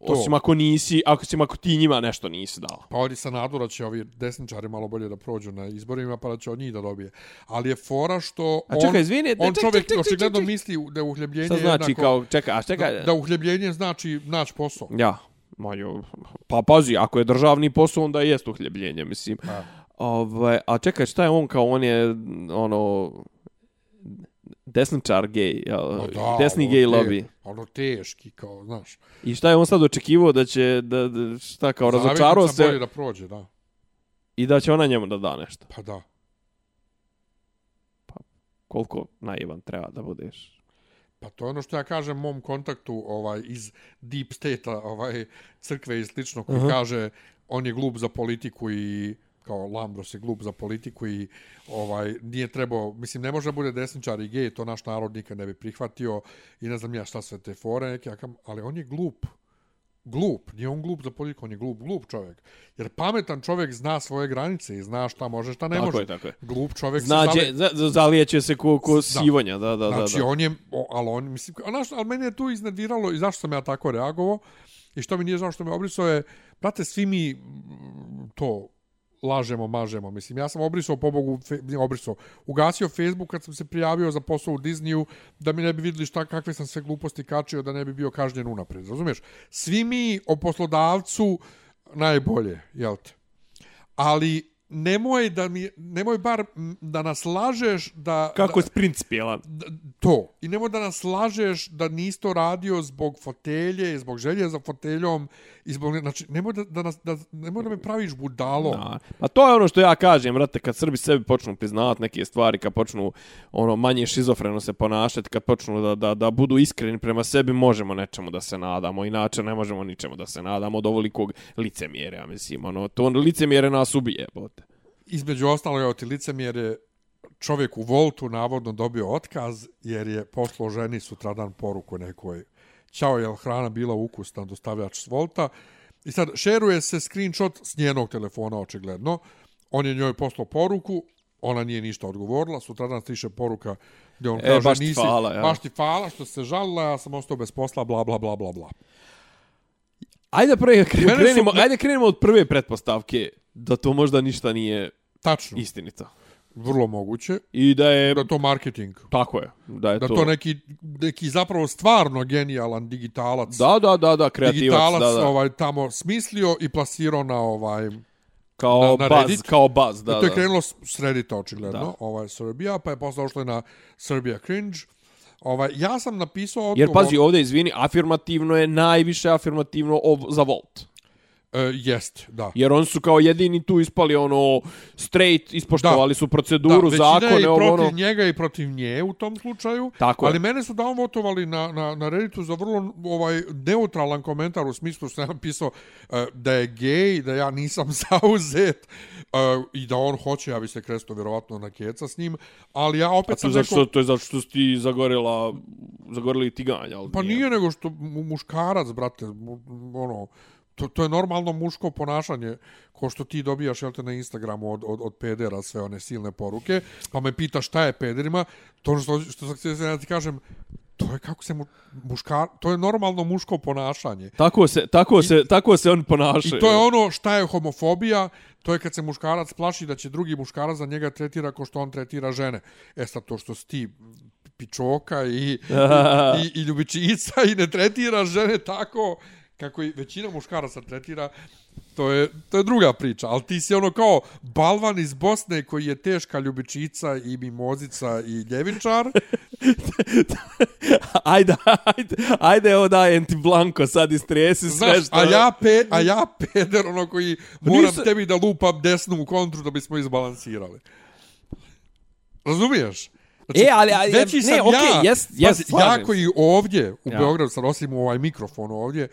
osim ako nisi, ako, osim ako ti njima nešto nisi dao. Pa ovdje sa nadu da će ovi desničari malo bolje da prođu na izborima, pa da će od njih da dobije. Ali je fora što A on, čekaj, izvini, on čovjek ček, ček, ček, očigledno misli da je uhljebljenje Šta znači jednako, kao, čekaj, a čekaj, da, da uhljebljenje znači naći posao. Ja, moju, pa pazi, ako je državni posao, onda jest uhljebljenje, mislim. Pa. Ovaj, a čekaj, šta je on kao, on je, ono, desničar gej, jel? Da, desni ono gej lobby. Ono teški, kao, znaš. I šta je on sad očekivao da će, da, da šta kao, razočarao Zavetnica bolje se da prođe, da. i da će ona njemu da da nešto. Pa da. Koliko naivan treba da budeš. Pa to je ono što ja kažem mom kontaktu ovaj iz deep state ovaj crkve i slično koji Aha. kaže on je glup za politiku i kao Lambros je glup za politiku i ovaj nije trebao, mislim ne može da bude desničar i gej, to naš narod nikad ne bi prihvatio i ne znam ja šta sve te fore neke, ali on je glup. Glup, nije on glup za politiku, on je glup, glup čovjek. Jer pametan čovjek zna svoje granice i zna šta može, šta ne Tako može. je, tako je. Glup čovjek se Znaće, zale- za, za, zalijeće se ko, ko sivonja, da, da, Znači, da. da. on je, o, ali on, mislim, a znaš, ali mene je tu iznadviralo i zašto sam ja tako reagovao, I što mi nije žao što me obrisao je, brate, svi mi to lažemo, mažemo. Mislim, ja sam obrisao, pobogu, fe, obrisao, ugasio Facebook kad sam se prijavio za posao u Disneyu, da mi ne bi vidjeli šta, kakve sam sve gluposti kačio, da ne bi bio kažnjen unapred. Razumiješ? Svi mi o poslodavcu najbolje, jel te? Ali nemoj da mi nemoj bar da nas lažeš da Kako da, je principijelan. d- to i nemoj da nas lažeš da nisi to radio zbog fotelje zbog želje za foteljom i zbog znači nemoj da, da nas da nemoj da me praviš budalom Da. Pa to je ono što ja kažem, brate, kad Srbi sebi počnu priznavati neke stvari, kad počnu ono manje šizofreno se ponašati, kad počnu da, da, da budu iskreni prema sebi, možemo nečemu da se nadamo, inače ne možemo ničemu da se nadamo od ovolikog licemjere, ja mislim, ono, to licemjere nas ubije, bote. Između ostalog evo ti licemjer je čovjek u Voltu navodno dobio otkaz jer je poslao ženi sutradan poruku nekoj Ćao, je hrana bila ukusna, dostavljač s Volta. I sad, šeruje se screenshot s njenog telefona, očigledno. On je njoj poslao poruku, ona nije ništa odgovorila, sutradan stiše poruka gdje on E, kaže, baš ti nisi, hvala, ja." baš ti hvala što se žalila, ja sam ostao bez posla, bla, bla, bla, bla, bla. Ajde prvo kre, Mene su- krenimo, ajde krenimo od prve pretpostavke da to možda ništa nije Tačno, istinito. vrlo moguće. I da je Da to marketing. tako je, da je Da to. to neki, neki zapravo stvarno genijalan digitalac. Da, da, da, da, kreativac, digitalac da, da. ovaj tamo smislio i plasirao na ovaj kao na- na Reddit. kao buzz, da, da, to je krenulo s Reddita očigledno, Da. ovaj Srbija, pa je posle došlo i na Serbia Cringe. Ovaj ja sam napisao odgovor. Jer pazi, ovdje, izvini, afirmativno je najviše afirmativno ov, za Volt. E, jest, da. Jer oni su kao jedini tu ispali ono straight, ispoštovali Da. su proceduru, da, zakone, je i ovo protiv ono. njega i protiv nje u tom slučaju. Tako je. ali mene su downvotovali na, na, na Redditu za vrlo ovaj neutralan komentar u smislu što sam napisao uh, da je gej, da ja nisam zauzet uh, i da on hoće, ja bi se kresto vjerovatno na keca s njim, ali ja A opet to, sam je zato što, rekao, to je zato što si ti zagorela, zagoreli ti ganja, ali pa nije nego što mu- muškarac, brate, ono, to, to je normalno muško ponašanje, ko što ti dobijaš jel te, na Instagramu od, od, od pedera sve one silne poruke, pa me pita šta je pederima, to što, što sam htio da ti kažem, to je kako se mu, muškar, to je normalno muško ponašanje. Tako se, tako se, tako se on ponaša. I to je ono šta je homofobija, to je kad se muškarac plaši da će drugi muškarac za njega tretira kao što on tretira žene. E sad to što si ti pičoka i, i, i ljubičica i ne tretira žene tako kako i većina muškaraca tretira, to je, to je druga priča. Ali ti si ono kao balvan iz Bosne koji je teška ljubičica i mimozica i ljevičar. ajde, ajde, ajde, evo dajem ti blanko, sad istresi sve Znaš, što... a ja, pe, a ja peder ono koji moram Nisam- tebi da lupam desnu u kontru da bismo izbalansirali. Razumiješ? Znači, E, ali- ali- veći ne, sam okej, ja, jest- jest, pazi, slažem ja koji ovdje u Ja. Beogradu, sad osim u ovaj mikrofon ovdje,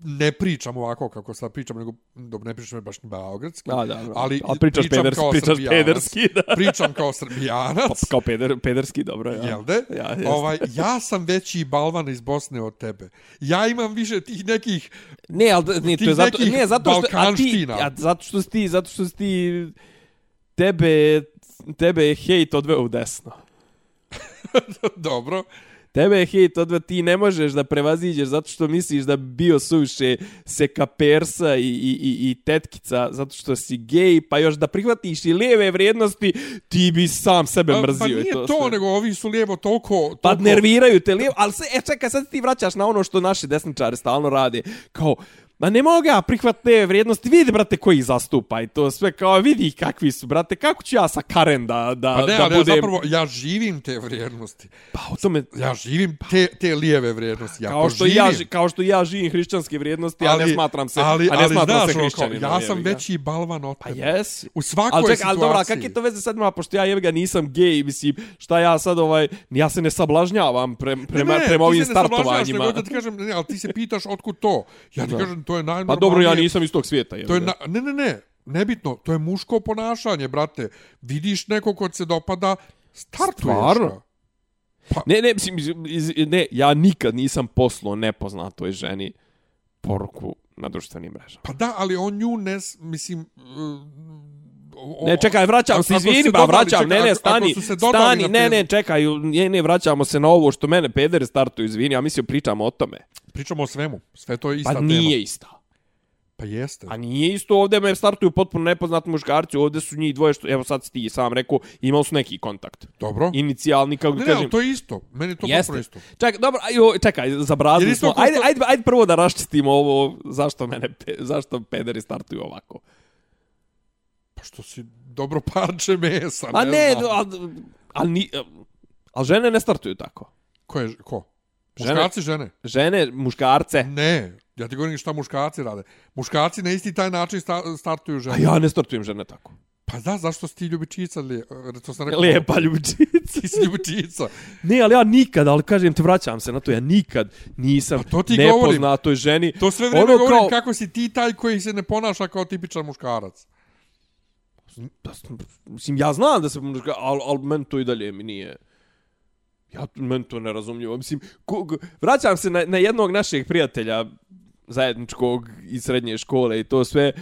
ne pričam ovako kako sad pričam, nego dobro, ne pričam baš ni beogradski, Da, da, ali, Ali pričaš pričam pederski- kao pričaš srbijanac. pederski, da. Pričam kao srbijanac. Kao peder, pederski, dobro, ja. Jel de? Ja, ovaj, ja sam veći balvan iz Bosne od tebe. Ja imam više tih nekih Ne, da- ne, to je zato, ne, zato što, a ti, a zato što si ti, zato što si ti, tebe, tebe je hejt odveo u desno. dobro. Tebe je hejt odveo, ti ne možeš da prevaziđeš zato što misliš da bi bio suviše seka persa i, i, i, i tetkica zato što si gej, pa još da prihvatiš i lijeve vrijednosti, ti bi sam sebe Pa, mrzio. pa i nije to, sve. nego ovi su lijevo toliko... toliko Pa nerviraju te lijevo, ali se, e čekaj, sad ti vraćaš na ono što naši desničari stalno rade. Kao, ma ne mogu ja prihvat te vrijednosti, vidi, brate, koji zastupa i to sve, kao, vidi kakvi su, brate, kako ću ja sa Karen da, da, Pa ne, da ali ja budem... zapravo, ja živim te vrijednosti. Pa o tome, Ja živim te, te lijeve vrijednosti. Ja kao to što, živim. ja, kao što ja živim hrišćanske vrijednosti, ali, a ne smatram se, ali, a ne ali smatram znaš, se hrišćaninom. ja sam veći balvan od Pa tebe. jes. U svakoj Ali čekaj, situaciji. ali dobra, kak je to veze sad ima, pošto ja jebi ga nisam gej, mislim, šta ja sad ovaj, ja se ne sablažnjavam pre, prema, ne, ne, prema ovim ti se ne sablažnjavaš, startovanjima. Nego da ti kažem, ne, ali ti se pitaš otkud to. Ja ti Da. kažem, to je Pa najnormalnije. dobro, ja nisam iz tog svijeta. jebi To je na, ne, ne, ne, nebitno, to je muško ponašanje, brate. Vidiš neko ko se dopada, startuješ Stvarno? ga. Ne, ne, mislim, ne, ja nikad nisam poslao nepoznatoj ženi poruku na društvenim mrežama. Pa da, ali on nju ne, mislim... o- Ne, čekaj, vraćam se, izvini, ba, dodali, vraćam, čekaj, ne, ne, stani, stani, ne, ne, čekaj, ne, ne, vraćamo se na ovo što mene pedere startuju, izvini, ja mislim, pričamo o tome. Pričamo o svemu. Sve to je ista Pa tema. nije ista. Pa jeste. A nije isto ovdje me startuju potpuno nepoznati muškarci, ovdje su njih dvoje, što, evo sad si ti sam rekao, imali su neki kontakt. Dobro. Inicijalni, kako Ne, ne, kažem. ali to je isto. Meni je to Jeste. potpuno isto. Čekaj, dobro, ajo, čekaj, zabrazili smo. Ajde, ajde, ajde prvo da raščistimo ovo, zašto mene, zašto pederi startuju ovako. Pa što si dobro parče mesa, A ne, ne, znam. ali, ni, ali žene ne startuju tako. Ko je, ko? Žene. Muškarci, žene? Žene, muškarce. Ne, ja ti govorim šta muškarci rade. Muškarci na isti taj način sta, startuju žene. A ja ne startujem žene tako. Pa da, zašto si ti ljubičica? Li, to sam rekao. Lijepa ljubičica. Ti si ljubičica. Ne, ali ja nikad, ali kažem ti, vraćam se na to, ja nikad nisam Pa to ti nepoznatoj ženi. To sve vrijeme Ono govorim kao- kako si ti taj koji se ne ponaša kao tipičan muškarac. Da, mislim, ja znam da se pomoći, ali, al, men to i dalje mi nije... Ja, men to ne razumljivo. Mislim, ko, ko- vraćam se na, na jednog našeg prijatelja zajedničkog iz srednje škole i to sve,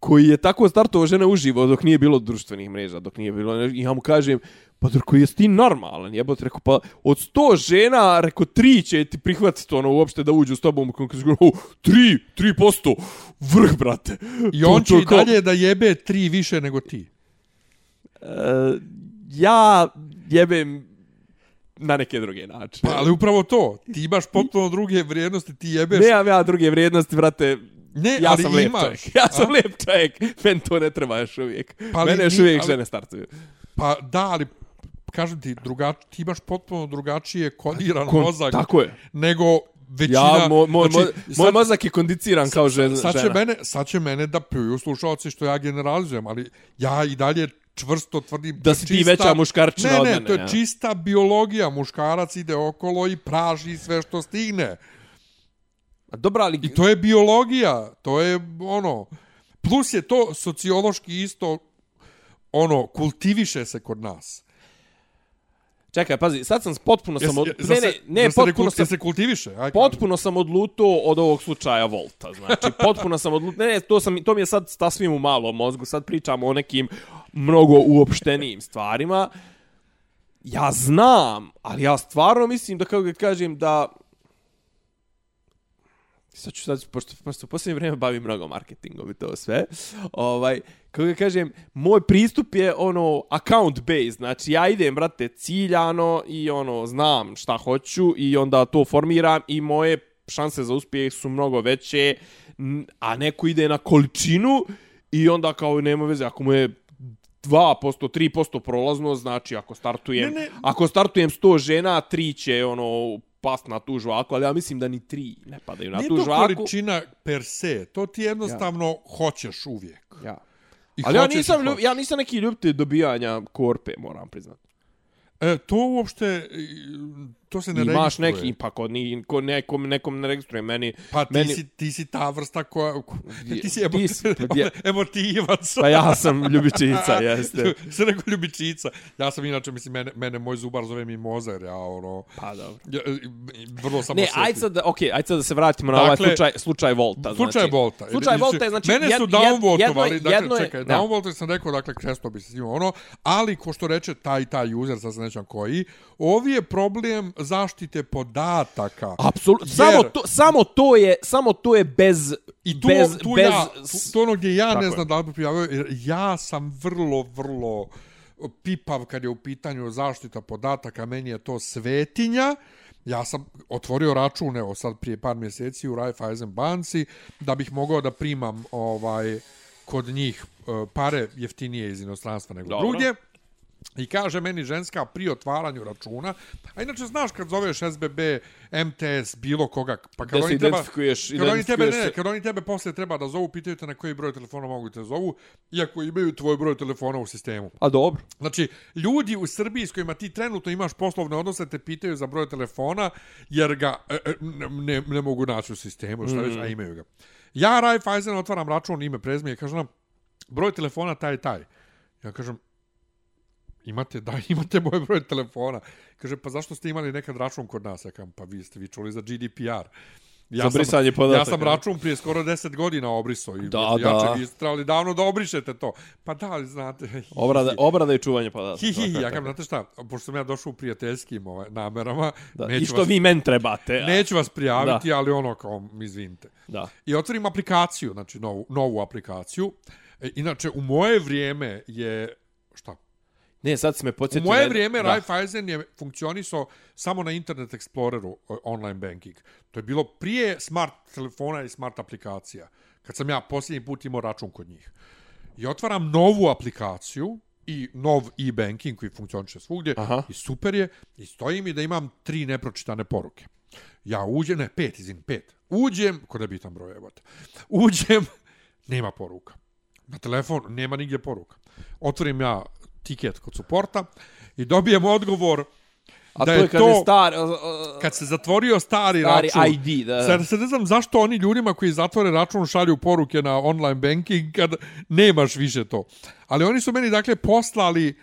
koji je tako startovao žene uživo dok nije bilo društvenih mreža, dok nije bilo... Ja mu kažem, pa Drko, jesi ti normalan? Jebote, rekao, pa od sto žena, rekao, tri će ti prihvatiti ono uopšte da uđu s tobom. Kako kaže, oh, tri, tri posto, vrh, brate. I To- on će to i dalje da jebe tri više nego ti. E, ja jebem na neke druge načine. Pa, ali upravo to. Ti imaš potpuno druge vrijednosti, ti jebeš... Nemam ja druge vrijednosti, brate. ne Ja ali sam lijep imaš. čovjek. Ja sam A? lijep čovjek. Meni to ne treba još uvijek. Pa Mene još uvijek ali- žene startuju. Pa da, ali kažem ti, drugač, ti imaš potpuno drugačije kodiran Kon- mozak Tako je. nego većina... Ja, moj, moj, znači, moj, sad- moj mozak je kondiciran kao žen, sad će, žena. mene, sad će mene da pljuju slušalci što ja generalizujem, ali ja i dalje čvrsto tvrdim... Da si ti veća muškarčina ne, od ne, mene, to je ja. čista biologija. Muškarac ide okolo i praži sve što stigne. A Dobro, ali... I to je biologija. To je ono... Plus je to sociološki isto ono, kultiviše se kod nas. Čekaj, pazi, sad sam potpuno sam... Od... Ne, ne, ne, se potpuno sam... se kultiviše? Aj, Potpuno sam odlutao od ovog slučaja Volta, znači potpuno sam odlutao, ne, ne, to, sam, to mi je sad sasvim u malom mozgu, sad pričamo o nekim mnogo uopštenijim stvarima. Ja znam, ali ja stvarno mislim da, kako ga kažem, da... Sad ću sad, pošto, pošto u posljednje vrijeme bavim mnogo marketingom i to sve, ovaj, kako ga kažem, moj pristup je ono account based, znači ja idem, brate, ciljano i ono, znam šta hoću i onda to formiram i moje šanse za uspjeh su mnogo veće, a neko ide na količinu i onda kao nema veze, ako mu je 2%, 3% prolazno, znači ako startujem, Ne, ne. ako startujem 100 žena, 3 će ono past na tu žvaku, ali ja mislim da ni 3 ne padaju na Nije tu to žvaku. količina per se, to ti jednostavno hoćeš uvijek. Ja. I Ali ja nisam, ljub, ja nisam neki ljubitelj dobijanja korpe, moram priznati. E, to uopšte, to se ne Imaš registruje. neki, pa kod ni, ko nekom, nekom ne registruje. Meni, Pa ti, meni, si, ti si ta vrsta koja... ko- ti si, emo, Ti si- pa ja- emotivac. pa ja sam ljubičica, jeste. Se rekao ljubičica. Ja sam inače, mislim, mene, mene moj zubar zove mi mozer, ja ono... Pa dobro. Ja, e, vrlo sam Ne, ajde sad, okay, ajde sad da se vratimo na ovaj Dakle, slučaj, slučaj Volta. Slučaj znači, Volta. Slučaj Volta je, znači, Mene su jed- jed- downvotovali, jedno- dakle, jedno je- čekaj, downvotovali sam rekao, dakle, kresto bi se njima ono, ali, ko što reče taj taj user, sad se nećam koji, ovi je problem zaštite podataka. Apsolutno, Jer- samo to, samo to je, samo to je bez, I tu, bez, tu bez, ja, tu, to ono gdje ja Tako ne je. znam da li bi prijavio, jer ja sam vrlo, vrlo pipav kad je u pitanju zaštita podataka, meni je to svetinja. Ja sam otvorio račun, evo sad prije par mjeseci u Raiffeisen banci, da bih mogao da primam ovaj kod njih e, pare jeftinije iz inostranstva nego Dobro. drugdje. I kaže meni ženska pri otvaranju računa, a inače znaš kad zoveš SBB, MTS, bilo koga, pa kad Da oni treba, kad oni tebe, ne, kad oni tebe posle treba da zovu, pitaju te na koji broj telefona mogu te zovu, iako imaju tvoj broj telefona u sistemu. A dobro. Znači, ljudi u Srbiji s kojima ti trenutno imaš poslovne odnose te pitaju za broj telefona, jer ga e, e, ne, ne mogu naći u sistemu, šta već, a imaju ga. Ja, Raiffeisen, otvaram račun, ime, prezme, i kažem nam, broj telefona taj taj. Ja kažem, imate, da, imate moj broj telefona. Kaže, pa zašto ste imali nekad račun kod nas? Ja kažem, pa vi ste vi čuli za GDPR. Za brisanje podataka. Ja sam račun prije skoro 10 godina obrisao. I Da, ja da. čak vi trebali davno da obrišete to. Pa da, ali znate... Obrada, obrada i čuvanje podataka. Hi, hi, hi, ja kažem, znate šta, pošto sam ja došao u prijateljskim ovaj, namerama, Da. neću, I što vas, vi men trebate. a? neću vas prijaviti, ali ono kao, izvinite. Da. I otvorim aplikaciju, znači novu, novu aplikaciju. E, inače, u moje vrijeme je, šta, Ne, sad si me U podsjetio. moje na- vrijeme da. Raiffeisen je funkcionisao samo na Internet Exploreru online banking. To je bilo prije smart telefona i smart aplikacija. Kad sam ja posljednji put imao račun kod njih. I otvaram novu aplikaciju i nov e-banking koji funkcioniše svugdje Aha. i super je i stoji mi da imam tri nepročitane poruke. Ja uđem, ne, pet, izvin, pet. Uđem, kod je bitan broj, evo. Uđem, nema poruka. Na telefon nema nigdje poruka. Otvorim ja tiket kod suporta i dobijem odgovor A da to je kad je star... uh, uh, kad se zatvorio stari, Stari račun. ID, da. Sad se ne znam zašto oni ljudima koji zatvore račun šalju poruke na online banking kad nemaš više to. Ali oni su meni dakle poslali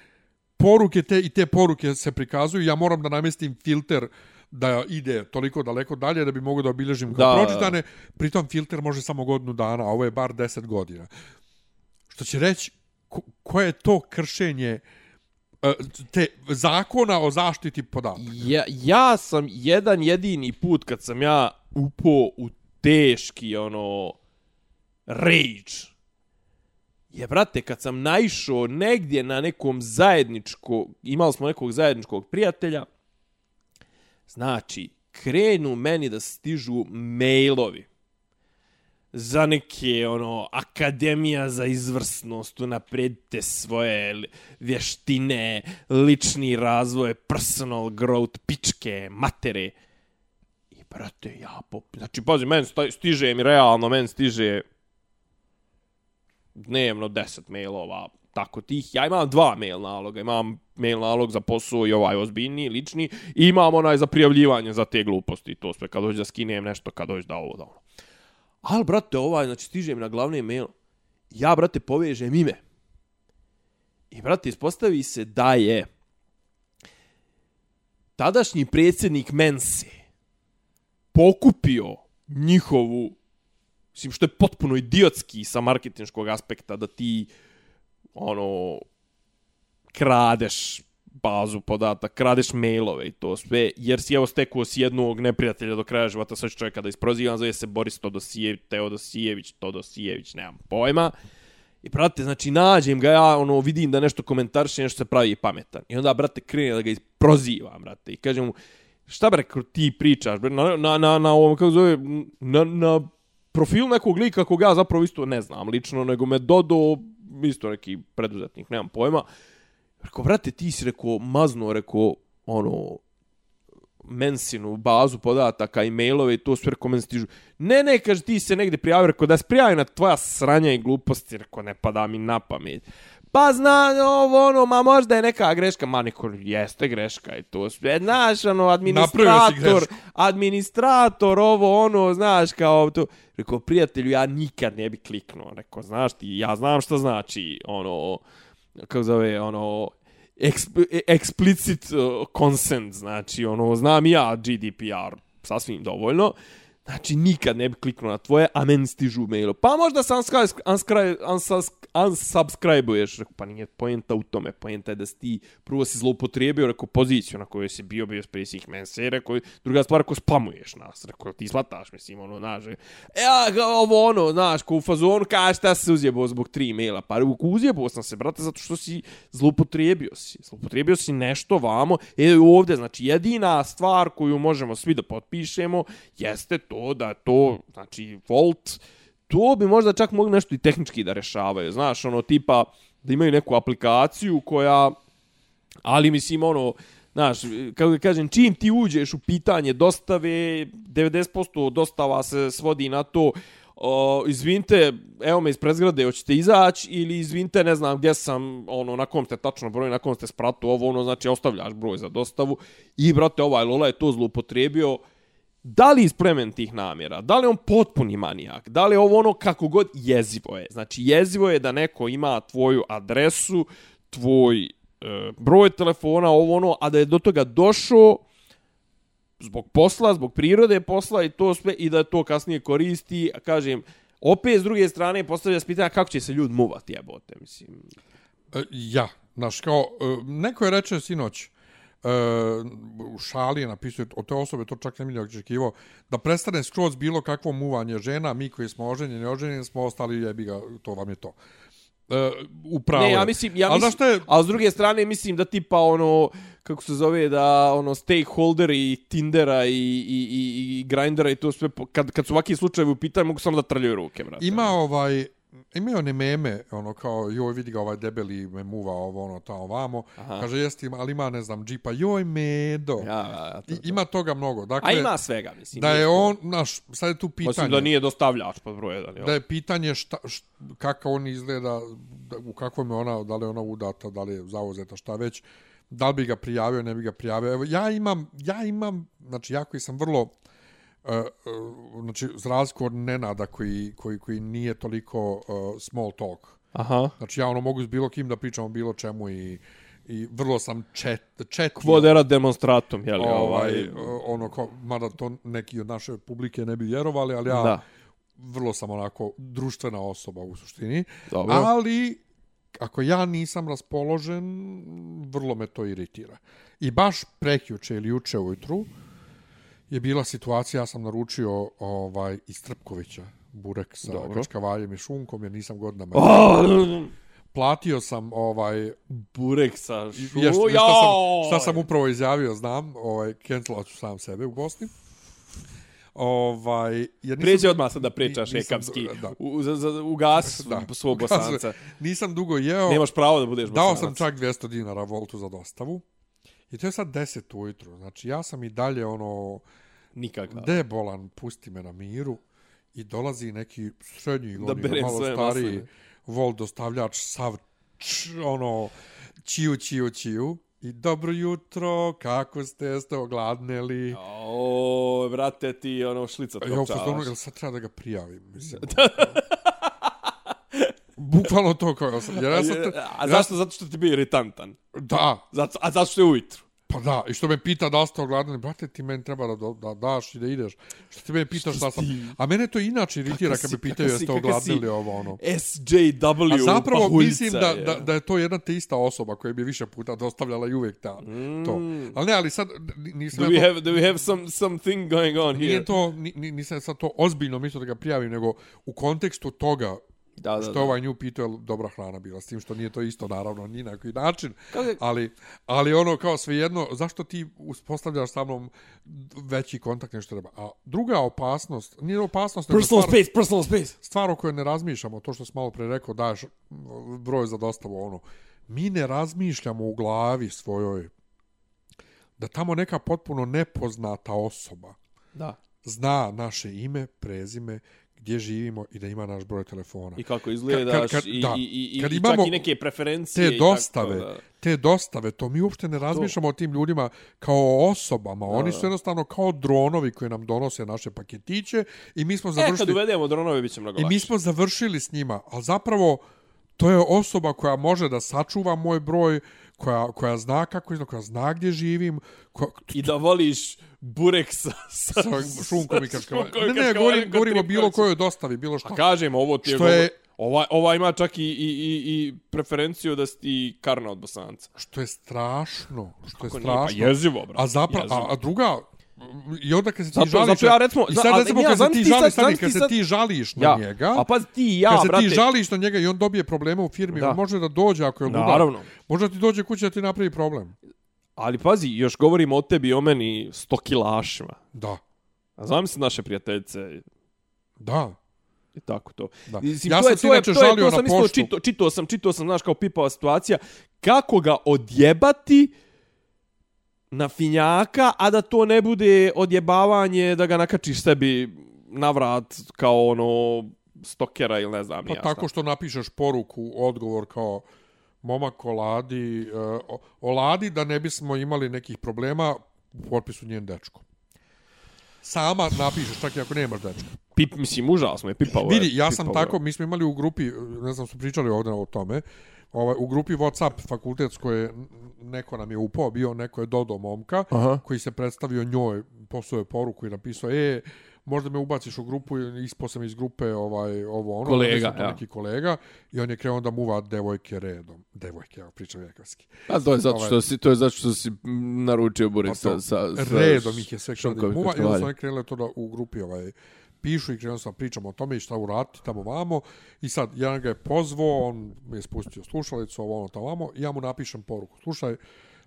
poruke te i te poruke se prikazuju. Ja moram da namestim filter da ide toliko daleko dalje da bi mogo da obilježim kao Da. pročitane. Pritom filter može samo godinu dana, a ovo je bar 10 godina. Što će reći ko, koje je to kršenje e, te zakona o zaštiti podataka. Ja, ja sam jedan jedini put kad sam ja upo u teški ono rage. Je, brate, kad sam naišao negdje na nekom zajedničko, imali smo nekog zajedničkog prijatelja, znači, krenu meni da stižu mailovi za neke ono akademija za izvrsnost, unapredite svoje vještine, lični razvoj, personal growth, pičke, matere. I brate, ja pop... Znači, pazi, men stiže mi realno, men stiže dnevno 10 mailova, tako tih. Ja imam dva mail naloga. Imam mail nalog za posao i ovaj ozbiljni, lični. I imam onaj za prijavljivanje za te gluposti. To sve kad hoću da skinem nešto, kad hoću da ovo, da ono. Ali, brate, ovaj, znači, stiže na glavni mail. Ja, brate, povežem ime. I, brate, ispostavi se da je tadašnji predsjednik Mense pokupio njihovu, mislim, što je potpuno idiotski sa marketinškog aspekta, da ti, ono, kradeš bazu podataka, kradeš mailove i to sve, jer si evo stekuo si jednog neprijatelja do kraja života, sve čovjeka da isprozivam, zove se Boris Todosijević, Teodosijević, Todosijević, nemam pojma. I, brate, znači, nađem ga, ja, ono, vidim da nešto komentarše, nešto se pravi pametan. I onda, brate, krene da ga isprozivam, brate, i kažem mu, šta, bre, ti pričaš, bre, na, na, na, na ovom, kako zove, na, na profil nekog lika koga ja zapravo isto ne znam lično, nego me dodo, isto neki preduzetnik, nemam pojma. Rekao, brate, ti si rekao, mazno, rekao, ono, mensinu bazu podataka i mailove i to sve rekao, meni stižu. Ne, ne, kaže, ti se negdje prijavio, rekao, da se prijavi na tvoja sranja i gluposti, rekao, ne pada mi na pamet. Pa zna, ovo, ono, ma možda je neka greška, ma neko, jeste greška i to sve, znaš, ono, administrator, administrator, ovo, ono, znaš, kao to. Rekao, prijatelju, ja nikad ne bi kliknuo, rekao, znaš ti, ja znam što znači, ono, kako zove, ono, exp, explicit uh, consent, znači, ono, znam ja GDPR sasvim dovoljno, znači, nikad ne bi kliknuo na tvoje, a meni stižu mailo. Pa možda se unsubscribe, unsubscribe, unsubscribe, unsubscribe-uješ, rekao, pa nije poenta u tome, poenta je da si ti prvo si zloupotrijebio, rekao, poziciju na kojoj si bio, bio svih mense, rekao, druga stvar, ako spamuješ nas, rekao, ti slataš, mislim, ono, znaš, e, a, ovo, ono, znaš, ko u fazonu, kaže, šta se uzjebao zbog tri maila, pa uzjebao sam se, brate, zato što si zloupotrijebio si, zloupotrijebio si nešto vamo, e, ovdje, znači, jedina stvar koju možemo svi da potpišemo, jeste to da to, znači, Volt, to bi možda čak mogli nešto i tehnički da rešavaju, znaš, ono, tipa, da imaju neku aplikaciju koja, ali mislim, ono, znaš, kako da kažem, čim ti uđeš u pitanje dostave, 90% dostava se svodi na to, o, izvinite, evo me iz prezgrade, hoćete izaći, ili izvinite, ne znam gdje sam, ono, na kom ste tačno broj, na kom ste spratu, ovo, ono, znači, ostavljaš broj za dostavu, i, brate, ovaj Lola je to zloupotrijebio, da li iz plementih namjera, da li on potpuni manijak, da li je ovo ono kako god jezivo je. Znači jezivo je da neko ima tvoju adresu, tvoj e, broj telefona, ovo ono, a da je do toga došao zbog posla, zbog prirode posla i to sve i da to kasnije koristi, a kažem, opet s druge strane postavlja se pitanje kako će se ljudi muvati, jebote, mislim. E, ja, znaš, kao, e, neko je reče sinoć, e, u šali je napisao, od te osobe to čak ne mi je očekivao, da prestane skroz bilo kakvo muvanje žena, mi koji smo oženjeni, oženjeni smo ostali, jebi ga, to vam je to. E, upravo. Ne, ja mislim, ja mislim, je, a s druge strane mislim da tipa ono, kako se zove, da ono stakeholder i Tindera i, i, i, i Grindera i to sve, kad, kad su ovakvi slučajevi u pitanju, mogu samo da trljaju ruke, brate. ima ovaj, imaju one meme, ono kao, joj vidi ga ovaj debeli me muva ovo, ono, tamo vamo, Aha. kaže, jeste, ima, ali ima, ne znam, džipa, joj medo. Ja, ja, ja, to, I, ima toga mnogo. Dakle, A ima svega, mislim. da je to- on, naš, sad je tu pitanje. Osim da nije dostavljač pod broj jedan, da je pitanje šta, šta kako on izgleda, da, u kakvom je ona, da li je ona udata, da li je zauzeta, šta već, da li bi ga prijavio, ne bi ga prijavio. Evo, ja imam, ja imam, znači ja koji sam vrlo, znači, za razliku od Nenada koji, koji, koji nije toliko uh, small talk. Aha. Znači ja ono mogu s bilo kim da pričam o bilo čemu i, i vrlo sam chat, chat Kvodera demonstratum, jel? ovaj, ovaj, ono, ko, mada to neki od naše publike ne bi vjerovali, ali ja Da. vrlo sam onako društvena osoba u suštini. Dobro. Ali, ako ja nisam raspoložen, vrlo me to iritira. I baš prekjuče ili juče ujutru je bila situacija, ja sam naručio ovaj, iz Trpkovića burek sa Dobro. kačkavaljem i šunkom, jer nisam godinama. Oh, Platio sam ovaj, burek sa šu... Jeste, šta, sam, šta sam upravo izjavio, znam, ovaj, cancelat ću sam sebe u Bosni. Ovaj, jer nisam, Pređe odmah sad da pričaš Nisam- ekamski. da. U, za, za, ugas Da. svog bosanca. nisam dugo jeo, Nemaš pravo da budeš dao bosanac. sam čak 200 dinara voltu za dostavu. I to je sad 10 ujutru. Znači, ja sam i dalje ono, Nikakav. debolan, pusti me na miru. I dolazi neki srednji Da godina, berem malo stariji masline. vol dostavljač, sav č, ono, čiju, čiju, čiju. I dobro jutro, kako ste, jeste ogladneli? O, brate, ti ono šlica Ja u fazonu, tropčavaš. jel sad treba da ga prijavim? Mislim, Bukvalno to kao sam. Jer ja sam, te- A zašto? Zato što ti bio iritantan. da, Zato, a zato što je ujutru. Pa da. I što me pita da li ste ogladneli, brate, ti meni treba da, da daš i da ideš. Što ti meni pitaš šta sam. A mene to inače iritira kad me pitaju jeste kakav si- ogladneli ovo ono. SJW A zapravo pahuljca mislim da, je. da, da je to jedna te ista osoba koja bi više puta dostavljala i uvijek ta, to. Ali ne, ali sad nisam Mm. Do we to, have, do we have some, something going on here? nije to, ni, ni- nisam sad to ozbiljno mislio da ga prijavim, nego u kontekstu toga Da, da, što da. ovaj nju pitao, je dobra hrana bila, s tim što nije to isto, naravno, ni na koji način, Kako- ali, ali ono, kao svejedno, zašto ti uspostavljaš sa mnom veći kontakt nešto treba? A druga opasnost, nije opasnost, nego Personal stvar, space, personal space. stvar o kojoj ne razmišljamo, to što sam malo pre rekao, daš broj za dostavu, ono, mi ne razmišljamo u glavi svojoj da tamo neka potpuno nepoznata osoba Da. zna naše ime, prezime, gdje živimo i da ima naš broj telefona. I kako izgledaš Kad- kad- i, da. i, i, i, Kad i čak i neke preferencije. te i tako, dostave, da. te dostave, to mi uopšte ne razmišljamo o tim ljudima kao osobama. Oni su jednostavno kao dronovi koji nam donose naše paketiće i mi smo E, kad završili uvedemo dronove, bit će mnogo i mi smo završili s njima, ali zapravo to je osoba koja može da sačuva moj broj, koja, koja zna kako izgleda, koja zna gdje živim, koja, I da voliš burek sa, sa, sa šunkom i i Ne, ne, govorim, govorim o bilo kojoj dostavi, bilo A što. kažem, ovo ti je... Što je- Ova, ova ima čak i, i, i, i preferenciju da si karna od bosanca. Što je strašno, što je Kako nije? Pa strašno. jezivo, brate. A zapravo, jezivo. a, a druga, i onda kad se ti Zato- žališ... zato ja recimo- I sad recimo kad se ti sad- stani, kad se ti žališ na Ja. njega... A pa ti ja, kad se brate. ti žališ na njega i on dobije probleme u firmi, Da. on može da dođe ako je ludak. Naravno. Može da ti dođe kući da ti napravi problem. Ali pazi, još govorimo o tebi i o meni sto kilašima. Da, A znam se naše prijateljice da. i tako to. Da. Mislim, Ja to sam je, se to je, to je, žalio to na sam isto čito, čito sam, čito sam, znaš, kao pipava situacija, kako ga odjebati na finjaka, a da to ne bude odjebavanje da ga nakačiš sebi na vrat kao ono stokera ili ne znam Pa ja tako što napišeš poruku, odgovor kao momak Oladi, uh, Oladi da ne bismo imali nekih problema u potpisu njen dečko. Sama napišeš, čak i ako nemaš dečka. Pip, mislim, užasno je pipavo. je, Vidi, ja sam pipavo je. tako, mi smo imali u grupi, ne znam, su pričali ovdje o tome, ovaj, u grupi Whatsapp fakultetskoj je neko nam je upao, bio neko je Dodo momka, Aha. koji se predstavio njoj, poslao je poruku i napisao, e, možda me ubaciš u grupu, ispao sam iz grupe ovaj, ovo ono, Kolega, ja. neki kolega, i on je krenuo da muva devojke redom. Devojke, evo, pričam jekarski. A to je zato Ovaj- što si, to je zato što si naručio burek Pa sa, sa, sa redom ih je sve krenuo da muva, i onda su oni krenuli to da u grupi ovaj, pišu i krenuo sam pričamo o tome i šta uraditi tamo vamo. I sad, jedan ga je pozvao, on mi je spustio slušalicu, ovo ono tamo vamo, i ja mu napišem poruku. Slušaj,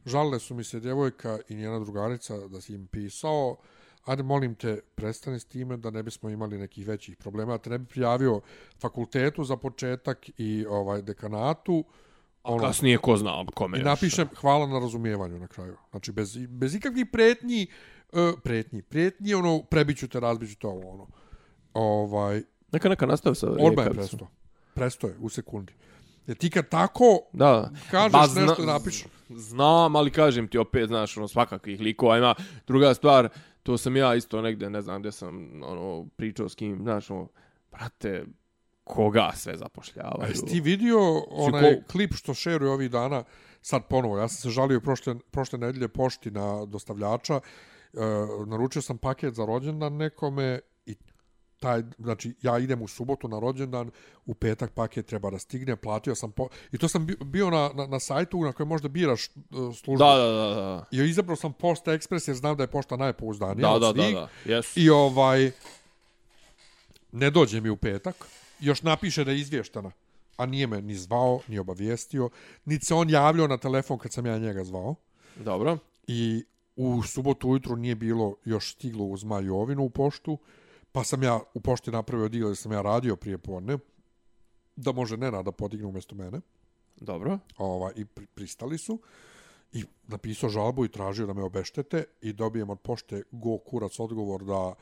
žalile su mi se djevojka i njena drugarica da si im pisao, ajde molim te, prestani s time da ne bismo imali nekih većih problema, da te ne bi prijavio fakultetu za početak i ovaj dekanatu, A kasnije ko zna kome I još. napišem hvala na razumijevanju na kraju. Znači, bez, bez ikakvih pretnji, uh, pretnji, pretnji, ono, prebiću te, razbiću te ovo, ono. Ovaj, Neka, neka nastavi sa odmah je presto. Presto je, u sekundi. Jer ti kad tako Da. kažeš Ba, nešto i napišeš. Znam, ali kažem ti opet, znaš, ono, svakakvih likova ima. Druga stvar, to sam ja isto negde, ne znam gdje sam ono, pričao s kim, znaš, ono, brate, koga sve zapošljavaju? Jesi ti vidio onaj ko- klip što šeruje ovih dana, sad ponovo, ja sam se žalio prošle, prošle nedelje pošti na dostavljača, e, naručio sam paket za rođendan nekome taj, znači ja idem u subotu na rođendan, u petak paket treba da stigne, platio sam po, i to sam bi- bio na, na, na sajtu na kojem možda biraš uh, službu. Da, da, da, da. I izabrao sam Posta Express jer znam da je pošta najpouzdanija Da, da, da, da. Yes. I ovaj ne dođe mi u petak, još napiše da je izvještena, a nije me ni zvao, ni obavijestio, niti se on javljao na telefon kad sam ja njega zvao. Dobro. I u subotu ujutru nije bilo još stiglo uz Majovinu u poštu, pa sam ja u pošti napravio dio da sam ja radio prije podne, da može Nenad da podigne umjesto mene Dobro. ovaj, i pri, pristali su i napisao žalbu i tražio da me obeštete i dobijem od pošte go kurac odgovor da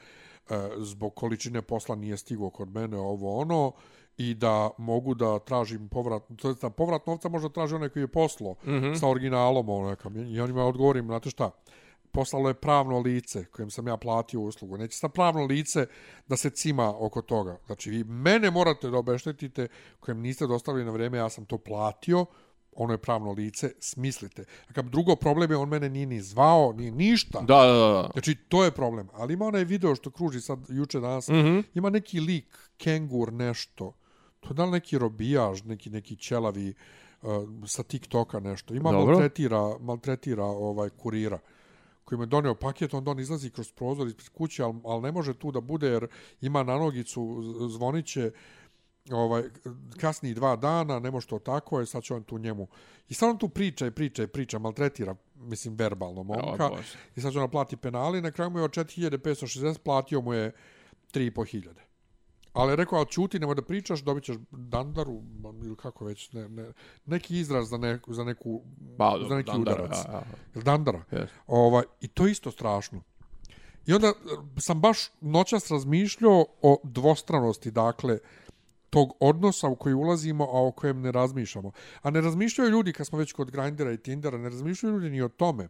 e, zbog količine posla nije stigao kod mene ovo ono i da mogu da tražim povrat, to je da povrat novca možda traži onaj koji je poslo mm -hmm. sa originalom ono neka, i on ima odgovorim, znate šta, poslalo je pravno lice kojem sam ja platio uslugu. Neće sa pravno lice da se cima oko toga. Znači, vi mene morate da obeštetite kojem niste dostavili na vrijeme, ja sam to platio, ono je pravno lice, smislite. A kad drugo problem je, on mene nije ni zvao, ni ništa. Da, da, da, da. Znači, to je problem. Ali ima onaj video što kruži sad juče danas, mm -hmm. ima neki lik, kengur, nešto. To je da li neki robijaž, neki, neki ćelavi uh, sa TikToka nešto. Ima Dobro. maltretira, maltretira ovaj kurira koji me donio paket, onda on izlazi kroz prozor ispred kuće, ali, ali ne može tu da bude jer ima na nogicu, zvoniće ovaj, kasniji dva dana, ne može to tako, je sad će on tu njemu. I sad on tu priča i priča i priča, maltretira, mislim, verbalno momka. O. I sad će ona plati penali, na kraju mu je od 4560, platio mu je 3500. Ali rekao, ali čuti, nemoj da pričaš, dobit ćeš dandaru, ili kako već, ne, ne, neki izraz za, ne, za, neku, Ba, za neki dandara, udarac. ja, ja. Dandara? Yes. Ovaj, I to je isto strašno. I onda sam baš noćas razmišljao o dvostranosti, dakle, tog odnosa u koji ulazimo, a o kojem ne razmišljamo. A ne razmišljaju ljudi, kad smo već kod Grindera i Tindera, ne razmišljaju ljudi ni o tome.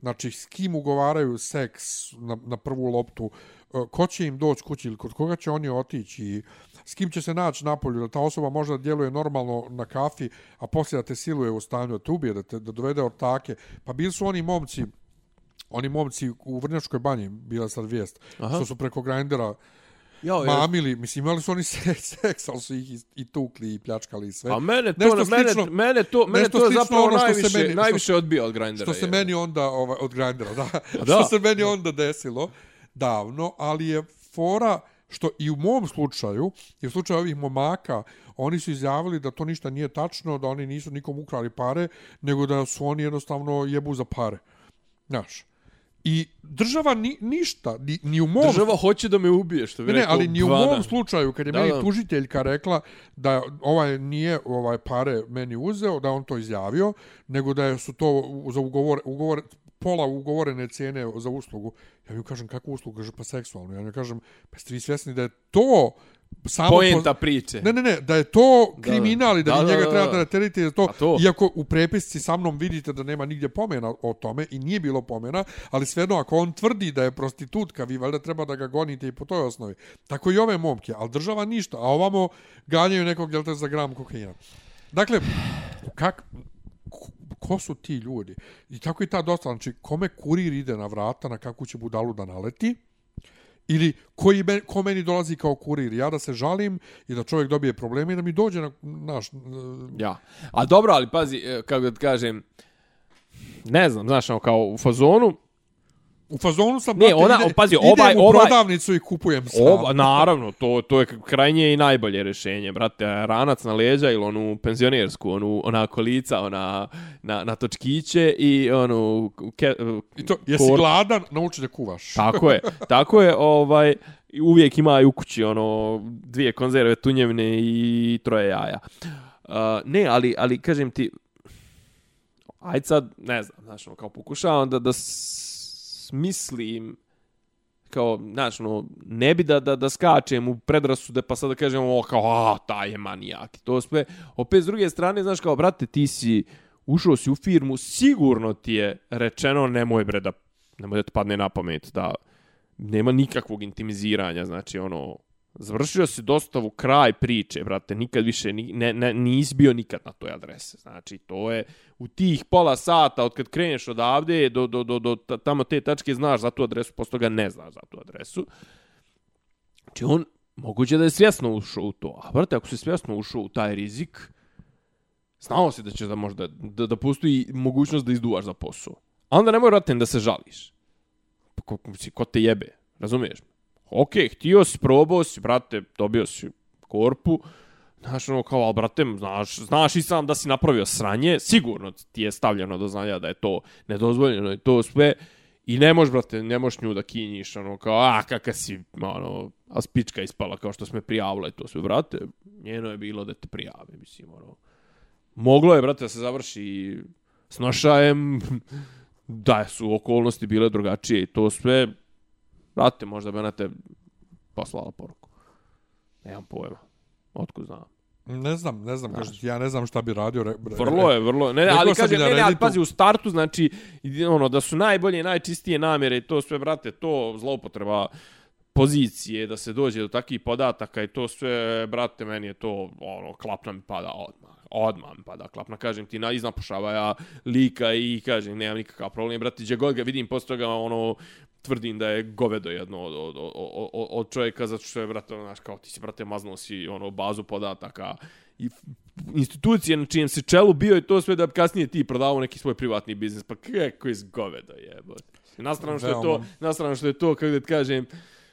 Znači, s kim ugovaraju seks na, na prvu loptu, e, ko će im doći kući ili kod koga će oni otići, i s kim će se naći napolju, da ta osoba možda djeluje normalno na kafi, a poslije da te siluje u stanju da te ubije, da, te, da dovede ortake. Pa bili su oni momci, oni momci u Vrnjačkoj banji, bila sad vijest, Aha. što su preko Grindera Jao, mamili, mislim, imali su oni seks, ali su ih i, i tukli i pljačkali i sve. A mene to, Nešto mene, slično- mene to, mene to je zapravo ono što najviše, meni- što- najviše odbija od grindera. Što se je. meni onda ovaj, od Grindera, da, da. što se meni onda desilo davno, ali je fora što i u mom slučaju, i u slučaju ovih momaka, oni su izjavili da to ništa nije tačno, da oni nisu nikom ukrali pare, nego da su oni jednostavno jebu za pare. Znaš. I država ni, ništa, ni, ni u mom Država hoće da me ubije, što bi Ne, ne, rekao ali ni u mom slučaju, kad je Da, meni da. tužiteljka rekla da ovaj nije ovaj pare meni uzeo, da on to izjavio, nego da su to za ugovor, ugovor pola ugovorene cijene za uslugu. Ja mi kažem, kakvu uslugu? Kaže, pa seksualnu. Ja mi kažem, pa ste vi svjesni da je to samo Poenta priče. Ne, ne, ne, da je to Da, kriminal i da, da, vi da, njega da, treba da. da terite za to, A to? iako u prepisci sa mnom vidite da nema nigdje pomena o tome i nije bilo pomena, ali svejedno ako on tvrdi da je prostitutka, vi valjda treba da ga gonite i po toj osnovi. Tako i ove momke, ali država ništa, a ovamo ganjaju nekog, jel te, za gram kokaina. Dakle, kak, ko, su ti ljudi? I tako i ta dosta, znači, kome kurir ide na vrata, na kakvu će budalu da naleti, ili koji me, ko meni dolazi kao kurir, ja da se žalim i da čovjek dobije probleme i da mi dođe na, naš, e, Ja. A dobro, ali pazi, e, kako da kažem, ne znam, znaš, ono, kao u fazonu, U fazonu sam, Ne, ona- ide, pazi, idem ovaj- u ovaj- prodavnicu i kupujem sam. Oba, naravno, to, to je krajnje i najbolje rješenje, brate, ranac na leđa ili onu penzionersku, onu, ona kolica, ona, na, na točkiće i onu, ke, I to, jesi kor- gladan, nauči da kuvaš. Tako je, tako je, ovaj, uvijek ima u kući, ono, dvije konzerve tunjevne i troje jaja. Uh, ne, ali, ali, kažem ti, ajde sad, ne znam, znaš, ono, kao pokušavam da, da mislim kao, znaš, no, ne bi da, da, da skačem u predrasude, pa sad da kažem, o, kao, a, taj je manijak. To sve, opet, s druge strane, znaš, kao, brate, ti si, ušao si u firmu, sigurno ti je rečeno, nemoj bre da, nemoj da ti padne na pamet, da nema nikakvog intimiziranja, znači, ono, završio si dostavu kraj priče, brate, nikad više ni, ne, ne, nisi bio nikad na toj adrese. Znači, to je u tih pola sata od kad kreneš odavde do, do, do, do tamo te tačke znaš za tu adresu, posto toga ne znaš za tu adresu. Znači, on moguće da je svjesno ušao u to. A, brate, ako si svjesno ušao u taj rizik, znao si da će da možda, da, da postoji mogućnost da izduvaš za posao. A onda nemoj, roten da se žališ. Pa Ko, ko te jebe, razumiješ? Ok, htio si, probao si, brate, dobio si korpu, Znaš, ono, kao, ali, brate, znaš, znaš i sam da si napravio sranje, sigurno ti je stavljeno do znanja da je to nedozvoljeno i to sve, i ne možeš, brate, ne možeš nju da kinjiš, ono, kao, a, kakav si, ono, a spička ispala kao što sme prijavila i to sve, brate, njeno je bilo da te prijave, mislim, ono, moglo je, brate, da se završi s nošajem, da su okolnosti bile drugačije i to sve, brate, možda bi ona te poslala poruku. Nemam pojma. Otkud znam. Ne znam, ne znam, kažem ti, ja ne znam šta bi radio. Re, re, Vrlo je, vrlo je. Ne, ne, ali kažem, ne, ne, ali pazi, u startu, znači, ono, da su najbolje, najčistije namjere i to sve, brate, to zloupotreba pozicije, da se dođe do takvih podataka i to sve, brate, meni je to, ono, klapna mi pada odmah. Odmah mi pada klapna, kažem ti, na, iznapušava ja lika i kažem, nemam nikakav problem, brate, gdje god ga vidim, posle toga, ono, tvrdim da je govedo jedno od, od, od, od, od čovjeka, zato što je, brate, ono, znaš, kao ti si, brate, maznuo si, ono, bazu podataka i institucije na čijem se čelu bio i to sve da bi kasnije ti prodavao neki svoj privatni biznis, pa kako iz govedo jebote. Na stranu što je to, Veoma. na stranu što je to, kako da ti kažem,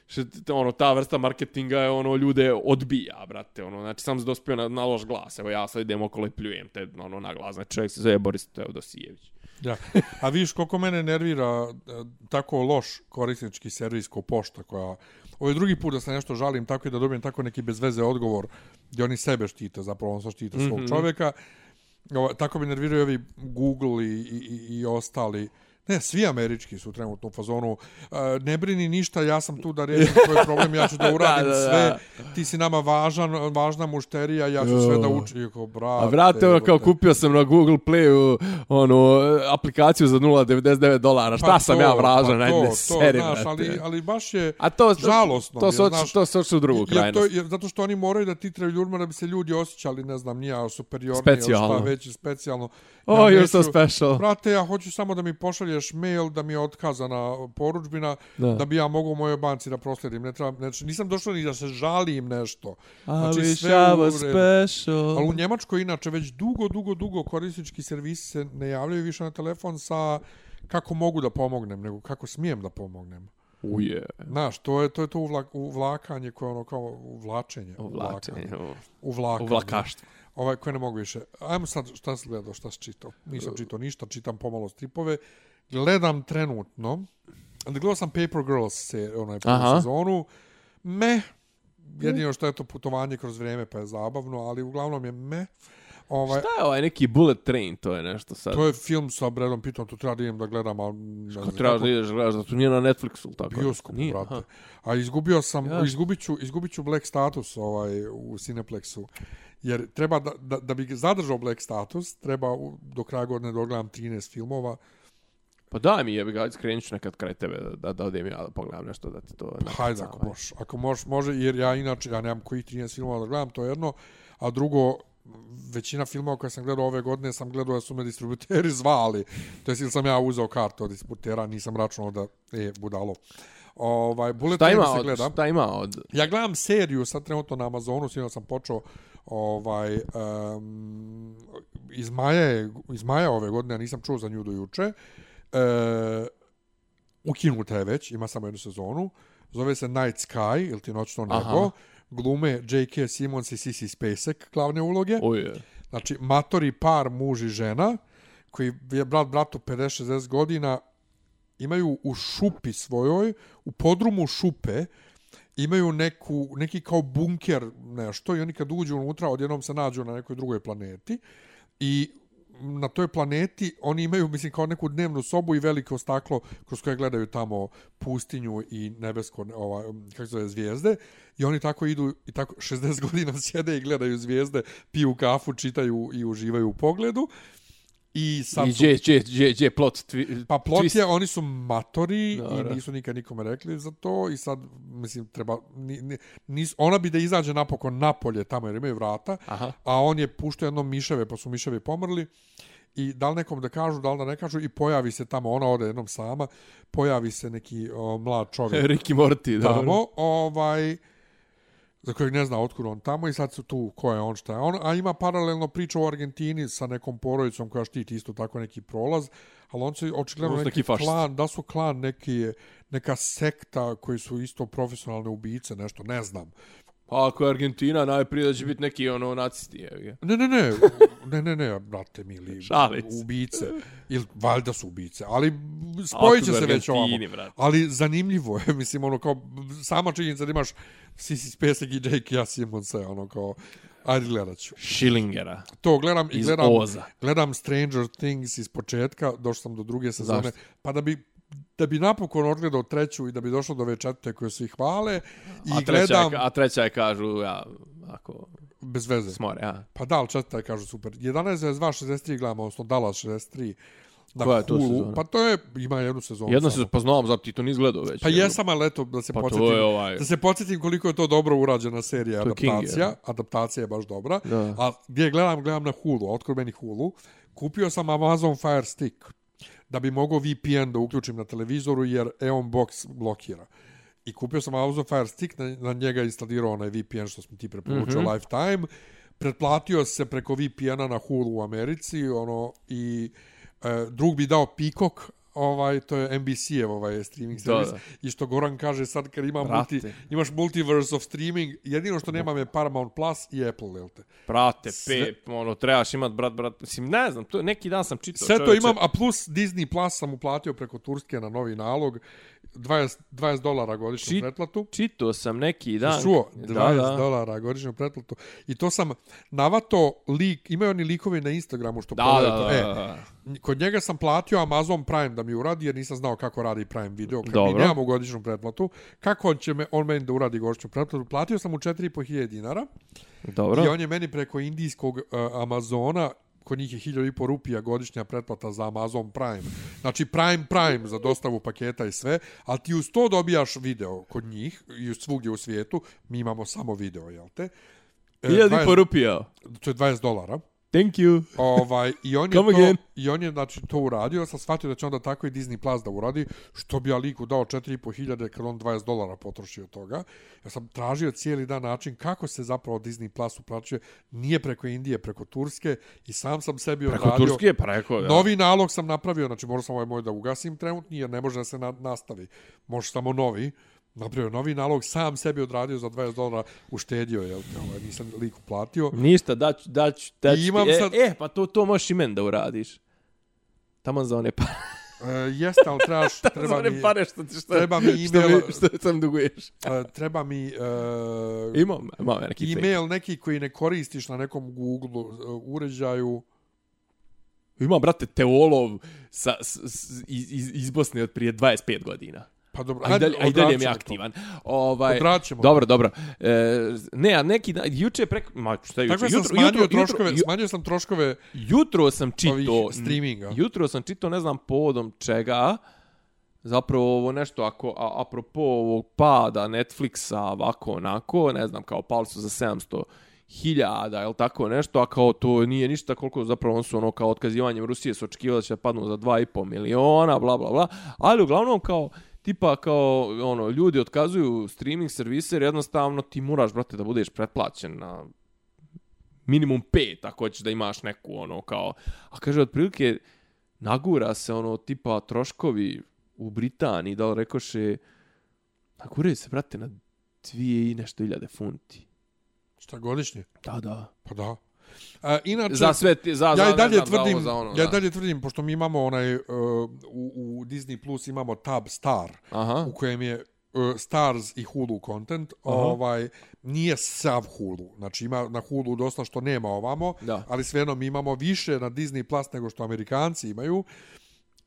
što ono ta vrsta marketinga je ono ljude odbija, brate, ono znači sam se dospio na, na loš glas. Evo ja sad idem okolo i pljujem te ono na glas. Znači čovjek se zove Boris Teodosijević. Ja. A vidiš koliko mene nervira e, tako loš korisnički servis ko pošta koja... Ovo je drugi put da se nešto žalim tako i da dobijem tako neki bez veze odgovor gdje oni sebe štite, zapravo on sa štite svog mm. -hmm. čovjeka. Ovo, tako me nerviraju ovi Google i, i, i, i ostali. Ne, svi američki su trenutno u fazonu. E, ne brini ništa, ja sam tu da riješim tvoj problem, ja ću da uradim Da, da, da. sve. Ti si nama važan, važna mušterija, ja ću sve da učim. I kao, brate, A vrate, ono kao kupio sam na Google Playu ono, aplikaciju za 0,99 dolara. Šta Pa sam to, ja vražan? pa Ajde, to, ne to, seri, znaš, brate. ali, ali baš je... A to, žalosno to, to, to, znaš, to, to, to, u drugu Jer to, krajnost. jer, zato što oni moraju da titraju ljudima da bi se ljudi osjećali, ne znam, nija superiorni Specijalno. šta već specijalno. Oh, Ja you're so neću- special. Brate, ja hoću samo da mi pošalješ mail da mi je otkazana poručbina, Da. da, bi ja mogao u mojoj banci da proslijedim. Ne treba, znači, nisam došao ni da se žalim nešto. Znači, I wish sve I u was redu. special. Ali u Njemačkoj inače već dugo, dugo, dugo korisnički servisi se ne javljaju više na telefon sa kako mogu da pomognem, nego kako smijem da pomognem. Uje. Znaš, to je to je to uvla, uvlakanje koje je ono kao uvlačenje. Uvlačenje. Uvlakanje. Uvlakaštvo. Ovaj, koje ne mogu više. Ajmo sad, šta si gledao, šta si čitao? Nisam čitao ništa, čitam pomalo stripove. Gledam trenutno. Gledao sam Paper Girls se, onaj prvu Aha. sezonu. Me, jedino što je to putovanje kroz vrijeme, pa je zabavno, ali uglavnom je me. Ovaj, Šta je ovaj neki bullet train, to je nešto sad. to je film sa Bradom Pittom, to treba da idem da gledam, ali ne znam treba da ideš gledaš, da to nije na Netflixu, tako? Bioskopu, Nije, brate. aha. A izgubio sam, Ja. izgubit ću, izgubit ću Black status ovaj, u Cineplexu. Jer treba da, da, da bi zadržao Black status, treba u- do kraja godine da odgledam 13 filmova. Pa daj mi jebi ga, ajde skrenut ću nekad kraj tebe da, da, da odem ja da pogledam nešto da ti to... Pa hajde ako možeš. Ako možeš, može, jer ja inače, ja nemam kojih 13 filmova da gledam, to je jedno. A drugo, većina filmova koje sam gledao ove godine sam gledao da su me distributeri zvali. To je ili sam ja uzeo kartu od distributera, nisam računao da je budalo. Ovaj, Bullet Šta Train ima se od, gleda. šta ima od... Ja gledam seriju sad trenutno na Amazonu, sinoć sam počeo ovaj um, iz maja, je- iz maja ove godine, ja nisam čuo za nju do juče. E, ukinuta je već, ima samo jednu sezonu. Zove se Night Sky, ili ti noćno nebo. Aha. Glume J.K. Simmons i Sissy Spacek glavne uloge. Oj, Znači, matori par, muž i žena, koji je brat bratu 50-60 godina, imaju u šupi svojoj, u podrumu šupe, imaju neku, neki kao bunker, nešto, i oni kad uđu unutra, odjednom se nađu na nekoj drugoj planeti. I na toj planeti oni imaju, mislim, kao neku dnevnu sobu i veliko staklo kroz koje gledaju tamo pustinju i nebesko, ovaj, kako se zove, zvijezde. I oni tako idu i tako 60 godina sjede i gledaju zvijezde, piju kafu, čitaju i uživaju u pogledu. I sad I gdje, gdje, gdje, gdje je plot twi, Pa plot twist? je, oni su matori Dobro. i nisu nikad nikome rekli za to i sad, mislim, treba, ni, ni, nis, ona bi da izađe napokon napolje tamo jer imaju vrata, Aha. a on je puštao jednom miševe, pa su miševi pomrli i da li nekom da kažu, da li da ne kažu i pojavi se tamo, ona ode jednom sama, pojavi se neki o, mlad čovjek Ricky Morty, dobro. tamo, ovaj, za kojeg ne zna otkud on tamo i sad su tu ko je on šta je on, a ima paralelno priču u Argentini sa nekom porodicom koja štiti isto tako neki prolaz, ali on se očigledno neki neki klan, da su klan neki, neka sekta koji su isto profesionalne ubice, nešto, ne znam. Pa ako je Argentina, najprije da će biti neki ono nacisti. je. Ne, ne, ne, ne, ne, ne, brate mili, se. ubice, ili valjda su ubice, ali spojit će se već ovamo. Brate. Ali zanimljivo je, mislim, ono kao, sama činjenica da imaš Sissy Spacek i Jake ja Simonsa, ono kao, ajde gledat ću. Schillingera. To gledam i gledam, Oza. gledam Stranger Things iz početka, došao sam do druge sezone, Zašto? pa da bi da bi napokon odgledao treću i da bi došao do ove četvrte koje svi hvale i A treća, gledam je, a treća je kažu, ja, ako, bez veze. smore, ja. Pa da, ali četvrta je kažu super. 11.22, 63 gledamo, odnosno Dallas 63 na Koja je to sezona? Pa to je, ima jednu sezonu. Jedno samo. se poznao, zato ti to nisi gledao već. Pa jel? jesam, ali eto, da se Pa podsjetim, je ovaj- da se podsjetim koliko je to dobro urađena serija, To je King, adaptacija. je. adaptacija je baš dobra. Da. A gdje gledam, gledam na Hulu, otkud meni Hulu. Kupio sam Amazon Fire Stick da bi mogao VPN da uključim na televizoru jer Eon Box blokira. I kupio sam Amazon Fire Stick, na, na njega instalirao onaj VPN što smo ti preporučio mm -hmm. Lifetime. Pretplatio se preko VPN-a na Hulu u Americi ono i e, drug bi dao Peacock, ovaj to je NBC-ev ovaj streaming Da, servis da. i što Goran kaže sad kad ima Brate. multi, imaš multiverse of streaming jedino što nemam je Paramount Plus i Apple jel te Prate, Sve- pep, ono, trebaš imat brat, brat, mislim, ne znam, to neki dan sam čitao. Sve to čoveče. imam, a plus Disney Plus sam uplatio preko Turske na novi nalog. 20, 20 dolara godišnju Čit- pretplatu. Čitao sam neki dan. Čuo? 20 Da, da. dolara godišnju pretplatu. I to sam navato lik, imaju oni likovi na Instagramu što Da, prodaju da, da, E, kod njega sam platio Amazon Prime da mi uradi, jer nisam znao kako radi Prime video. Kad mi Dobro. nemamo godišnju pretplatu, kako on će me, on meni da uradi godišnju pretplatu? Platio sam mu 4.500 dinara. Dobro. I on je meni preko indijskog uh, Amazona kod njih je 1000 rupija godišnja pretplata za Amazon Prime. Znači Prime Prime za dostavu paketa i sve, ali ti uz to dobijaš video kod njih i svugdje u svijetu. Mi imamo samo video, jel te? E, Hiljadi 20 porupija. To je 20 dolara. Thank you. Ovaj i on je Come to again. i on je znači to uradio, sam shvatio da će onda tako i Disney Plus da uradi, što bi ja liku dao 4.500 kad on 20 dolara potroši od toga. Ja sam tražio cijeli dan način kako se zapravo Disney Plus uplaćuje, nije preko Indije, preko Turske i sam sam sebi Preko odradio. Turske, preko, ja. Novi nalog sam napravio, znači morao sam ovaj moj da ugasim trenutni jer ne može da se na, nastavi. Može samo novi. Napravio novi nalog, sam sebi odradio za 20 dolara, uštedio, te, ovaj, nisam liku platio. Ništa, dać, dać, dać. I imam e, sad- E, pa to, to možeš i men da uradiš. Tamo za one pare. E, jeste, ali trebaš, treba mi, pare što ti što, treba mi što, email- mi, što sam duguješ. e, treba mi e, Imam, imam neki e-mail. email neki koji ne koristiš na nekom Google e, uređaju. Imam, brate, teolov sa, s, s, iz- iz Bosne od prije 25 godina. Pa dobro, A i dalje, a i dalje mi je odraćemo to. aktivan. Ovaj, Odraćemo. Dobro, dobro. E, ne, a neki dan, juče preko, ma šta je juče? Tako sam jutro, smanjio jutro, troškove, jutro, smanjio sam troškove jutro sam ovih streaminga. jutro sam čitao, ne znam povodom čega, zapravo ovo nešto, ako, a, apropo ovog pada Netflixa, ovako, onako, ne znam, kao pali su za 700 hiljada, jel tako nešto, a kao to nije ništa koliko zapravo on su ono kao otkazivanjem Rusije su očekivali da će padnu za 2,5 miliona, bla bla bla, ali uglavnom kao tipa kao ono ljudi otkazuju streaming servise jer jednostavno ti moraš brate da budeš pretplaćen na minimum 5 ako hoćeš da imaš neku ono kao a kaže otprilike nagura se ono tipa troškovi u Britaniji da li rekoše naguraju se brate na dvije i nešto hiljade funti Šta godišnje? da da Pa da. A, inače, za sve ti, za, ja i dalje znam, tvrdim, za, ono, ja i da. dalje tvrdim, pošto mi imamo onaj, uh, u, u Disney Plus imamo tab Star, Aha. u kojem je uh, Stars i Hulu content, Aha. ovaj, nije sav Hulu. Znači ima na Hulu dosta što nema ovamo, Da. ali svejedno mi imamo više na Disney Plus nego što Amerikanci imaju.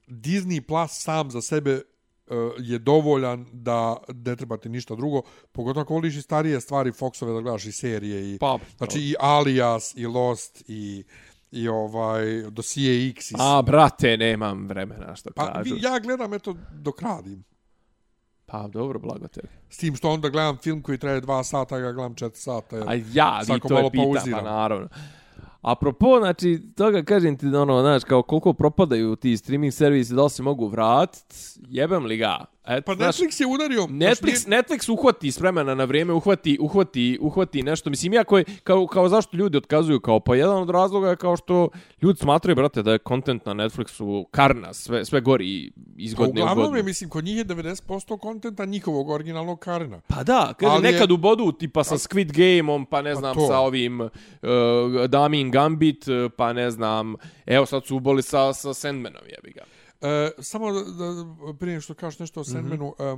Disney Plus sam za sebe uh, je dovoljan da ne treba ti ništa drugo, pogotovo ako voliš i starije stvari Foxove da gledaš i serije i Pa, znači i Alias i Lost i i ovaj Dossier X i A, brate, nemam vremena što pa kažu. vi, ja gledam eto dok radim. Pa, dobro, blago tebi. S tim što onda gledam film koji traje dva sata, ja ga gledam četiri sata. A ja, vi to je pitam, pa naravno. Apropo, znači, toga kažem ti, da ono, znaš, kao koliko propadaju ti streaming servisi, da li se mogu vratit, jebem li ga. Et, Pa znaš, Netflix je udario. Netflix, znači, Netflix uhvati s vremena na vrijeme, uhvati, uhvati, uhvati nešto. Mislim, ja koji, kao, kao zašto ljudi otkazuju, kao pa jedan od razloga je kao što ljudi smatraju, brate, da je content na Netflixu karna, sve, sve gori iz Pa godine u uglavnom godinu. je, mislim, kod njih je 90% kontenta njihovog originalnog Karina. Pa da, kaže, Ali je- nekad u bodu, tipa sa Squid Game-om, pa ne znam, to. sa ovim uh, Damin Gambit, uh, pa ne znam, evo sad su uboli sa, sa Sandmanom, jebi ga. E, samo da, da prije što kažeš nešto o Mhm. Sandmanu, e,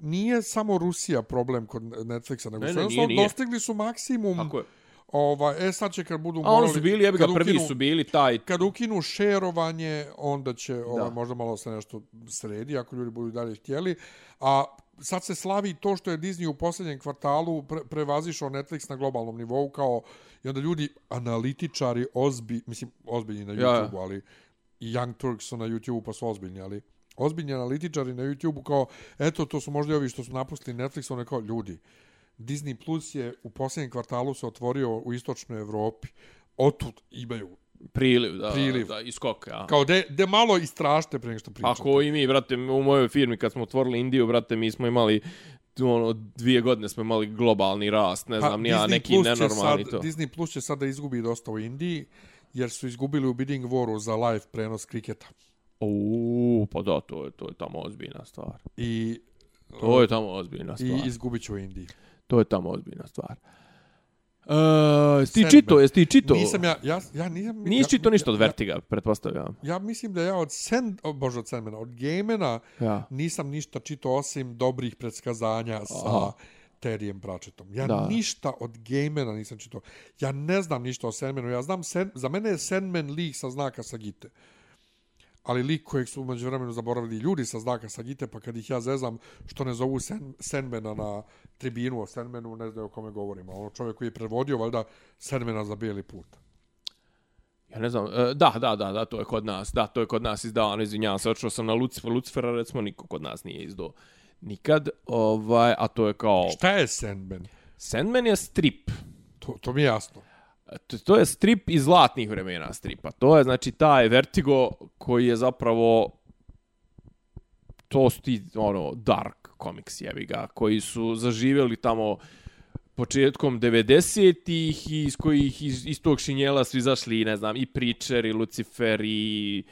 nije samo Rusija problem kod Netflixa, nego Ne, ne, nije, nije. dostigli su maksimum. Tako je. Ovaj, e, sad će kad budu A morali... oni su bili, jebi ga, kad prvi ukinu- su bili taj... Kad ukinu šerovanje, onda će Da. možda malo se nešto sredi, ako ljudi budu dalje htjeli. A sad se slavi to što je Disney u posljednjem kvartalu pre, prevazišao Netflix na globalnom nivou, kao i onda ljudi, analitičari, ozbi, mislim, ozbiljni na Ja, ja. YouTube-u, ali i Young Turks su na YouTube-u pa su ozbiljni, ali ozbiljni analitičari na YouTube-u kao, eto, to su možda ovi što su napustili Netflix, one kao, ljudi, Disney Plus je u posljednjem kvartalu se otvorio u istočnoj Evropi, otud imaju Priliv, da, Priliv. da, iskok, ja. Kao de, de malo istražite prije nego što pričate. Ako i mi, brate, u mojoj firmi kad smo otvorili Indiju, brate, mi smo imali ono, dvije godine smo imali globalni rast, ne znam, nija, neki Pa Plus nenormalni sad, to. Disney Plus će sada izgubi dosta u Indiji, jer su izgubili u bidding waru za live prenos kriketa. Uuu, pa da, to je, to je tamo ozbiljna stvar. I, To je tamo ozbiljna stvar. i izgubit će u Indiji. To je tamo ozbiljna stvar. Uh, ti čito, jesi ti čito? Nisam ja, ja, ja nisam... Nisi ja, čito ništa od ja, Vertiga, pretpostavljam. Ja, ja mislim da ja od Sand, oh, bože, od Sandmana, od Gamena Ja. nisam ništa čito osim dobrih predskazanja Aha. Terijem Pratchettom. Ja Da. ništa od Gamena nisam čito. Ja ne znam ništa o Sandmanu. Ja znam, Sand, za mene je Sandman lik sa znaka Sagite. Ali lik kojeg su umeđu vremenu zaboravili ljudi sa znaka Sagite, pa kad ih ja zezam što ne zovu Sand, Sandmana na tribinu o Sandmanu, ne znaju o kome govorimo. Ono čovjek koji je prevodio, valjda, Sandmana za bijeli put. Ja ne znam, e, da, da, da, da, to je kod nas, da, to je kod nas izdavano, izvinjavam se, očeo sam na Lucifer, Lucifera, recimo, niko kod nas nije izdao nikad, ovaj, a to je kao, Šta je Sandman? Sandman je strip, To, to mi je jasno. to, to je strip iz zlatnih vremena stripa, to je, znači, taj Vertigo koji je zapravo, to su ti, ono, dark komiks, jebi ga, koji su zaživjeli tamo početkom 90-ih i iz kojih iz, iz tog šinjela su izašli, ne znam, i Preacher, i Lucifer, i...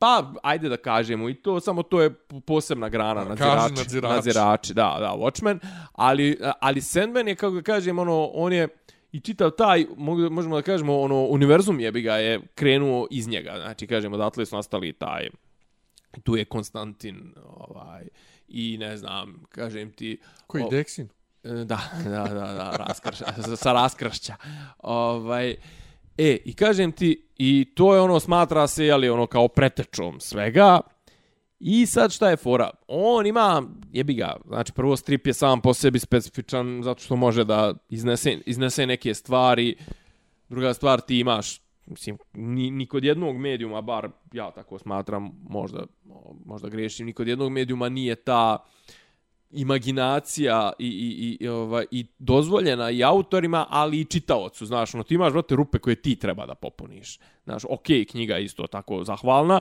Pa, ajde da kažemo, i to, samo to je posebna grana, nadzirači, nadzirači. nadzirači, da, da, Watchmen, ali, ali Sandman je, kako da kažem, ono, on je i čitav taj, možemo da kažemo, ono, univerzum je bi ga je krenuo iz njega, znači, kažemo, odatle su nastali taj, tu je Konstantin, ovaj, i ne znam, kažem ti... Koji o- Dexin? Da, da, da, da, raskršća, sa raskršća. Ovaj, e, i kažem ti, i to je ono, smatra se, jeli, ono, kao pretečom svega, I sad šta je fora? On ima, jebi ga, znači prvo strip je sam po sebi specifičan zato što može da iznese, iznese neke stvari. Druga stvar, ti imaš, mislim, ni, ni kod jednog medijuma, bar ja tako smatram, možda, možda grešim, ni kod jednog medijuma nije ta imaginacija i, i, i, ovaj, i dozvoljena i autorima, ali i čitaocu, znaš, ono, ti imaš, brate, rupe koje ti treba da popuniš. Znaš, okej, okay, knjiga je isto tako zahvalna.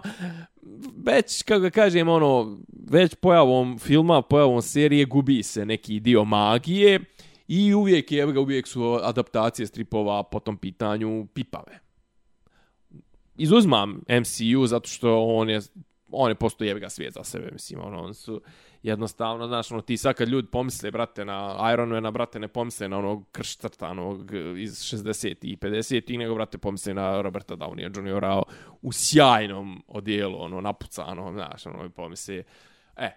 Već, kako ga kažem, ono, već pojavom filma, pojavom serije, gubi se neki dio magije i uvijek, je, uvijek su adaptacije stripova po tom pitanju pipave. Izuzmam MCU zato što on je on je posto jebiga svijet za sebe, mislim, ono, on su jednostavno, znaš, ono, ti sad kad ljudi pomisle, brate, na Iron Man, brate, ne pomisle na onog krštrtanog e, iz 60 i 50 i nego, brate, pomisle na Roberta Downey Jr. u sjajnom odijelu, ono, napucano, znaš, ono, i pomisle, e,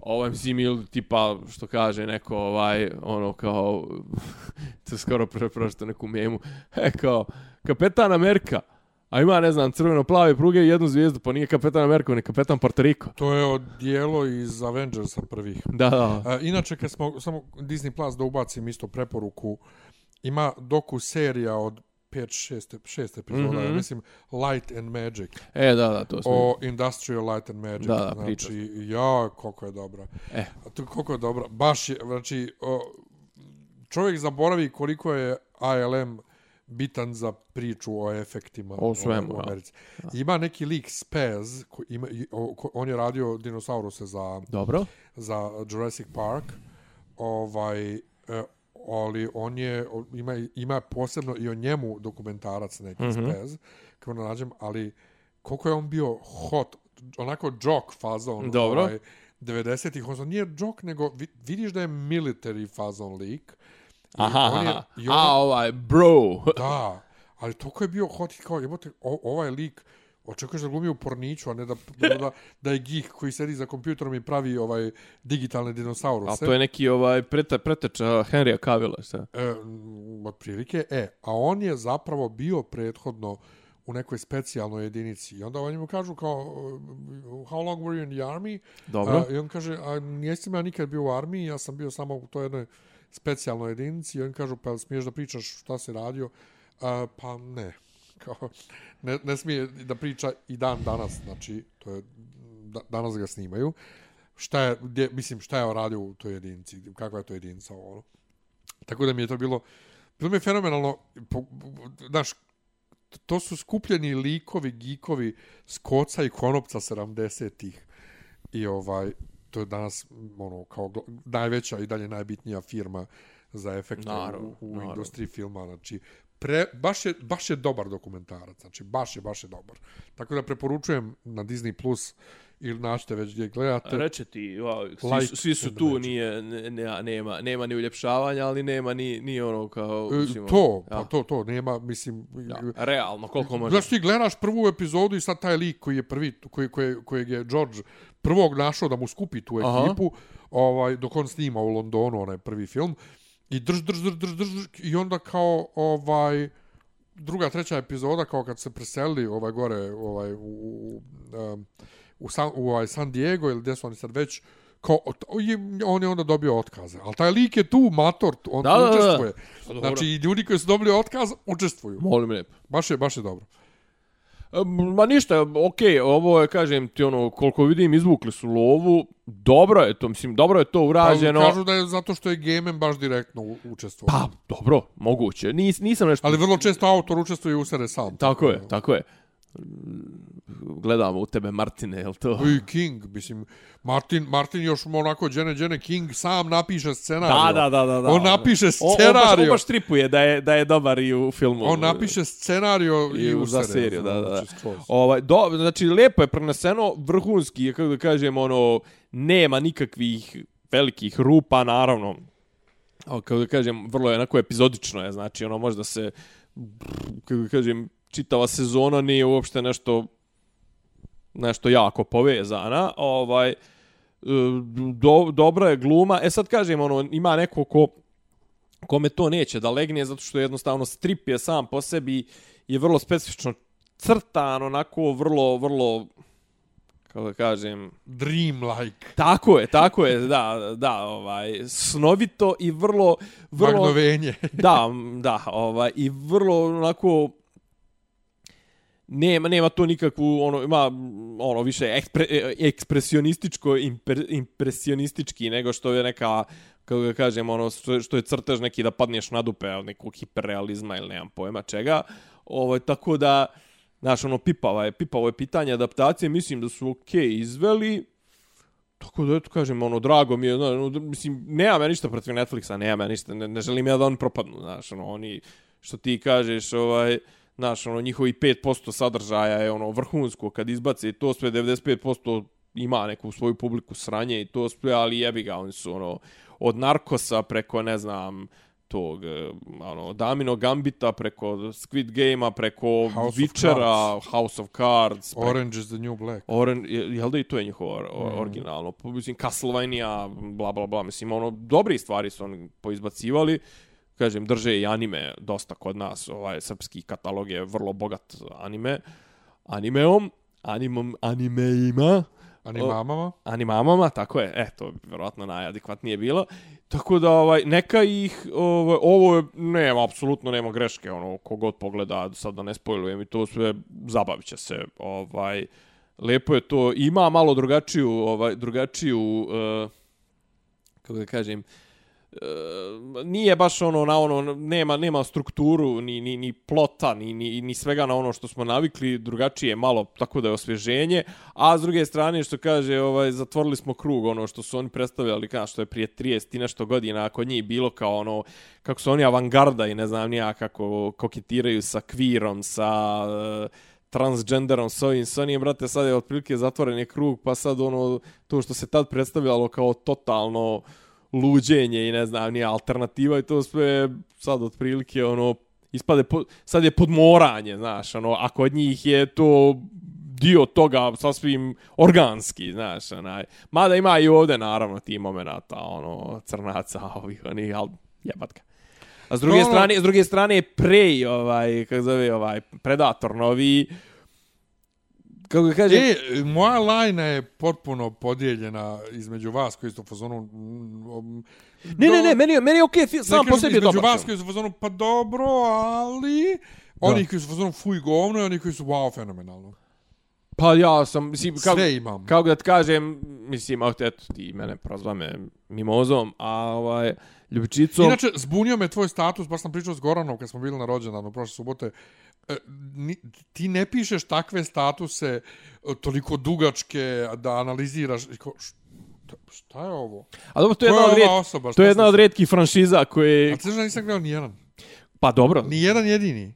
ovo je, mislim, ili tipa, što kaže neko, ovaj, ono, kao, to skoro preprošto neku memu, e, kao, Kapetan Amerika, A ima, ne znam, crveno-plave pruge i jednu zvijezdu, pa nije kapetan Amerika, ni kapetan Puerto Rico. To je od dijelo iz Avengersa prvih. Da, da. A, inače, kad smo, samo Disney Plus da ubacim isto preporuku, ima doku serija od 5 6 6 epizoda, mm -hmm. mislim Light and Magic. E, da, da, to smo. O Industrial Light and Magic. Da, da, znači, priča. ja, koliko je dobra. E. To, koliko je dobra. Baš je, znači, o, čovjek zaboravi koliko je ILM bitan za priču o efektima o svemu, u Americi. Ja. Ima neki lik Spaz, ko ima, ko, on je radio dinosauruse za, Dobro. za Jurassic Park, ovaj, e, ali on je, ima, ima posebno i o njemu dokumentarac neki mm -hmm. Spaz, kako ne nađem, ali koliko je on bio hot, onako jock fazon. Dobro. Ovaj, 90-ih, on nije jock, nego vidiš da je military fazon lik. Aha, on je, i on, a ovaj, bro. da, ali toliko je bio hot kao, jebote, ovaj lik, očekuješ da glumi u porniću, a ne da, da, da je gih koji sedi za kompjuterom i pravi ovaj digitalne dinosauruse. A to je neki ovaj prete, preteča Henrya Cavilla, šta? E, od prilike, e, a on je zapravo bio prethodno u nekoj specijalnoj jedinici. I onda oni mu kažu kao, how long were you in the army? Dobro. A, I on kaže, a nijesam ja nikad bio u armiji, ja sam bio samo u toj jednoj specijalnoj jedinici i oni kažu pa smiješ da pričaš šta se radio? A, pa ne. Kao ne, ne smije da priča i dan danas znači to je da, danas ga snimaju. Šta je gdje, mislim šta je radio u toj jedinici kakva je to jedinica ono. Tako da mi je to bilo bilo mi je fenomenalno znaš to su skupljeni likovi gikovi s koca i konopca 70-ih i ovaj to je danas ono kao najveća i dalje najbitnija firma za efekte naravno, u, u naravno. industriji filma znači pre, baš, je, baš je dobar dokumentarac znači baš je baš je dobar tako da preporučujem na Disney Plus ili našte već gdje gledate reče ti wow, svi, svi su tu nije ne, nema nema ni uljepšavanja ali nema ni ni ono kao e, to ja. pa to to nema mislim ja, realno koliko može znači ti gledaš prvu epizodu i sad taj lik koji je prvi koji koji kojeg je George prvog našao da mu skupi tu ekipu, Aha. ovaj dok on snima u Londonu onaj prvi film i drž drž drž drž, drž i onda kao ovaj druga treća epizoda kao kad se preseli ovaj gore ovaj u u, um, u, San, u ovaj San Diego ili gdje su oni sad već kao, on je onda dobio otkaze. Ali taj lik je tu, mator, on da, tu učestvuje. Da, da. Znači, ljudi koji su dobili otkaz, učestvuju. Molim lijepo. Baš je, baš je dobro. Ma ništa, okej, okay, ovo je, kažem ti, ono, koliko vidim, izvukli su lovu, dobro je to, mislim, dobro je to urađeno. Pa, kažu da je zato što je Gamen baš direktno učestvovao. Pa, dobro, moguće, Nis, nisam nešto... Ali vrlo često autor učestvuje u sere sam. Tako je, tako je gledamo u tebe Martine, je to? I King, mislim, Martin, Martin još onako Jene Jene King sam napiše scenariju. Da, da, da, da. da. On napiše scenariju. On, on, baš, tripuje da je, da je dobar i u filmu. On napiše scenariju i, i u za seriju. Da, da, da. Ovaj, do, znači, lepo je preneseno, vrhunski, kako da kažem, ono, nema nikakvih velikih rupa, naravno, kako da kažem, vrlo je onako epizodično je, znači, ono, možda se, kako da kažem, čitava sezona nije uopšte nešto nešto jako povezana. Ovaj e, do, dobra je gluma. E sad kažem ono ima neko ko kome to neće da legne zato što jednostavno strip je sam po sebi je vrlo specifično crtan, onako vrlo vrlo kako da kažem dream like. Tako je, tako je, da, da, ovaj snovito i vrlo vrlo Magnovenje. da, da, ovaj i vrlo onako nema nema to nikakvu ono ima ono više ekspre, ekspresionističko imper, impresionistički nego što je neka kako ga kažem ono što, što je crtež neki da padneš na dupe al nekog hiperrealizma ili nemam pojma čega. Ovaj tako da znaš ono pipava je pipavo je pitanje adaptacije mislim da su okej okay izveli. Tako da, eto, kažem, ono, drago mi je, no, mislim, nema me ništa protiv Netflixa, nema me ništa, ne, ne želim ja da oni propadnu, znaš, ono, oni, što ti kažeš, ovaj, znaš, ono, njihovi 5% sadržaja je, ono, vrhunsko, kad izbace to sve, 95% ima neku svoju publiku sranje i to sve, ali jebi ga, oni su, ono, od narkosa preko, ne znam, tog eh, ono Damino Gambita preko Squid Gamea preko House Witchera, House of Cards, preko, Orange is the new black. Orange, je, jel da i to je njihovo mm. originalno? Mislim, Castlevania, bla, bla, bla, mislim, ono, dobri stvari su oni poizbacivali. Kažem, drže i anime dosta kod nas, ovaj, srpski katalog je vrlo bogat anime, animeom, animom, animeima. Animamama? Animamama, tako je. E, to bi vjerojatno najadekvatnije bilo. Tako da, ovaj, neka ih, ovaj, ovo je, nema, apsolutno nema greške, ono, kogod pogleda, sad da ne spojlujem i to sve, zabavit će se, ovaj, lepo je to, ima malo drugačiju, ovaj, drugačiju, uh, kako da kažem, uh, nije baš ono na ono nema nema strukturu ni ni ni plota ni ni ni svega na ono što smo navikli drugačije malo tako da je osvježenje. A s druge strane što kaže ovaj zatvorili smo krug ono što su oni predstavljali kao što je prije 30 i nešto godina ako njih bilo kao ono kako su oni avangarda i ne znam ni kako koketiraju sa kvirom sa uh, transgenderom s ovim, s onim, brate, sad je otprilike zatvoren je krug, pa sad ono, to što se tad predstavljalo kao totalno, luđenje i ne znam, nije alternativa i to sve sad otprilike ono ispade po, sad je podmoranje, znaš, ono a kod njih je to dio toga sasvim organski, znaš, onaj. Mada ima i ovde naravno ti momenata, ono crnaca, ovih oni al jebatka. A s druge no, strane, s druge strane Prey, ovaj, kako zove, ovaj Predator novi, kako kaže e, moja lajna je potpuno podijeljena između vas koji ste u fazonu um, ne, ne, ne, meni, meni je okej, okay, sam po sebi je dobro. Između vas koji su u fazonu, pa dobro, ali... Oni koji su u fazonu, fuj govno, i oni koji su, wow, fenomenalno. Pa ja sam, mislim, kako, Sve imam. Kako da ti kažem, mislim, eto, ti mene prozva me mimozom, a ovaj, ljubičicom... Inače, zbunio me tvoj status, baš sam pričao s Goranom kad smo bili na rođendanu prošle subote, ti ne pišeš takve statuse e, toliko dugačke da analiziraš šta je ovo? A dobro, to je, jedna, od red... osoba, to je jedna od redkih franšiza koje... A ti znaš da nisam gledao nijedan? Pa dobro. Nijedan jedini?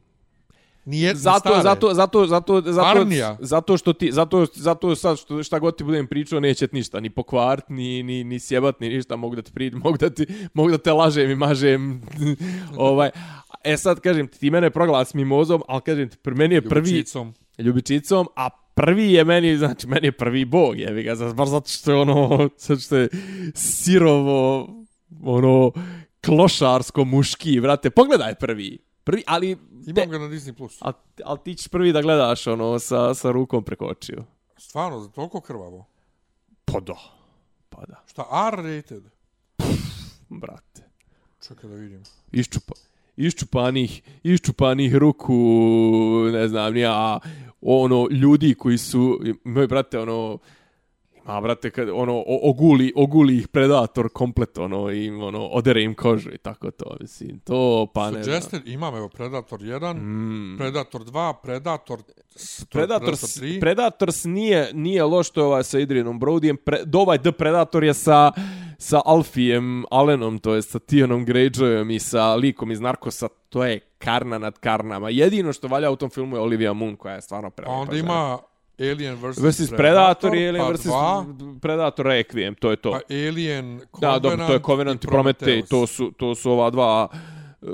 Nije zato, stare. zato, zato, zato, zato, Armija. zato što ti, zato, zato sad što, šta god ti budem pričao, neće ništa, ni pokvart, ni, ni, ni sjebat, ni ništa, mogu da ti pri, mogu da ti, mogu da te lažem i mažem, ovaj, E sad kažem ti, ti mene proglas mimozom, ali kažem ti, pri meni je prvi... Ljubičicom. Ljubičicom, a prvi je meni, znači, meni je prvi bog, je ga, bar zato što je ono, zato što je sirovo, ono, klošarsko muški, vrate, pogledaj prvi. Prvi, ali... Imam ga na Disney+. Plus. Ali, ali ti ćeš prvi da gledaš, ono, sa, sa rukom preko očiju. Stvarno, za toliko krvavo? Pa da. Pa da. Šta, R-rated? Brate. Čekaj da vidim. Iščupa iščupanih, iščupanih ruku, ne znam, nija, ono, ljudi koji su, moj brate, ono, ima, brate, kad, ono, oguli, oguli ih predator komplet, ono, i, ono, odere im kožu i tako to, mislim, to, pa ne Suggested, imam, evo, Predator 1, mm. Predator 2, Predator, Predator, Predator 3. Predator nije, nije loš, to je ovaj sa Adrianom Brodyjem, pre, do ovaj The Predator je sa, sa Alfijem Allenom, to je sa Tionom Greyjoyom i sa likom iz Narkosa, to je karna nad karnama. Jedino što valja u tom filmu je Olivia Munn, koja je stvarno prelepa. A onda ima Alien vs. Versus Predator, i Alien vs. Predator Requiem, to je to. Pa Alien, Covenant Da, dobro, to je Covenant i Prometheus. To su, to su ova dva... Uh,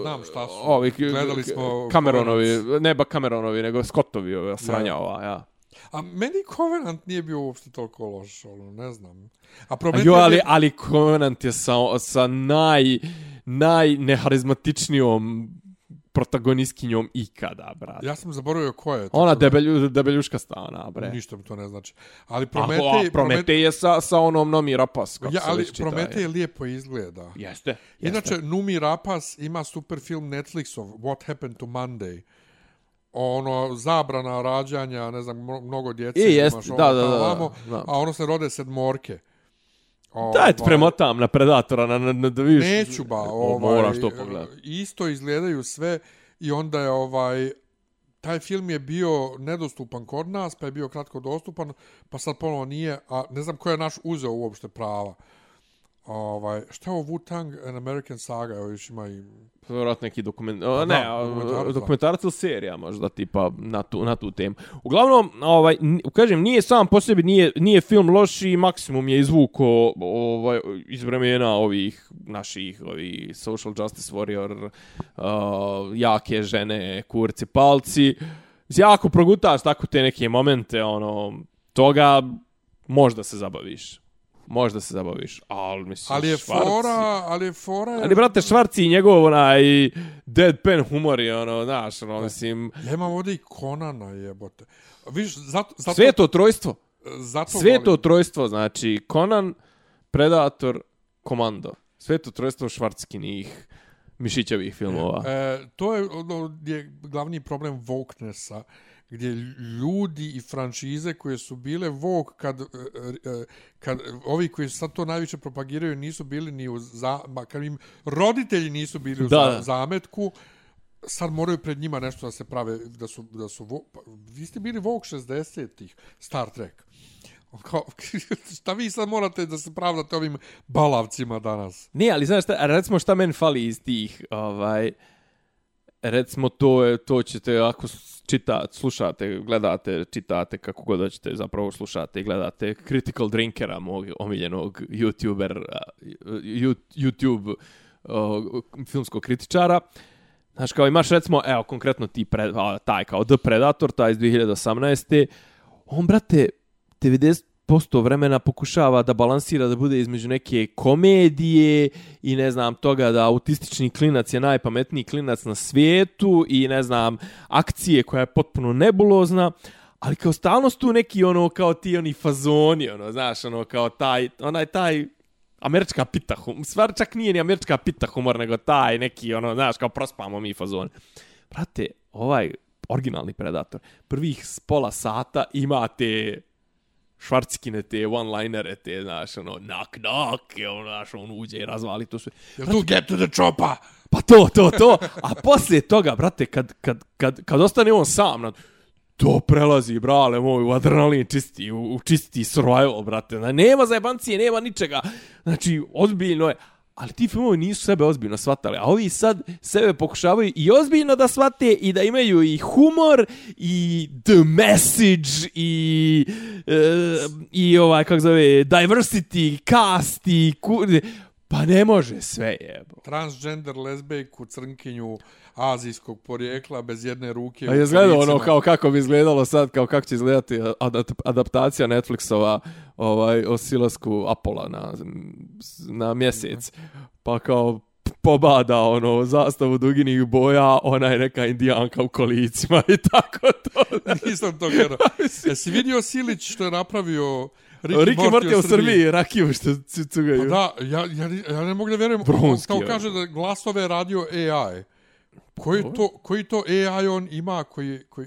Znam šta su. Ovi, Gledali smo... Cameronovi, ne ba Cameronovi, nego Scottovi, ova sranja ova, ja. A meni Covenant nije bio uopšte toliko loš, ono, ne znam. A Prometheus... jo, ali, ali Covenant je sa, sa naj, najneharizmatičnijom protagonistkinjom ikada, brate. Ja sam zaboravio ko je. Ona debelju, debeljuška stana, bre. Ništa mi to ne znači. Ali Prometej... A, Prometej je sa, sa onom Nomi Rapas. Ja, ali Prometej je lijepo izgleda. Jeste, jeste. Inače, Numi Rapas ima super film Netflixov, What Happened to Monday ono zabrana rađanja, ne znam, mno- mnogo djece, E, jest, imaš ovo, da, da, tamo, da, da, vamo, da. a ono se rode sedmorke. Daj ti Ovaj, premotam na Predatora, na, na, na da vidiš. Neću ba, ovaj, moraš to pogledati. Isto izgledaju sve i onda je ovaj taj film je bio nedostupan kod nas, pa je bio kratko dostupan, pa sad ponovo nije, a ne znam ko je naš uzeo uopšte prava. Ovaj, šta je ovo Wu-Tang An American Saga, evo još ima i... Vjerojatno neki dokument... O, Pa ne, da, dokumentarac, ili serija možda tipa na tu, na tu temu. Uglavnom, ovaj, kažem, nije sam po sebi, nije, nije film loš i maksimum je izvuko ovaj, iz vremena ovih naših ovi social justice warrior, uh, jake žene, kurci, palci. Jako progutaš tako te neke momente, ono, toga možda se zabaviš. Možda se zabaviš, ali mislim, Ali je Švarc- fora, ali je fora... Ali, brate, Švarci i njegov onaj deadpan humor je ono, znaš, ono, mislim, Ja imam ovdje i Konana jebote. Viš, zato, zato, sveto trojstvo. zato Sveto volim. trojstvo, znači, Conan, Predator, Komando. Sveto trojstvo švarckinih mišićevih filmova. E, to je ono je glavni problem wokenessa, gdje ljudi i franšize koje su bile woke kad, e, e, kad ovi koji sad to najviše propagiraju nisu bili ni u za, kad im roditelji nisu bili u Da, za, da. zametku, sad moraju pred njima nešto da se prave, da su, da su pa, vi ste bili woke 60-ih, Star Trek. Kao, šta vi sad morate da se pravdate ovim balavcima danas? Ne, ali znaš šta, recimo šta meni fali iz tih, ovaj, recimo to je, to ćete ako čitate, slušate, gledate, čitate, kako god hoćete, zapravo slušate i gledate Critical Drinkera, mog omiljenog YouTuber, uh, YouTube uh, filmskog kritičara. Znaš, kao imaš recimo, evo, konkretno ti, pre, a, taj kao The Predator, taj iz 2018. On, brate, 90% posto vremena pokušava da balansira da bude između neke komedije i ne znam toga da autistični klinac je najpametniji klinac na svijetu i ne znam akcije koja je potpuno nebulozna ali kao stalno su tu neki ono kao ti oni fazoni ono znaš ono kao taj onaj taj američka pita humor stvar čak nije ni američka pita humor nego taj neki ono znaš kao prospamo mi fazoni. Brate ovaj originalni predator prvih pola sata imate švarckine te one-linere, te, znaš, ono, knock, knock, i ono, znaš, on uđe i razvali to sve. Jel tu get to the chopper? Pa to, to, to. A poslije toga, brate, kad, kad, kad, kad ostane on sam, na, to prelazi, brale moj, u adrenalin čisti, u, u čisti survival, brate. Znači, nema zajebancije, nema ničega. Znači, ozbiljno je. Ali ti filmovi nisu sebe ozbiljno shvatali, a ovi sad sebe pokušavaju i ozbiljno da shvate i da imaju i humor i the message i e, i ovaj kako zove diversity cast i kur pa ne može sve jebo. Transgender lesbejku, crnkinju, azijskog porijekla, bez jedne ruke. A je izgledalo ono kao kako bi izgledalo sad, kao kako će izgledati adap- adaptacija Netflixova ovaj, o silasku Apola na, na mjesec. Pa kao pobada ono zastavu duginih boja, ona je neka indijanka u kolicima i tako to. Nisam to gledao. Jesi vidio Silić što je napravio Ricky, Ricky Morty u Srbiji, rakiju što cu- Pa cugaju. da, ja, ja, ja ne mogu da vjerujem. Bronski, Kao kaže da glasove radio AI. Koji to, koji to AI on ima koji, koji,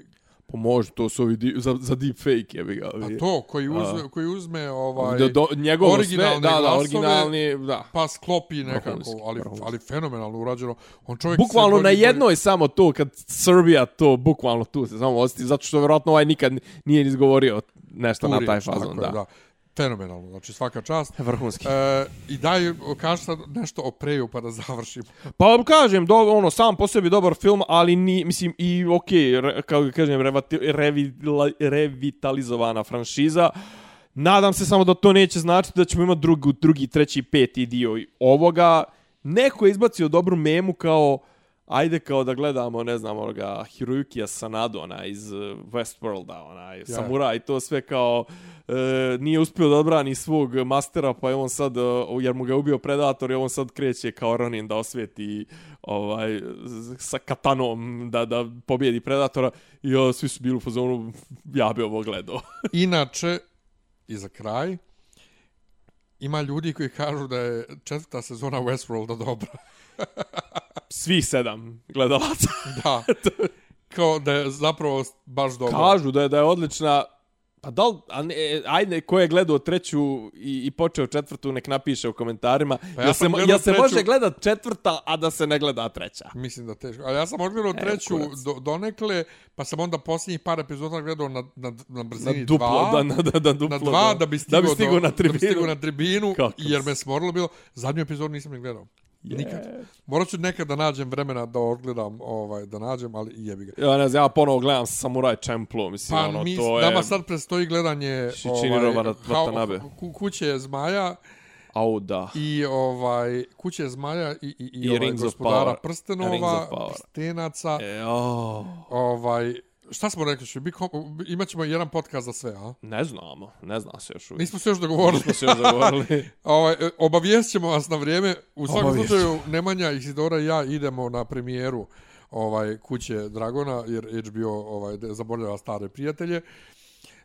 Pa može, to su ovi di, za, za deepfake, jebi ga. a to, koji uzme, koji uzme ovaj, do, do, njegovo sve, originalne da, da, glasove, originalni, da. pa sklopi nekako, Vrhunski, ali, ali fenomenalno urađeno. On čovjek Bukvalno na jednoj samo to, kad Srbija to, bukvalno tu se samo osjeti, zato što vjerojatno ovaj nikad nije ni izgovorio nešto bori- na taj fazon, je, da. da. Fenomenalno, znači svaka čast. Vrhunski. E, I daj, kaži sad nešto o preju pa da završimo. Pa kažem, do, ono, sam po sebi dobar film, ali ni, mislim, i okej, okay, kao da kažem, revati, revila, revitalizovana franšiza. Nadam se samo da to neće značiti da ćemo imati drugi, drugi, treći, peti dio ovoga. Neko je izbacio dobru memu kao ajde kao da gledamo, ne znam, onoga Hiroyukija Sanado, ona iz uh, Westworlda, ona je samuraj i to sve kao e, nije uspio da odbrani svog mastera, pa je on sad, e, jer mu ga je ubio predator, i on sad kreće kao Ronin da osvijeti ovaj, sa katanom da, da pobjedi predatora i o, svi su bili u fazonu, ja bi ovo gledao. Inače, i za kraj, ima ljudi koji kažu da je četvrta sezona Westworlda dobra. Svih sedam gledalaca. Da. kao da je zapravo baš dobro. Kažu da je, da je odlična, Pa da li, a ne, e, ajde, ko je gledao treću i, i počeo četvrtu, nek napiše u komentarima. Pa ja ja se, ja se treću- može gledat četvrta, a da se ne gleda treća. Mislim da teško. Ali ja sam odgledao E, treću do, donekle, pa sam onda posljednjih par epizoda gledao na, na, na Na brzini duplo, dva. da, na, da, da, duplo. na dva da bi stigao, da bi stigao do, na tribinu. Da bi stigao na tribinu, Kako jer me smorilo bilo. Zadnju epizodu nisam ni gledao. Nikad. Morat ću nekad da nađem vremena da odgledam, ovaj, da nađem, ali jebi ga. Ja ne znam, ja ponovo gledam Samurai Champloo, mislim, Pa ono, mi, to je... nama sad predstoji gledanje Shichirova ovaj, Watanabe. Ku, kuće zmaja Au, da. i ovaj kuće zmaja i, i, i, I ovaj, Rings of gospodara prstenova, of Power. prstenaca, E, oh. ovaj, šta smo rekli, što bi kom, imat ćemo jedan podcast za sve, a? Ne znamo, ne zna se još uvijek. Nismo se još dogovorili. Nismo se još dogovorili. Ovaj, e, obavijest ćemo vas na vrijeme. U svakom Obavijest slučaju, Nemanja, Isidora i ja idemo na premijeru ovaj kuće Dragona, jer HBO ovaj, zaboravlja stare prijatelje.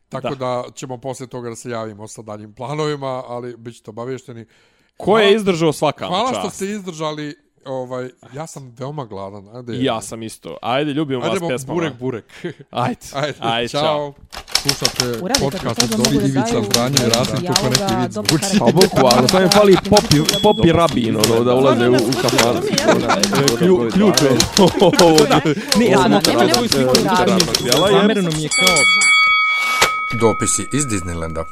Tako da. Da. ćemo poslije toga da se javimo sa daljim planovima, ali bit ćete obavješteni. Ko je izdržao svaka Hvala čast? što ste izdržali. Ovaj, ja sam veoma gladan. Ajde, Ja sam isto. Ajde, ljubim vas Ajdemo pesmama. burek, burek. Ajde. Ajde, Ajde, čao. čao. Slušate podcast od mogu Dovi da Ivica daju Zdanje i Rasim, dijaloga, kako neki vid dobrog zvuči. Pa bukvalno, samo je fali popi, popi rabin, ono, da ulaze u. Klju- Ključ je. Ne, ja sam sliku. Jel je? Zamereno mi je kao... Dopisi iz Disneylanda.